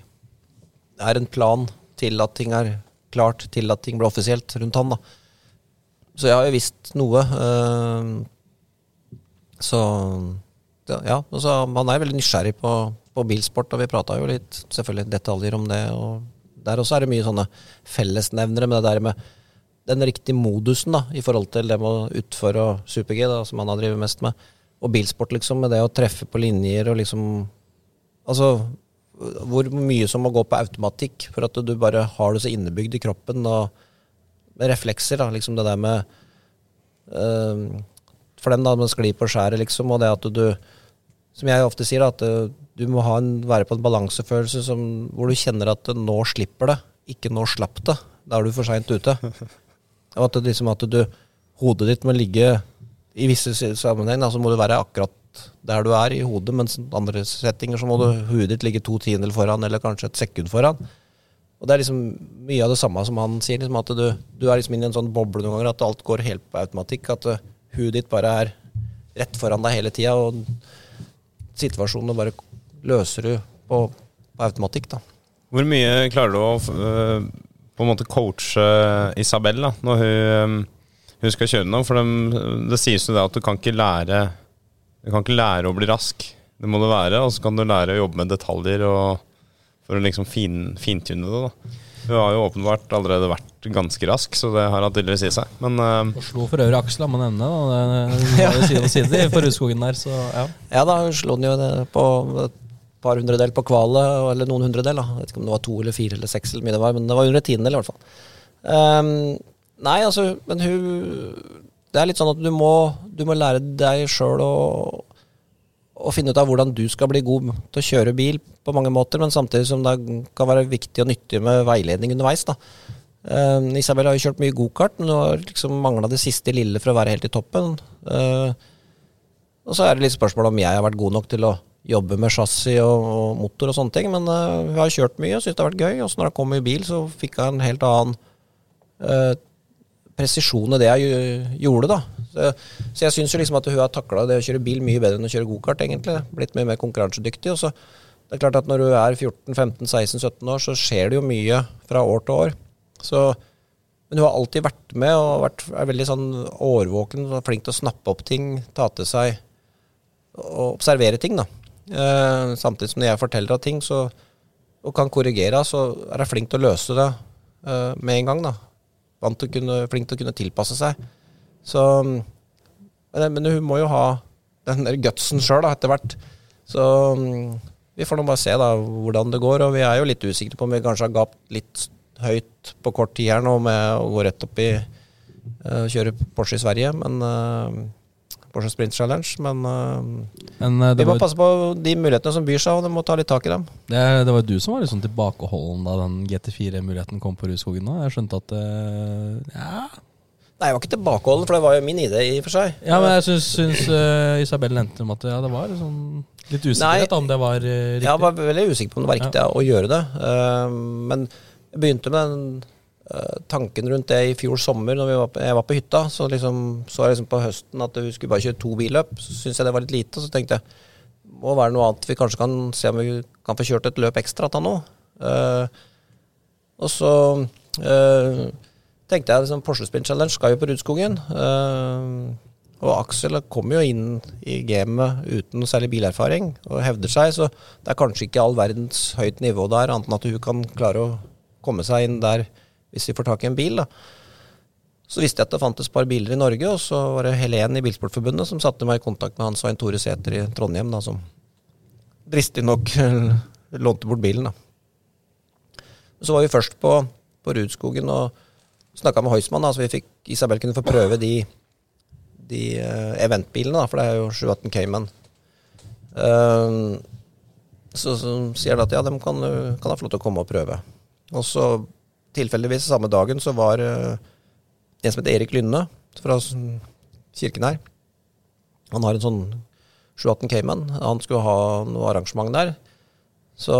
er en plan, til at ting er klart, til at ting blir offisielt rundt han. da. Så jeg har jo visst noe. øh, så ja, altså, han er veldig nysgjerrig på, på bilsport, og vi prata jo litt selvfølgelig detaljer om det. og Der også er det mye sånne fellesnevnere med det der med den riktige modusen da, i forhold til det med å utføre og super-G, da, som han har drevet mest med. Og bilsport, liksom, med det å treffe på linjer og liksom Altså, hvor mye som må gå på automatikk for at du bare har det så innebygd i kroppen, og reflekser, da, liksom det der med øh, For dem, da, med skli på skjæret, liksom, og det at du Som jeg ofte sier, da, at eh, du må en, være på en balansefølelse som, hvor du kjenner at nå slipper det, ikke nå slapp det. Da er du for seint ute. [laughs] Og at, liksom, at du, hodet ditt må ligge I visse sammenhenger, sammenheng så må du være akkurat der du er i hodet, mens andre settinger så må du, hodet ditt ligge to tiendedeler foran, eller kanskje et sekund foran. Og det er liksom mye av det samme som han sier, liksom at du, du er liksom inne i en sånn boble noen ganger, at alt går helt på automatikk. At uh, huet ditt bare er rett foran deg hele tida, og situasjonene bare løser du på, på automatikk. da. Hvor mye klarer du å øh, på en måte coache Isabel da, når hun, øh, hun skal kjøre nå? For dem, det sies jo det at du kan ikke lære Du kan ikke lære å bli rask. Det må du være, og så kan du lære å jobbe med detaljer og, for å liksom fin, fintune det. da. Hun har jo åpenbart allerede vært ganske rask, så det har hatt tydeligvis i seg. Men uh, Og slo for øvrig Aksel, må nevne. Det, Det var jo side om side på Rudskogen der, så ja. Ja da, hun slo den jo det på, par hundredel på kvalet, eller noen hundredel. Jeg vet ikke om det var to eller fire eller seks, eller mye det var, men det var under en tiendedel i hvert fall. Um, nei, altså, men hun Det er litt sånn at du må, du må lære deg sjøl å, å finne ut av hvordan du skal bli god til å kjøre bil på mange måter, men samtidig som det kan være viktig og nyttig med veiledning underveis. da. Ehm, Isabel har jo kjørt mye gokart, men hun har liksom mangla det siste lille for å være helt i toppen. Uh, og så er det litt spørsmål om jeg har vært god nok til å jobbe med chassis og, og motor og sånne ting, men uh, hun har kjørt mye og syntes det har vært gøy. Og så når hun kom i bil, så fikk hun en helt annen uh, presisjon i det jeg gjorde, da. Så, så jeg syns jo liksom at hun har takla det å kjøre bil mye bedre enn å kjøre gokart, egentlig. Blitt mye mer konkurransedyktig. Og så det er klart at når du er 14-15-16-17 år, så skjer det jo mye fra år til år. Så men hun har alltid vært med og vært, er veldig sånn årvåken og flink til å snappe opp ting, ta til seg og observere ting. da. Eh, samtidig som når jeg forteller av ting så, og kan korrigere, så er jeg flink til å løse det eh, med en gang. da. Vant til å kunne, flink til å kunne tilpasse seg. Så, men, men hun må jo ha den der gutsen sjøl etter hvert. Så vi får nå bare se da hvordan det går. Og vi er jo litt usikre på om vi kanskje har gapt litt høyt på kort tid her nå med å gå rett opp i uh, kjøre Porsche i Sverige, men uh, Porsche Sprint Challenge. Men, uh, Men uh, det vi må var, passe på de mulighetene som byr seg, og vi må ta litt tak i dem. det, det var du som var sånn tilbakeholden da den GT4-muligheten kom på Rudskogen nå. Jeg skjønte at uh, ja. Nei, jeg var ikke tilbakeholden, for det var jo min idé i og for seg. ja, men jeg syns, syns Isabel nevnte om at ja, det var sånn litt usikkerhet Nei. om det var riktig. Jeg var veldig usikker på om det var riktig å gjøre det. Men jeg begynte med den tanken rundt det i fjor sommer, når var på, jeg var på hytta. Så liksom, så jeg liksom på høsten at vi skulle bare kjøre to billøp. Så syntes jeg det var litt lite. Så tenkte jeg må være noe annet vi kanskje kan se om vi kan få kjørt et løp ekstra da nå. Uh, og så uh, tenkte jeg liksom Porsche Spin Challenge skal jo på Rudskogen. Uh, og Aksel kommer jo inn i gamet uten noe særlig bilerfaring og hevder seg, så det er kanskje ikke all verdens høyt nivå der, annet enn at hun kan klare å komme seg inn der hvis vi får tak i en bil. da. Så visste jeg at det fantes et par biler i Norge, og så var det Helen i Bilsportforbundet som satte meg i kontakt med han Svein Tore Sæter i Trondheim, da, som dristig nok [laughs] lånte bort bilen. da. Så var vi først på, på Rudskogen og snakka med Heusmann, da, så vi fikk Isabel kunne få prøve de, de eh, eventbilene, da, for det er jo 718 Cayman. Uh, så, så sier de at ja, de kan, kan ha få lov til å komme og prøve. Og så tilfeldigvis samme dagen så var uh, en som heter Erik Lynne fra kirken her. Han har en sånn 718 Cayman. Han skulle ha noe arrangement der. Så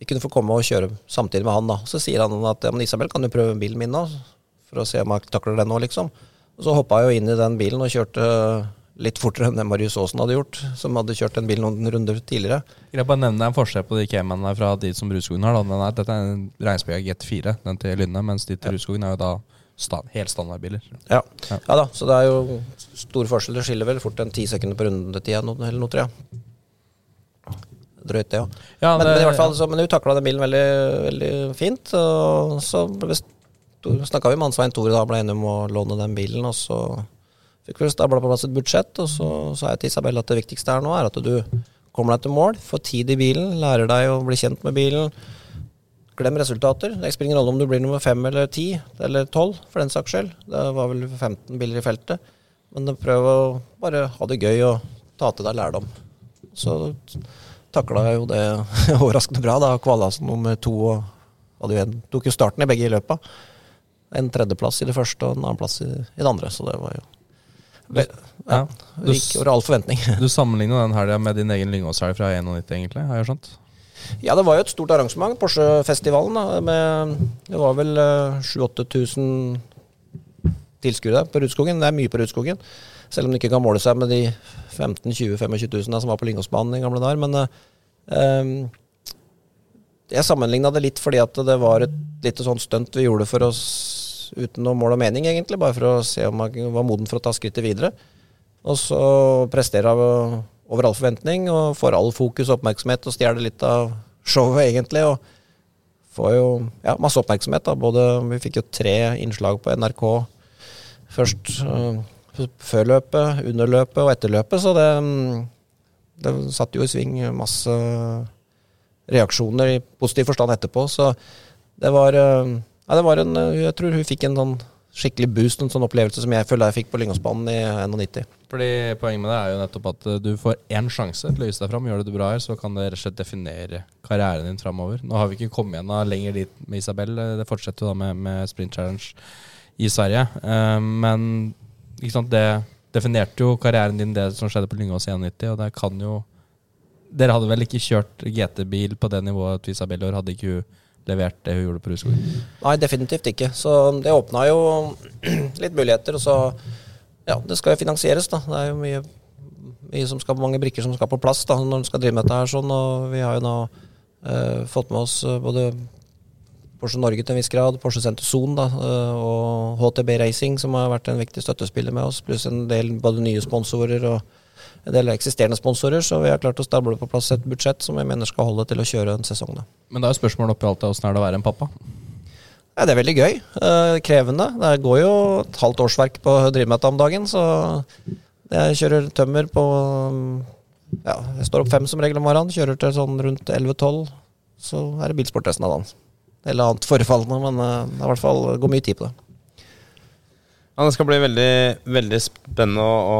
vi kunne få komme og kjøre samtidig med han, da. Så sier han at ja, men Isabel, kan du prøve bilen min nå? For å se om jeg takler den nå, liksom. Og så hoppa jeg jo inn i den bilen og kjørte litt fortere enn det Marius Aasen hadde gjort, som hadde kjørt den bilen noen runder tidligere. Jeg vil bare nevne en forskjell på de Caymanene fra de som Rudskogen har. Er, dette er en regnspegel GT4, den til Lynne, mens de til Rudskogen er jo da stand, helt standardbiler. Ja. Ja. ja da, så det er jo stor forskjell. Det skiller vel fort en ti sekunder på rundetida eller noe, tror jeg. Drøyt, det òg. Ja, men, det- men i hvert fall, så, men hun takla den bilen veldig, veldig fint. Og så snakka vi med Hans Svein Tore da, ble enige om å låne den bilen. Og så fikk vi stabla på plass et budsjett, og så sa jeg til Isabel at det viktigste her nå er at du kommer deg til mål, får tid i bilen, lærer deg å bli kjent med bilen. Glem resultater. Det spiller ingen rolle om du blir nummer fem eller ti eller tolv, for den saks skyld. Det var vel 15 biler i feltet. Men prøv å bare ha det gøy og ta til deg lærdom. Så takla jeg jo det [laughs] overraskende bra. Da kvala som nummer to og hadde jo en, tok jo starten i begge i løpa. En tredjeplass i det første og en annenplass i, i det andre. Så det var jo Vel, ja, det gikk over all forventning. [laughs] Du sammenligner den helga med din egen Lyngåshelg fra 91, egentlig, har jeg skjønt? Ja, det var jo et stort arrangement, Porsche-festivalen. da, med, Det var vel eh, 7000-8000 tilskuere på Rudskogen. Det er mye på Rudskogen. Selv om det ikke kan måle seg med de 15 000-25 000 som var på Lyngåsbanen i gamle dager. Men eh, eh, jeg sammenligna det litt fordi at det var et lite sånn stunt vi gjorde for oss uten noe mål og mening, egentlig. Bare for å se om man var moden for å ta skrittet videre. Og så presterer han over all forventning og får all fokus og oppmerksomhet og stjeler litt av showet, egentlig. Og får jo ja, masse oppmerksomhet. da, både Vi fikk jo tre innslag på NRK først uh, før løpet, under løpet og etter løpet, så det, det satt jo i sving masse reaksjoner i positiv forstand etterpå. Så det var, eh, ja, det var en Jeg tror hun fikk en sånn skikkelig boost, en sånn opplevelse som jeg føler jeg fikk på Lyngåsbanen i 91. Fordi Poenget med det er jo nettopp at eh, du får én sjanse til å vise deg fram. Gjør du det bra her, så kan det rett og slett definere karrieren din framover. Nå har vi ikke kommet igjen lenger dit med Isabel. Det fortsetter jo da med, med Sprint Challenge i Sverige. Eh, men sant, det definerte jo karrieren din, det som skjedde på Lyngås i 91. Og det kan jo Dere hadde vel ikke kjørt GT-bil på det nivået til Isabel i år? Hadde ikke hun levert det hun gjorde på Rudskog? Nei, definitivt ikke. Så det åpna jo [clears throat] litt muligheter. Og så Ja, det skal jo finansieres, da. Det er jo mye, mye som skal, mange brikker som skal på plass da, når en skal drive med dette her sånn. Og vi har jo nå eh, fått med oss eh, både Porsche Norge til en viss grad, Porsche Center Zone da, eh, og HTB Racing, som har vært en viktig støttespiller med oss, pluss en del både nye sponsorer og en del eksisterende sponsorer. Så vi har klart å stable på plass et budsjett som vi mener skal holde til å kjøre en sesong. da. Men da er spørsmålet oppi alt åssen er det å være en pappa? Ja, det er veldig gøy. Eh, krevende. Det går jo et halvt årsverk på å drive med dette om dagen, så jeg kjører tømmer på Ja, jeg står opp fem som regel om morgenen, kjører til sånn rundt 11-12. Så er det bilsport resten av dagen. Eller annet forefallende, men eh, det er i hvert fall går mye tid på det. Ja, Det skal bli veldig, veldig spennende å, å,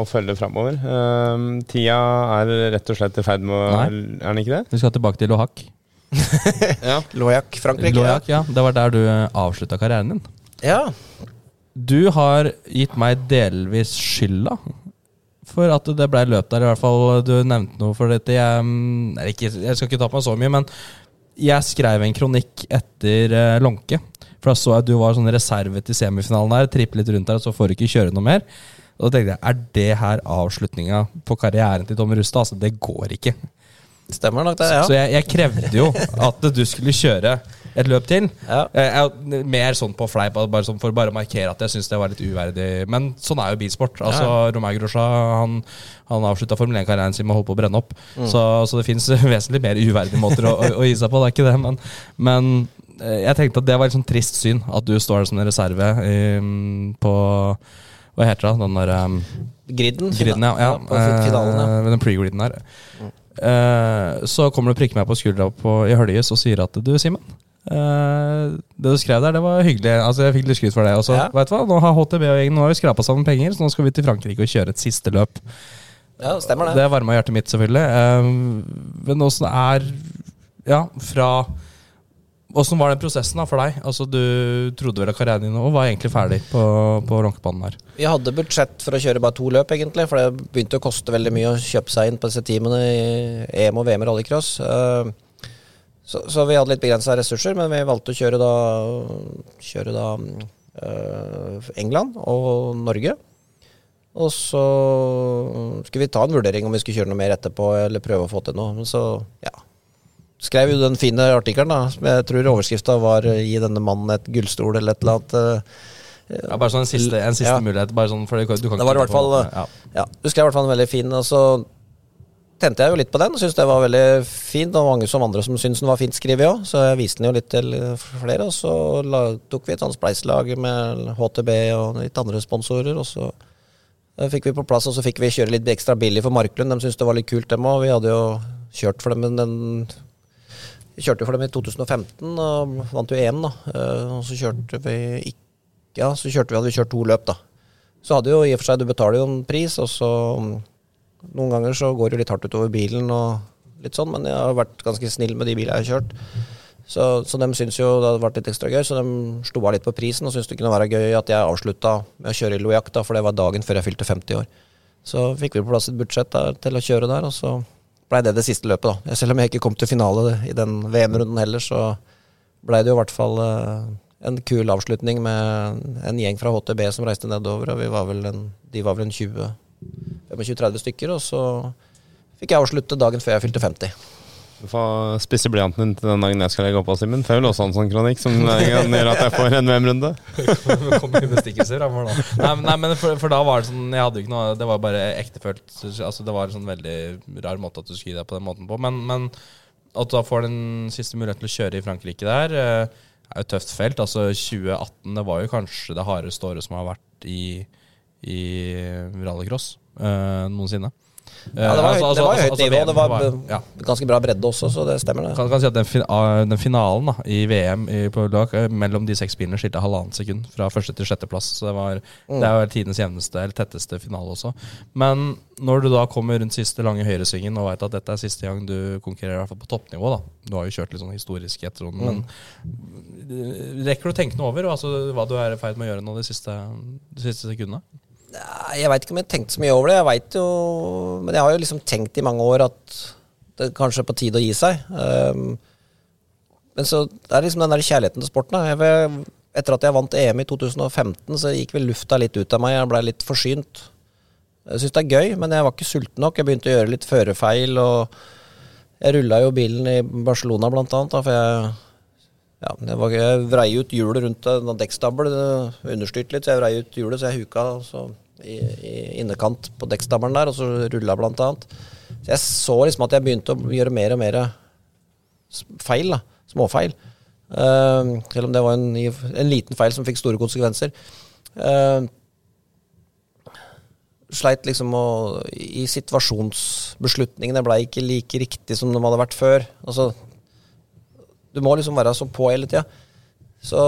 å følge framover. Um, tida er rett og slett i ferd med å Er den ikke det? Vi skal tilbake til Lohac. [laughs] Ja. Lohak, Frankrike. Lohac, ja. Det var der du avslutta karrieren din. Ja. Du har gitt meg delvis skylda for at det ble løp der. I hvert fall du nevnte noe for dette. Jeg, mm, ikke, jeg skal ikke ta på meg så mye, men jeg skrev en kronikk etter uh, Lånke. For da så jeg at du var sånn reserve til semifinalen der. Trippe litt rundt der, og så får du ikke kjøre noe mer. Og da tenkte jeg, er det her avslutninga på karrieren til Tom Rustad? Altså, det går ikke. Stemmer nok det, ja. Så jeg, jeg krevde jo at du skulle kjøre et løp til. Ja. Eh, jeg, mer sånn på fleip, bare sånn for bare å markere at jeg syns det var litt uverdig. Men sånn er jo bilsport. Altså, Romain Grosja han, han avslutta Formel 1-karrieren sin med å holde på å brenne opp. Så, så det fins [laughs] vesentlig mer uverdige måter å, å, å gi seg på, det er ikke det. Men, men eh, jeg tenkte at det var et sånn trist syn, at du står der som en reserve um, på Hva heter det? Den derre um, Griden. Griden, ja. ja. ja finalen, ja. Eh, Den pre-griden her. Uh, så kommer du og prikker meg på skuldra på, i Høljes og sier at du, Simen Det du skrev der, det var hyggelig. Altså Jeg fikk litt skryt for det. Også. Ja. vet du hva, Nå har HTB og gjengen Nå har vi skrapa sammen penger, så nå skal vi til Frankrike og kjøre et siste løp. Ja, stemmer det. Det varma hjertet mitt, selvfølgelig. Eh, men åssen er Ja, fra Åssen var den prosessen da for deg? Altså Du trodde vel at karrieren din og var egentlig ferdig på, på Ronkebanen her? Vi hadde budsjett for å kjøre bare to løp, egentlig. For det begynte å koste veldig mye å kjøpe seg inn på disse teamene i EM og VM i rallycross. Eh, Så, så vi hadde litt begrensa ressurser, men vi valgte å kjøre da, kjøre da eh, England og Norge. Og så skulle vi ta en vurdering om vi skulle kjøre noe mer etterpå, eller prøve å få til noe. Men så, ja. Skrev jo den fine artikkelen, da. som Jeg tror overskrifta var eh, 'Gi denne mannen et gullstol', eller et eller annet. eh, Ja, bare sånn en siste, en siste Ja. mulighet. Bare sånn, du kan, du Det var i hvert fall på- ja. Ja, du skrev i hvert fall en veldig fin, og så tente jeg jo litt på den, og syntes det var veldig fint. Og mange som andre som syntes den var fint skrevet òg, så jeg viste den jo litt til eh, flere. Og så la, tok vi et sånt spleiselag med HTB og litt andre sponsorer, og så eh, fikk vi på plass, og så fikk vi kjøre litt ekstra billig for Marklund. De syntes det var litt kult, dem òg. Vi hadde jo kjørt for dem men den Vi kjørte for dem i 2015 og vant jo EM, da. Eh, Og så kjørte vi ikke Ja, så kjørte vi, hadde vi kjørt to løp, da. Så hadde jo i og for seg, du betaler jo en pris, og så Noen ganger så går det litt hardt utover bilen og litt sånn, men jeg har vært ganske snill med de bilene jeg har kjørt. Så, så de syns jo det hadde vært litt ekstra gøy, så de slo av litt på prisen og syntes det kunne være gøy at jeg avslutta med å kjøre i Lojac, for det var dagen før jeg fylte 50 år. Så fikk vi på plass et budsjett der til å kjøre der, og så blei det det siste løpet, da. Selv om jeg ikke kom til finale i den VM-runden heller, så blei det jo i hvert fall eh, en kul avslutning med en gjeng fra HTB som reiste nedover, og var vel en, de var vel en 20 25-30 stykker, og så fikk jeg avslutte dagen før jeg fylte 50. Du får spisse blyanten din til den dagen jeg skal legge opp, av Simen. For jeg vil også ha en sånn kronikk som [laughs] gjør at jeg får en VM-runde. Kom bestikkelser fremover da. Nei, men- nei, men for, for da var det sånn Jeg hadde jo ikke noe Det var bare ektefølt. Altså, det var en sånn veldig rar måte at du skulle gi deg på den måten på. Men, men at du da får den siste muligheten til å kjøre i Frankrike der, eh, er jo et tøft felt. Altså 2018 det var jo kanskje det hardeste året som har vært i, i rallycross eh, noensinne. Ja, det var, høyt, det var jo høyt nivå. Det var altså, ja. ganske bra bredde også, så det stemmer, det. Kan, kan si at den, ah, den finalen da, i VM i, på lag eh, mellom de seks bilene skilte halvannet sekund fra første til sjetteplass. Det, var, Mm. det er tidenes jevneste eller tetteste finale også. Men når du da kommer rundt siste lange høyresvingen og veit at dette er siste gang du konkurrerer i hvert fall på toppnivå, da. Du har jo kjørt litt sånn historisk i etterrunden, Mm. men rekker du å tenke noe over altså, hva du er i ferd med å gjøre nå de siste, de siste sekundene? Jeg veit ikke om jeg tenkte så mye over det. Jeg vet jo Men jeg har jo liksom tenkt i mange år at det kanskje er på tide å gi seg. Um, men så det er liksom den der kjærligheten til sporten. Jeg, etter at jeg vant EM i 2015, så gikk vel lufta litt ut av meg. Jeg blei litt forsynt. Jeg syns det er gøy, men jeg var ikke sulten nok. Jeg begynte å gjøre litt førerfeil. Og jeg rulla jo bilen i Barcelona blant annet, da, for jeg ja, jeg, var, jeg vrei ut hjulet rundt en dekkstabel. understyrt Understyrte litt, så jeg vrei ut hjulet, så jeg huka så i, i innekant på dekkstammeren der, og så rulla blant annet. Så jeg så liksom at jeg begynte å gjøre mer og mer feil, da. Småfeil. Uh, selv om det var en, en liten feil som fikk store konsekvenser. Uh, sleit liksom å I situasjonsbeslutningene ble ikke like riktig som de hadde vært før. Altså, du må liksom være så på hele tida. Så,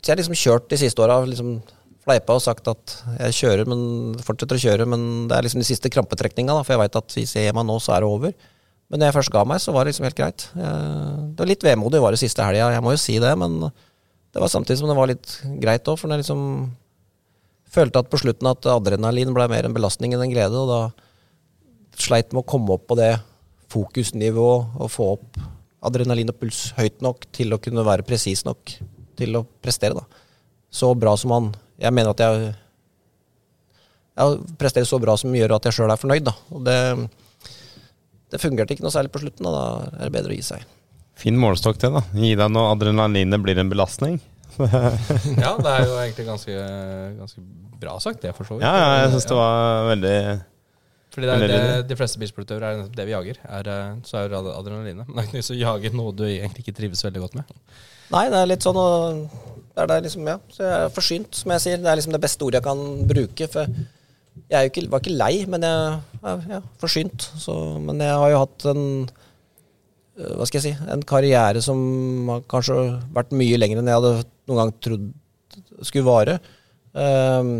så jeg har liksom kjørt de siste åra, liksom fleipa og sagt at jeg kjører, men fortsetter å kjøre, men det er liksom de siste krampetrekninga, for jeg veit at hvis jeg gir meg nå, så er det over. Men når jeg først ga meg, så var det liksom helt greit. Det var litt vemodig var det siste helga, jeg må jo si det, men det var samtidig som det var litt greit òg, for når jeg liksom følte at på slutten at adrenalin ble mer en belastning enn en glede, og da sleit med å komme opp på det fokusnivået og få opp adrenalin og puls høyt nok til å kunne være presis nok til å prestere. da. Så bra som han Jeg mener at jeg jeg presterer så bra som gjør at jeg sjøl er fornøyd. da. Og det, det fungerte ikke noe særlig på slutten, og da er det bedre å gi seg. Fin målestokk det, da. Gi deg når adrenalinet blir en belastning. [laughs] Ja, det er jo [laughs] egentlig ganske, ganske bra sagt, det, for så vidt. Ja, ja, jeg syns det var veldig Fordi det er det, de fleste bilsportutøvere er det vi jager. Er, eh, så er jo adrenalinet. Men det er ikke noe å jage noe du egentlig ikke trives veldig godt med. Nei, det er litt sånn og det er det liksom, ja. Så jeg er forsynt, som jeg sier. Det er liksom det beste ordet jeg kan bruke. For jeg ikke, var ikke lei, men jeg er ja, forsynt. Så, men jeg har jo hatt en øh, hva skal jeg si, en karriere som har kanskje vært mye lenger enn jeg hadde noen gang trodd skulle vare. Um,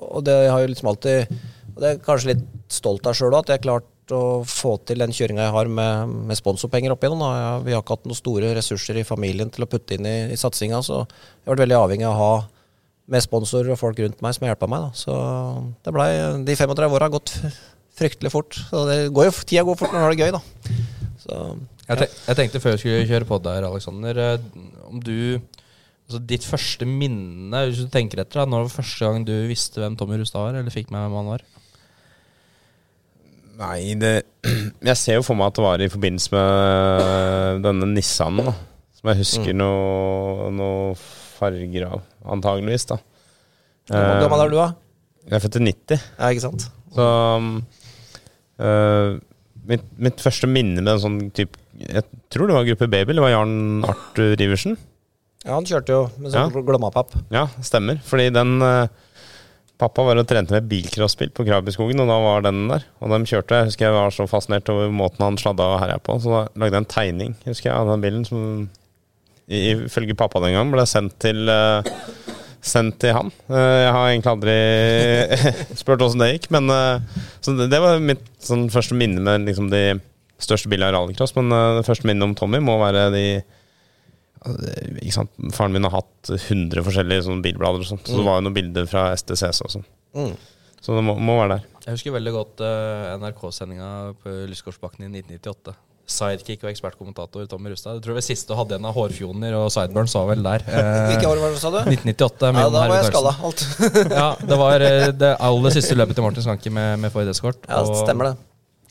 og det har jo liksom alltid Og det er kanskje litt stolt av sjøl òg, at jeg har klart å få til den kjøringa jeg har med, med sponsorpenger opp igjennom. Da. Vi har ikke hatt noen store ressurser i familien til å putte inn i, i satsinga, så jeg har vært veldig avhengig av å ha med sponsorer og folk rundt meg som har hjulpet meg. Da. Så det ble, de 35 åra har gått fryktelig fort. Så det går jo, tida går fort når du har det gøy, da. Så, Jeg, tenk, jeg tenkte før jeg skulle kjøre på der, Aleksander, eh, om du Altså Ditt første minne, hvis du tenker etter, da, når var første gang du visste hvem Tommy Rustad var, eller fikk med hvem han var? Nei, det [clears throat] Jeg ser jo for meg at det var i forbindelse med denne Nissanen, da. Som jeg husker noe, noe farger av, antageligvis, da. Hvor gammel er du, da? Jeg er født i 90. Ja, ikke sant? Så øh, mitt, mitt første minne med en sånn type Jeg tror det var gruppe Baby, det var Jarn Arthur Riversen. Ja, han kjørte jo med sånn Ja. glommapapp. Ja, stemmer. Fordi den øh, Pappa var og trente med bilcrossbil på Krabbskogen, og da var den der. Og de kjørte. Jeg husker jeg var så fascinert over måten han sladda og herja på, så da lagde jeg en tegning husker jeg, av den bilen som ifølge pappa den gang ble sendt til uh, Sendt til han. Uh, Jeg har egentlig aldri [laughs] spurt åssen det gikk, men uh, det, det var mitt sånn, første minne med liksom, de største bilene i rallycross. Men det første minnet om Tommy må være de? Faren min har hatt 100 forskjellige sånn bilblader, og sånt, så det var jo noen bilder fra STCC og sånn. Mm. Så det må, må være der. Jeg husker veldig godt uh, NRK-sendinga på Lysgårdsbakken i 1998. Sidekick og ekspertkommentator Tommy Rustad. Jeg tror det siste du hadde en av hårfjoner, og Sideburns var vel der. Eh, Hvilke år var det, sa du? 1998. Ja, da var jeg skalla. Alt. Ja, det var eh, det aller siste løpet til Martin Skanke med, med Ford Escort. Ja, det stemmer det.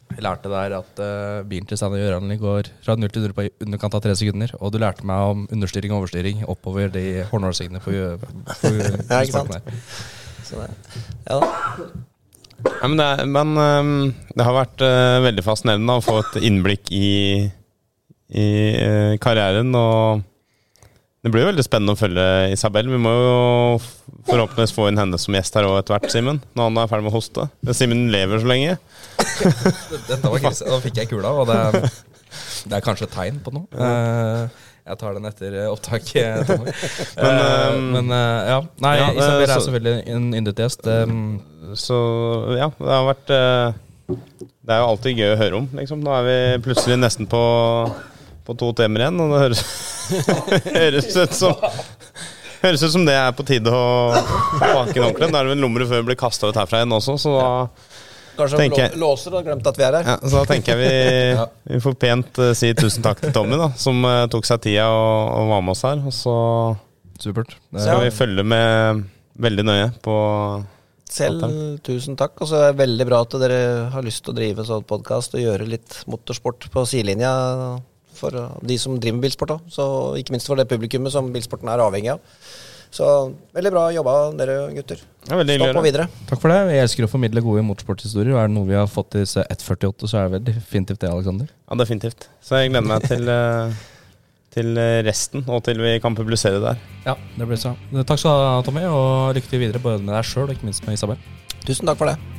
Jeg lærte der at uh, bilen til Steinar Gjøranli går fra 0 til 100 på underkant av 3 sekunder. Og du lærte meg om understyring og overstyring oppover de hornålsingene på, på, på [laughs] Ja, ikke sant? der. Så det. Ja da. Ja, men det, er, men um, det har vært uh, veldig fascinerende å få et innblikk i, i uh, karrieren. Og Det blir jo veldig spennende å følge Isabel. Vi må jo forhåpentligvis få inn henne som gjest her òg etter hvert, Simen. Når han er ferdig med å hoste. Men Simen lever så lenge. [laughs] Dette var krise. Da fikk jeg kula, og det, det er kanskje et tegn på noe. Eh, jeg tar den etter eh, opptak, [laughs] Men, Eh, eh, men ja. Nei, ja, Isabel er så- selvfølgelig en yndet gjest. Um, Så ja, det har vært Det er jo alltid gøy å høre om, liksom. Nå er vi plutselig nesten på, på to timer igjen, og det høres, [laughs] høres ut som Høres ut som det er på tide å pakke den ordentlig. Da er det vel nummeret før vi blir kasta ut herfra igjen også, så da Kanskje Tenker låser og har glemt at vi er her. Ja, så da tenker jeg vi, [laughs] vi får pent uh, si tusen takk til Tommy, da, som uh, tok seg tida og, og var med oss her. Og så supert. Det, skal vi følge med veldig nøye på Selv tusen takk. Og så er det veldig bra at dere har lyst til å drive sånn podkast og gjøre litt motorsport på sidelinja for de som driver med bilsport. Så ikke minst for det publikummet som bilsporten er avhengig av. Så veldig bra jobba dere gutter. Det er Stå på videre. Takk for det. Jeg elsker å formidle gode motorsporthistorier. Er det noe vi har fått i disse 148, så er det vel definitivt det, Aleksander. Ja, definitivt. Så jeg gleder meg til, eh, til eh, resten, og til vi kan publisere der. Ja, det blir så. Takk skal du ha, Tommy, og lykke til videre både med deg sjøl og ikke minst med Isabel. Tusen takk for det.